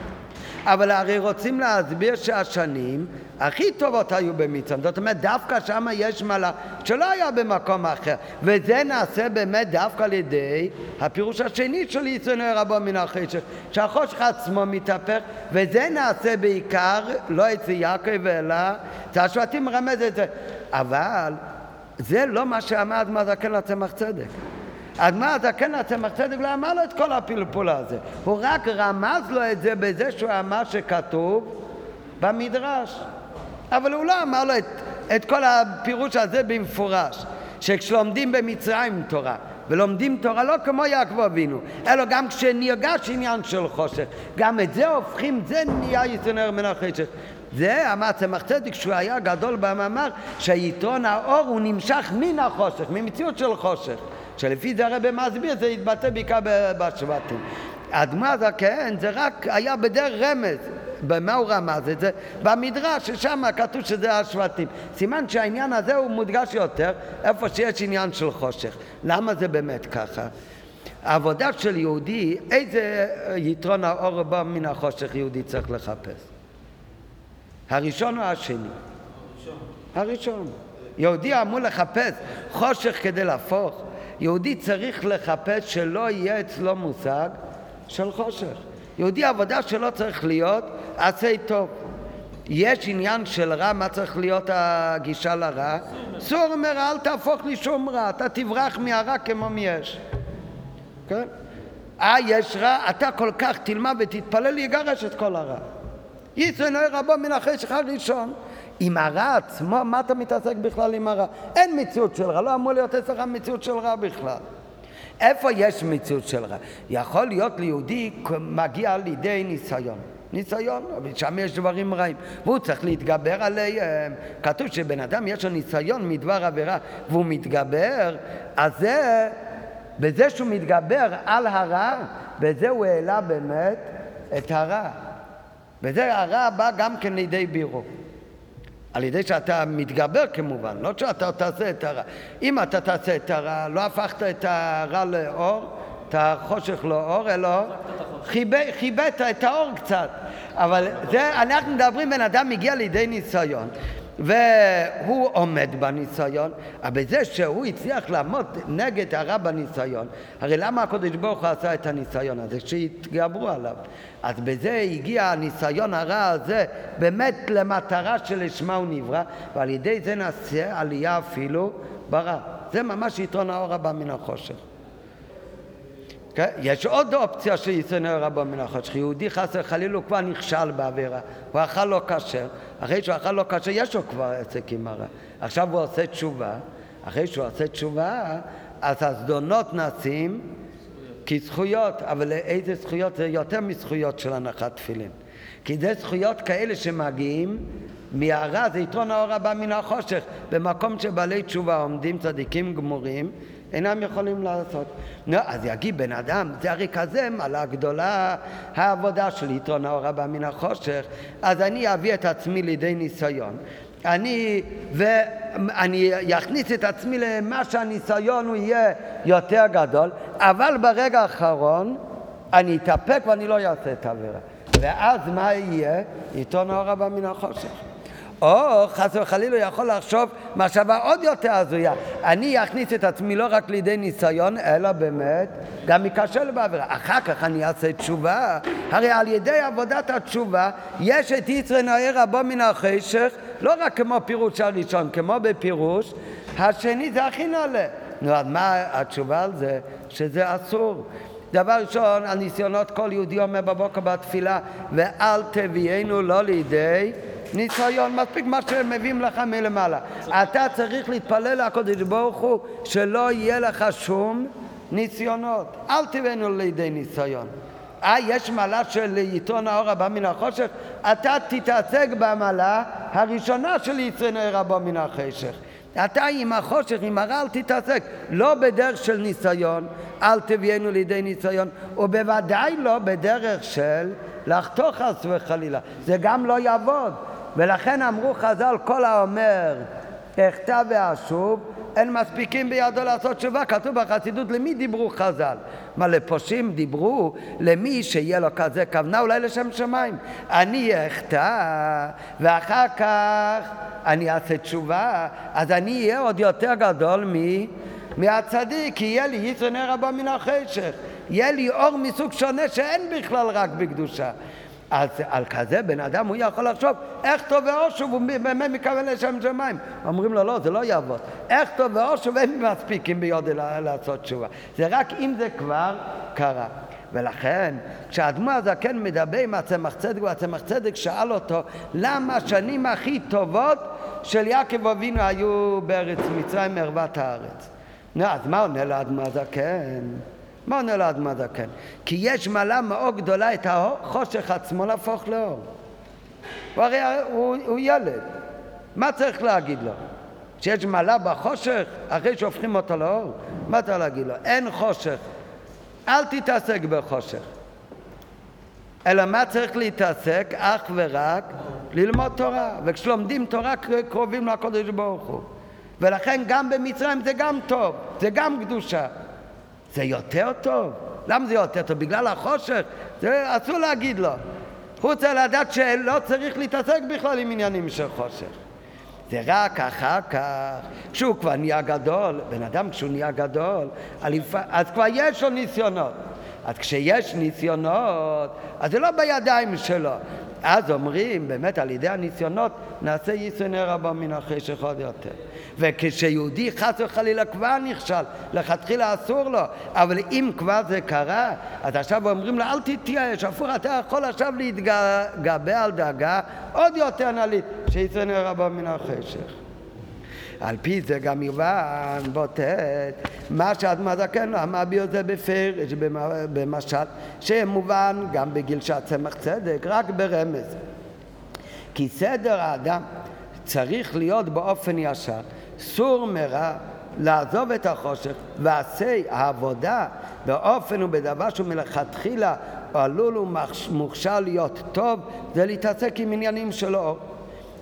אבל הרי רוצים להסביר שהשנים הכי טובות היו במצרים. זאת אומרת, דווקא שם יש מעלה שלא היה במקום אחר. וזה נעשה באמת דווקא על ידי הפירוש השני של יצונו רבו מן החשך, שהחושך עצמו מתהפך, וזה נעשה בעיקר, לא אצל יעקב אלא, זה השבטים מרמז את זה. אבל זה לא מה שאמר אדמה זקן לצמח צדק. אדמה הזקן לצמח צדק לא אמר לו את כל הפלפול הזה, הוא רק רמז לו את זה בזה שהוא אמר שכתוב במדרש. אבל הוא לא אמר לו את, את כל הפירוש הזה במפורש, שכשלומדים במצרים תורה, ולומדים תורה לא כמו יעקב אבינו, אלא גם כשנרגש עניין של חושך, גם את זה הופכים, זה נהיה יתונר מן החשך. זה אמר צמח צדק שהוא היה גדול במאמר שהיתרון האור הוא נמשך מן החושך, ממציאות של חושך. שלפי זה הרב מסביר, זה יתבטא בעיקר בשבטים. אדמה כן, זה רק היה בדרך רמז. במה הוא רמז את זה? במדרש, ששם כתוב שזה השבטים. סימן שהעניין הזה הוא מודגש יותר איפה שיש עניין של חושך. למה זה באמת ככה? העבודה של יהודי, איזה יתרון האור בא מן החושך יהודי צריך לחפש? הראשון או השני? הראשון. הראשון. יהודי אמור לחפש חושך כדי להפוך. יהודי צריך לחפש שלא יהיה אצלו מושג של חושך. יהודי העבודה שלו צריך להיות עשה טוב. יש עניין של רע, מה צריך להיות הגישה לרע? סור אומר, אל תהפוך לי שום רע, אתה תברח מהרע כמו מיש. כן? אה, יש רע, אתה כל כך תלמד ותתפלל, יגרש את כל הרע. יצאנו רבו מן החשך הראשון. עם הרע עצמו, מה אתה מתעסק בכלל עם הרע? אין מציאות של רע, לא אמור להיות אצלך מציאות של רע בכלל. איפה יש מציאות של רע? יכול להיות ליהודי מגיע לידי ניסיון. ניסיון, אבל שם יש דברים רעים, והוא צריך להתגבר עליהם. כתוב שבן אדם יש לו ניסיון מדבר עבירה והוא מתגבר, אז זה, בזה שהוא מתגבר על הרע, בזה הוא העלה באמת את הרע. וזה הרע בא גם כן לידי בירו. על ידי שאתה מתגבר כמובן, לא שאתה תעשה את הרע. אם אתה תעשה את הרע, לא הפכת את הרע לאור, את החושך לאור, אלא חיבאת את האור קצת. אבל זה, אנחנו מדברים, בן אדם מגיע לידי ניסיון. והוא עומד בניסיון, אבל זה שהוא הצליח לעמוד נגד הרע בניסיון, הרי למה הקדוש ברוך הוא עשה את הניסיון הזה? שהתגברו עליו. אז בזה הגיע הניסיון הרע הזה באמת למטרה שלשמה הוא נברא, ועל ידי זה נעשה עלייה אפילו ברע. זה ממש יתרון האור הבא מן החושך. כן? יש עוד אופציה יצאנו רבו מן החושך. יהודי חס וחלילה הוא כבר נכשל בעבירה, הוא אכל לא כשר, אחרי שהוא אכל לא כשר יש לו כבר עסק עם הרע. עכשיו הוא עושה תשובה, אחרי שהוא עושה תשובה, אז הזדונות נעשים כזכויות, אבל איזה זכויות? זה יותר מזכויות של הנחת תפילין. כי זה זכויות כאלה שמגיעים מהרע, זה יתרון האור הבא מן החושך. במקום שבעלי תשובה עומדים צדיקים גמורים, אינם יכולים לעשות. נו, אז יגיד בן אדם, זה הרי כזה מעלה גדולה העבודה של יתרון האור הבא מן החושך, אז אני אביא את עצמי לידי ניסיון. אני, ואני אכניס את עצמי למה שהניסיון הוא יהיה יותר גדול, אבל ברגע האחרון אני אתאפק ואני לא אעשה את העבירה. ואז מה יהיה? עיתון האור הבא מן החושך. או חס וחלילה יכול לחשוב מחשבה עוד יותר הזויה. אני אכניס את עצמי לא רק לידי ניסיון, אלא באמת גם ייכשל בעבירה. אחר כך אני אעשה תשובה. הרי על ידי עבודת התשובה יש את יצרי נער רבו מן החשך, לא רק כמו פירוש הראשון, כמו בפירוש, השני זה הכי נעלה. נו, אז מה התשובה על זה? שזה אסור. דבר ראשון, הניסיונות כל יהודי אומר בבוקר בתפילה, ואל תביאנו לא לידי ניסיון, מספיק מה שהם מביאים לך מלמעלה. אתה צריך להתפלל לקודש ברוך הוא שלא יהיה לך שום ניסיונות. אל תבאנו לידי ניסיון. אה, יש מעלה של יתרון האור הבא מן החושך? אתה תתעסק במעלה הראשונה של יתרון האור הבא מן החשך. אתה עם החושך, עם הרע, אל תתעסק. לא בדרך של ניסיון, אל תביאנו לידי ניסיון, ובוודאי לא בדרך של לחתוך חס וחלילה. זה גם לא יעבוד. ולכן אמרו חז"ל, כל האומר אחטא ואשוב, אין מספיקים בידו לעשות תשובה. כתוב בחסידות, למי דיברו חז"ל? מה, לפושעים דיברו? למי שיהיה לו כזה כוונה? אולי לשם שמיים. אני אחטא, ואחר כך אני אעשה תשובה, אז אני אהיה עוד יותר גדול מ... מהצדיק, כי יהיה לי יצר נר רבו מן החשך. יהיה לי אור מסוג שונה שאין בכלל רק בקדושה. אז על כזה בן אדם הוא יכול לחשוב איך טוב ואושוב הוא באמת מכוון לשם שמיים. אומרים לו לא, זה לא יעבוד. איך טוב ואושוב אין מספיקים ביודי לעשות תשובה. זה רק אם זה כבר קרה. ולכן, כשאדמו הזקן מדבר עם הצמח צדק, והצמח צדק שאל אותו למה השנים הכי טובות של יעקב אבינו היו בארץ מצרים מערוות הארץ. נו, אז מה עונה לאדמו הזקן? מה עונה לאדמו הזקן? כי יש מעלה מאוד גדולה את החושך עצמו להפוך לאור. הוא הרי הוא, הוא ילד, מה צריך להגיד לו? שיש מעלה בחושך אחרי שהופכים אותו לאור? מה צריך להגיד לו? אין חושך, אל תתעסק בחושך. אלא מה צריך להתעסק? אך ורק ללמוד תורה. וכשלומדים תורה קרובים לקודש ברוך הוא. ולכן גם במצרים זה גם טוב, זה גם קדושה. זה יותר טוב. למה זה יותר טוב? בגלל החושך? זה אסור להגיד לו. הוא צריך לדעת שלא צריך להתעסק בכלל עם עניינים של חושך. זה רק אחר כך, כשהוא כבר נהיה גדול, בן אדם כשהוא נהיה גדול, אז כבר יש לו ניסיונות. אז כשיש ניסיונות, אז זה לא בידיים שלו. אז אומרים, באמת על ידי הניסיונות נעשה ייסוני רבו מן החשך עוד יותר. וכשיהודי חס וחלילה כבר נכשל, לכתחילה אסור לו, אבל אם כבר זה קרה, אז עכשיו אומרים לו אל תתייאש, הפוך אתה יכול עכשיו להתגבר על דאגה עוד יותר נלית, שיצאנו רבו מן החשך. על פי זה גם יובן בוטט מה שאדמה זקן אמר בי זה בפרש במשל שמובן גם בגיל שהצמח צדק רק ברמז כי סדר האדם צריך להיות באופן ישר סור מרע לעזוב את החושך ועשה העבודה באופן ובדבר שהוא מלכתחילה עלול ומוכשר להיות טוב זה להתעסק עם עניינים של אור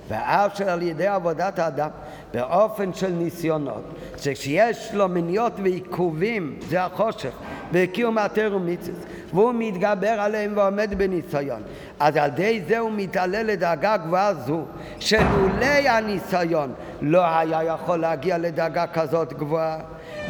ואף שעל ידי עבודת האדם באופן של ניסיונות, שכשיש לו מניות ועיכובים, זה החושך, וקיום התר ומצווה, והוא מתגבר עליהם ועומד בניסיון. אז על ידי זה הוא מתעלה לדאגה גבוהה זו, שלולי הניסיון לא היה יכול להגיע לדאגה כזאת גבוהה.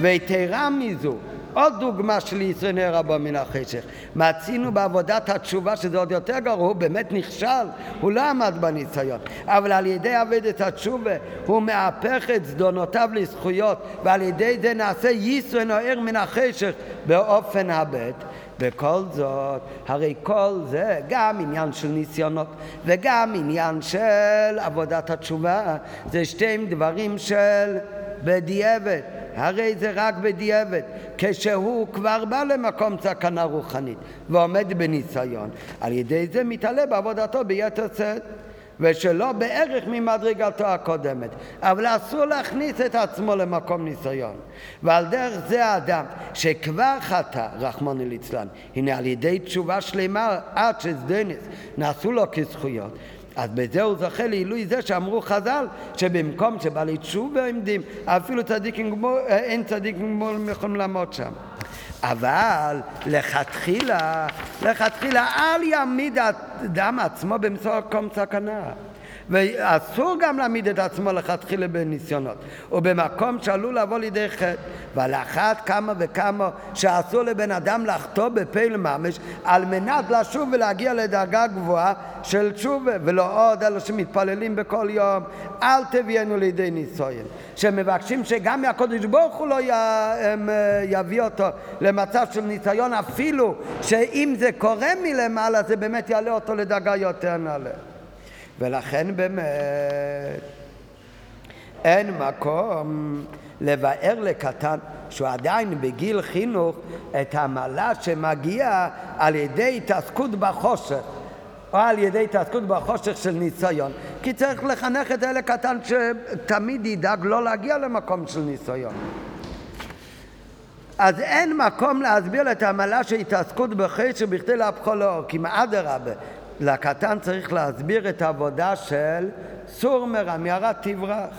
ויתרה מזו, עוד דוגמה של ישרני רבו מן החשך. מצינו בעבודת התשובה שזה עוד יותר גרוע, הוא באמת נכשל, הוא לא עמד בניסיון. אבל על ידי עבודת התשובה הוא מהפך את זדונותיו לזכויות, ועל ידי זה נעשה ישרן נוער מן החשך באופן הבט. וכל זאת, הרי כל זה גם עניין של ניסיונות וגם עניין של עבודת התשובה, זה שתי דברים של בדיעבד. הרי זה רק בדיעבד, כשהוא כבר בא למקום סכנה רוחנית ועומד בניסיון, על ידי זה מתעלה בעבודתו ביתר שאת. ושלא בערך ממדרגתו הקודמת. אבל אסור להכניס את עצמו למקום ניסיון. ועל דרך זה האדם שכבר חטא, רחמנא ליצלן, הנה על ידי תשובה שלמה עד שזדנס נעשו לו כזכויות, אז בזה הוא זוכה לעילוי זה שאמרו חז"ל שבמקום שבעלי תשובה עומדים אפילו צדיקים גמול, אין צדיקים גמול יכולים לעמוד שם אבל לכתחילה, לכתחילה אל יעמיד האדם עצמו במקום סכנה. ואסור גם להעמיד את עצמו לכתחילה בניסיונות, ובמקום שעלול לבוא לידי חטא, ועל אחת כמה וכמה שאסור לבן אדם לחטוא בפה לממש על מנת לשוב ולהגיע לדרגה גבוהה של תשובה, ולא עוד אלו שמתפללים בכל יום, אל תביאנו לידי ניסויין, שמבקשים שגם מהקודש ברוך הוא לא י... יביא אותו למצב של ניסיון, אפילו שאם זה קורה מלמעלה זה באמת יעלה אותו לדרגה יותר נעלה. ולכן באמת אין מקום לבאר לקטן שהוא עדיין בגיל חינוך את המעלה שמגיע על ידי התעסקות בחושך או על ידי התעסקות בחושך של ניסיון. כי צריך לחנך את אלה קטן שתמיד ידאג לא להגיע למקום של ניסיון. אז אין מקום להסביר את המעלה של התעסקות בחשך בכדי להפכו לאור כי מאדרבה לקטן צריך להסביר את העבודה של סור מרע, מערת תברח.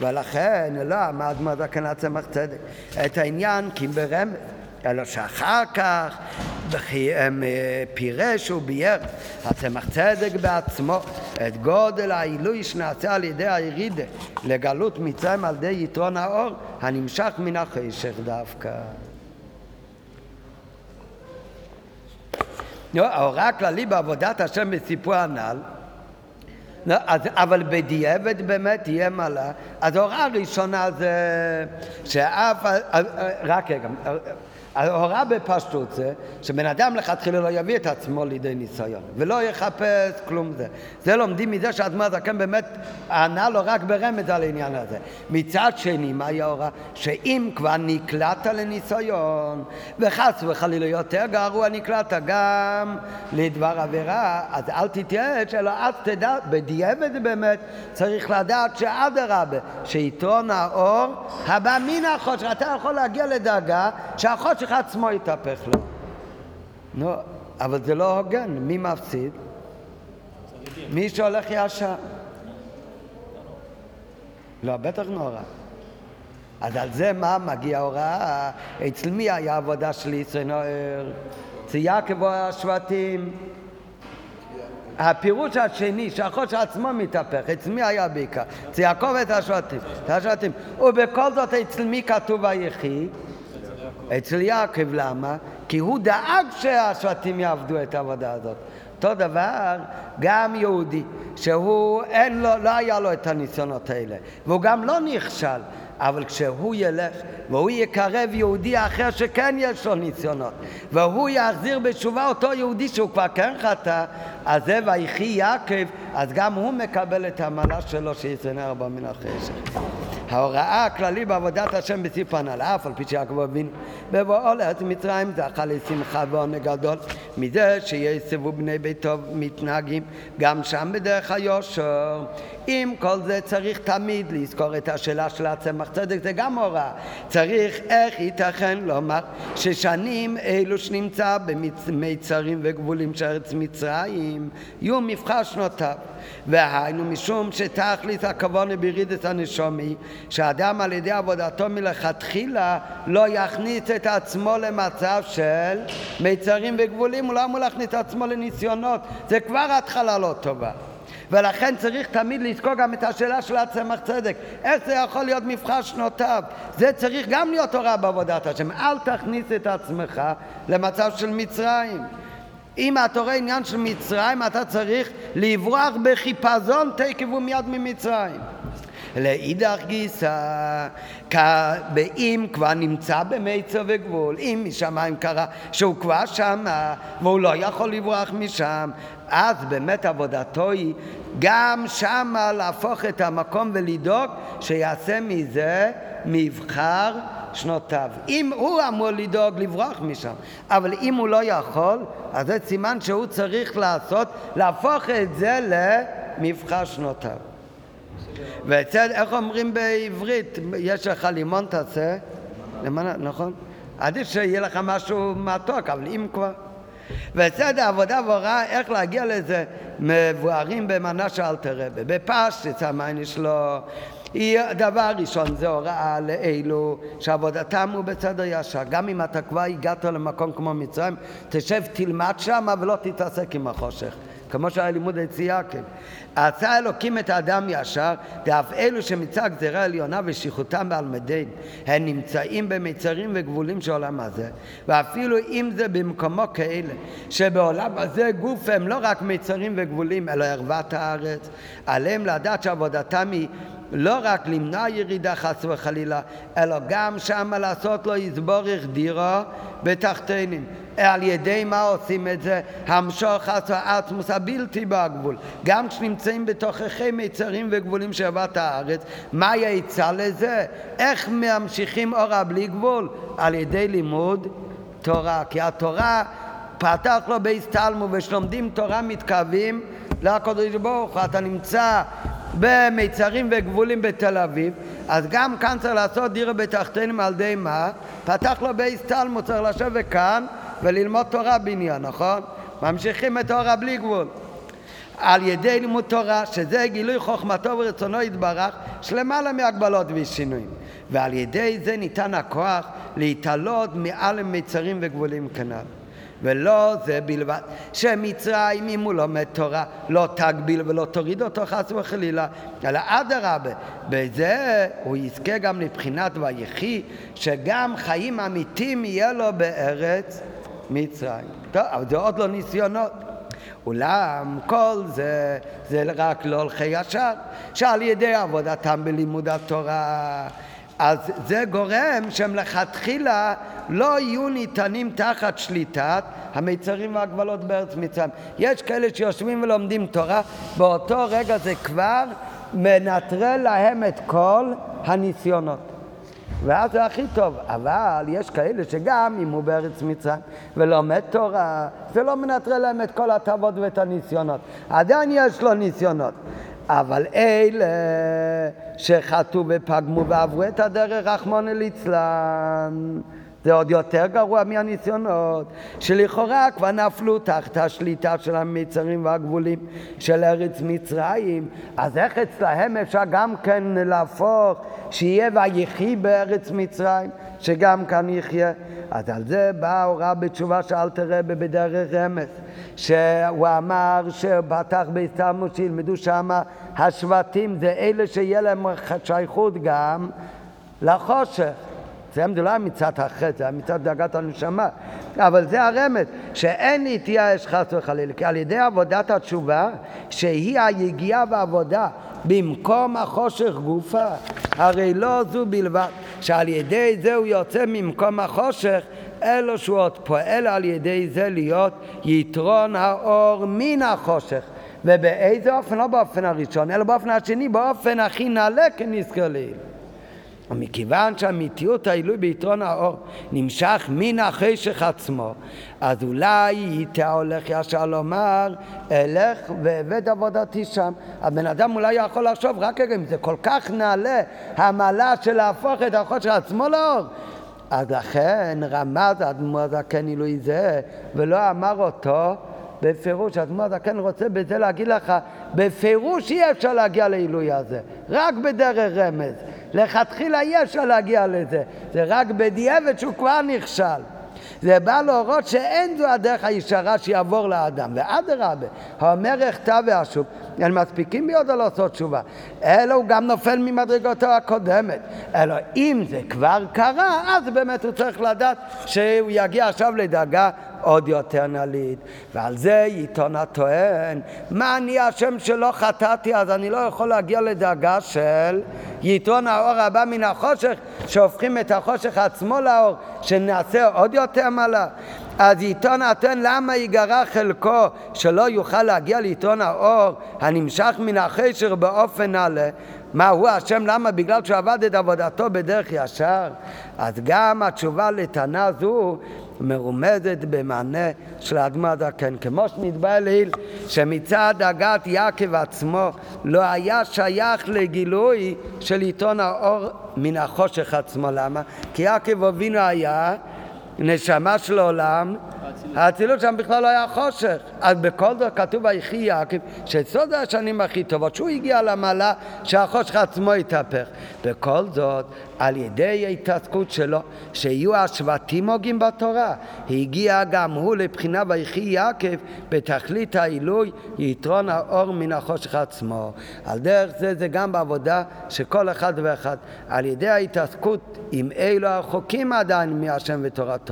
ולכן לא עמד מהזקן צמח צדק את העניין כי ברמז, אלא שאחר כך פירש וביאר הצמח צדק בעצמו את גודל העילוי שנעשה על ידי הירידה לגלות מצרים על ידי יתרון האור הנמשך מן החשך דווקא. ההוראה הכללי בעבודת השם בסיפור הנ"ל, אז, אבל בדיעבד באמת תהיה מעלה. אז ההוראה הראשונה זה שאף, רק רגע, ההוראה בפשטות זה שבן אדם לכתחילה לא יביא את עצמו לידי ניסיון ולא יחפש כלום זה. זה לומדים מזה שהאדמה הזקן באמת ענה לו רק ברמז על העניין הזה. מצד שני, מהי ההוראה? שאם כבר נקלעת לניסיון וחס וחלילה יותר גרוע נקלעת גם לדבר עבירה, אז אל תתייאש, אלא אז תדע, בדיעבד באמת צריך לדעת שאדרבה, שיתרון האור הבא מן החושך, אתה יכול להגיע לדרגה שהחושך שלך עצמו יתהפך לו. נו, אבל זה לא הוגן, מי מפסיד? מי שהולך ישר. לא, בטח נורא. אז על זה מה מגיע הוראה? אצל מי היה עבודה של ישראל יעקב או השבטים? הפירוש השני, שהחוש עצמו מתהפך, אצל מי היה בעיקר? אצל יעקב את. השבטים. ובכל זאת אצל מי כתוב היחיד? אצל יעקב, למה? כי הוא דאג שהשבטים יעבדו את העבודה הזאת. אותו דבר, גם יהודי, שהוא אין לו, לא היה לו את הניסיונות האלה, והוא גם לא נכשל, אבל כשהוא ילך והוא יקרב יהודי אחר שכן יש לו ניסיונות והוא יחזיר בתשובה אותו יהודי שהוא כבר כן חטא אז זה ויחי יעקב אז גם הוא מקבל את המעלה שלו שיצנע ארבע מן החשך ההוראה הכללית בעבודת השם בסיפור הנ"ל, אף על פי שיעקב אבינו בבואו לארץ מצרים זכה לשמחה ועונג גדול מזה שיסבו בני ביתו מתנהגים גם שם בדרך היושר. עם כל זה צריך תמיד לזכור את השאלה של הצמח צדק, זה גם הוראה. צריך איך ייתכן לומר ששנים אלו שנמצא במיצרים וגבולים של ארץ מצרים יהיו מבחר שנותיו. והיינו משום שתכלית הכוונה בירידת הנשומי שאדם על ידי עבודתו מלכתחילה לא יכניס את עצמו למצב של מיצרים וגבולים, הוא לא אמור להכניס את עצמו לניסיונות, זה כבר התחלה לא טובה. ולכן צריך תמיד לזכור גם את השאלה של הצמח צדק. איך זה יכול להיות מבחר שנותיו? זה צריך גם להיות הוראה בעבודת השם. אל תכניס את עצמך למצב של מצרים. אם אתה רואה עניין של מצרים, אתה צריך לברוח בחיפזון תקף ומיד ממצרים. לאידך גיסא, אם כבר נמצא במיצר וגבול, אם משמיים קרה שהוא כבר שמה והוא לא יכול לברוח משם, אז באמת עבודתו היא גם שמה להפוך את המקום ולדאוג שיעשה מזה מבחר שנותיו. אם הוא אמור לדאוג לברוח משם, אבל אם הוא לא יכול, אז זה סימן שהוא צריך לעשות, להפוך את זה למבחר שנותיו. ואצל, איך אומרים בעברית? יש לך לימון תעשה, למנה, נכון? עדיף שיהיה לך משהו מתוק, אבל אם כבר... וסדר עבודה והוראה איך להגיע לזה מבוארים במנה של אלתר רבי. בפשטס המייני שלו היא, דבר ראשון זה הוראה לאלו שעבודתם הוא בסדר ישר. גם אם אתה כבר הגעת למקום כמו מצרים, תשב תלמד שם ולא תתעסק עם החושך. כמו שהיה לימוד היציאה, כן. עשה אלוקים את האדם ישר, ואף אלו שמצד גזירה עליונה ושליחותם בעל מדין, הם נמצאים במיצרים וגבולים של העולם הזה, ואפילו אם זה במקומו כאלה, שבעולם הזה גוף הם לא רק מיצרים וגבולים, אלא ערוות הארץ, עליהם לדעת שעבודתם היא לא רק למנוע ירידה חס וחלילה, אלא גם שמה לעשות לו יסבורך דירו בתחתינים. על ידי מה עושים את זה? המשוך העצמוס הבלתי בגבול. גם כשנמצאים בתוככי מיצרים וגבולים של אהבת הארץ, מה העצה לזה? איך ממשיכים אורה בלי גבול? על ידי לימוד תורה. כי התורה פתח לו בהסתלמו ושלומדים תורה מתקרבים לקדוש ברוך הוא. אתה נמצא במיצרים וגבולים בתל אביב, אז גם כאן צריך לעשות דירה בתחתינים על ידי מה? פתח לו בייס תלמוד, צריך לשבת כאן וללמוד תורה בניין, נכון? ממשיכים את תורה בלי גבול. על ידי לימוד תורה, שזה גילוי חוכמתו ורצונו יתברך, שלמעלה מהגבלות ושינויים. ועל ידי זה ניתן הכוח להתעלות מעל מיצרים וגבולים כנ"ל. ולא זה בלבד, שמצרים אם הוא לומד תורה לא תגביל ולא תוריד אותו חס וחלילה, אלא אדרבה, בזה הוא יזכה גם לבחינת ויחי, שגם חיים אמיתיים יהיה לו בארץ מצרים. טוב, אבל זה עוד לא ניסיונות. אולם כל זה, זה רק לא הולכי ישר, שעל ידי עבודתם בלימוד התורה אז זה גורם שהם לכתחילה לא יהיו ניתנים תחת שליטת המיצרים והגבלות בארץ מצרים. יש כאלה שיושבים ולומדים תורה, באותו רגע זה כבר מנטרל להם את כל הניסיונות. ואז זה הכי טוב. אבל יש כאלה שגם אם הוא בארץ מצרים ולומד תורה, זה לא מנטרל להם את כל ההטבות ואת הניסיונות. עדיין יש לו ניסיונות. אבל אלה שחטאו ופגמו ועברו את הדרך, רחמונו ליצלן. זה עוד יותר גרוע מהניסיונות, שלכאורה כבר נפלו תחת השליטה של המצרים והגבולים של ארץ מצרים, אז איך אצלהם אפשר גם כן להפוך שיהיה ויחי בארץ מצרים, שגם כאן יחיה? אז על זה באה ההוראה בתשובה שאל תראה בדרך רמז, שהוא אמר שבטח בהסתלמות שילמדו שם השבטים זה אלה שיהיה להם שייכות גם לחושך. זה היה מצד החטא, זה מצד דאגת הנשמה. אבל זה הרמז, שאין להתייאש חס וחלילה, כי על ידי עבודת התשובה, שהיא היגיעה והעבודה במקום החושך גופה, הרי לא זו בלבד, שעל ידי זה הוא יוצא ממקום החושך, אלא שהוא עוד פועל על ידי זה להיות יתרון האור מן החושך. ובאיזה אופן? לא באופן הראשון, אלא באופן השני, באופן הכי נעלה כנזכר לעיל. ומכיוון שהאמיתיות העילוי ביתרון האור נמשך מן החשך עצמו, אז אולי איתה הולך ישר לומר, אלך ועבד עבודתי שם. הבן אדם אולי יכול לחשוב, רק רגע, אם זה כל כך נעלה, המעלה של להפוך את החושך עצמו לאור, אז לכן רמז אדמו הזקן עילוי זה, ולא אמר אותו בפירוש, אדמו הזקן רוצה בזה להגיד לך, בפירוש אי אפשר להגיע לעילוי הזה, רק בדרך רמז. לכתחילה אי אפשר להגיע לזה, זה רק בדיעבד שהוא כבר נכשל. זה בא להורות שאין זו הדרך הישרה שיעבור לאדם. ואדרבה, האומר אחטא ואשוב, הם מספיקים ביודו לעשות תשובה. אלא הוא גם נופל ממדרגתו הקודמת. אלא אם זה כבר קרה, אז באמת הוא צריך לדעת שהוא יגיע עכשיו לדאגה עוד יותר נליד. ועל זה עיתון הטוען, מה אני השם שלא חטאתי, אז אני לא יכול להגיע לדאגה של יתרון האור הבא מן החושך, שהופכים את החושך עצמו לאור, שנעשה עוד יותר מעלה. אז עיתון הטוען למה ייגרע חלקו שלא יוכל להגיע לעיתון האור הנמשך מן החשר באופן נעלה מה הוא השם? למה? בגלל שהוא עבד את עבודתו בדרך ישר? אז גם התשובה לטענה זו מרומזת במענה של האדמה הזקן. כמו שנתבע לעיל, שמצד הגת יעקב עצמו לא היה שייך לגילוי של עיתון האור מן החושך עצמו. למה? כי יעקב אבינו היה נשמה של עולם האצילות שם בכלל לא היה חושך. אז בכל זאת כתוב ויחי יעקב, שסוד השנים הכי טובות, שהוא הגיע למעלה שהחושך עצמו התהפך. בכל זאת, על ידי ההתעסקות שלו, שיהיו השבטים הוגים בתורה, הגיע גם הוא לבחינה ויחי יעקב בתכלית העילוי, יתרון האור מן החושך עצמו. על דרך זה זה גם בעבודה שכל אחד ואחד, על ידי ההתעסקות עם אלו הרחוקים עדיין מהשם ותורתו,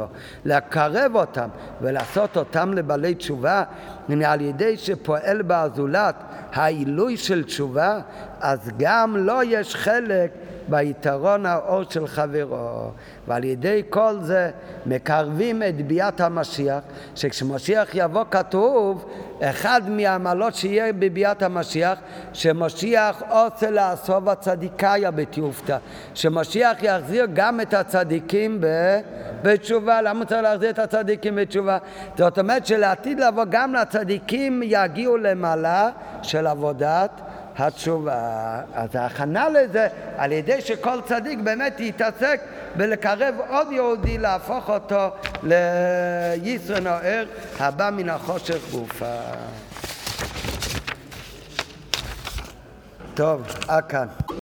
לקרב אותם ולעשות אותם לבעלי תשובה, על ידי שפועל בזולת העילוי של תשובה, אז גם לו יש חלק ביתרון האור של חברו. ועל ידי כל זה מקרבים את ביאת המשיח, שכשמשיח יבוא כתוב, אחד מהעמלות שיהיה בביאת המשיח, שמשיח עושה לאסוף הצדיקיה בתיופתא, שמשיח יחזיר גם את הצדיקים ב... בתשובה. למה צריך להחזיר את הצדיקים בתשובה? זאת אומרת שלעתיד לבוא גם לצדיקים יגיעו למעלה של עבודת התשובה. אז ההכנה לזה, על ידי שכל צדיק באמת יתעסק בלקרב עוד יהודי, להפוך אותו לישראל נוער הבא מן החושך גופה. טוב, עד כאן.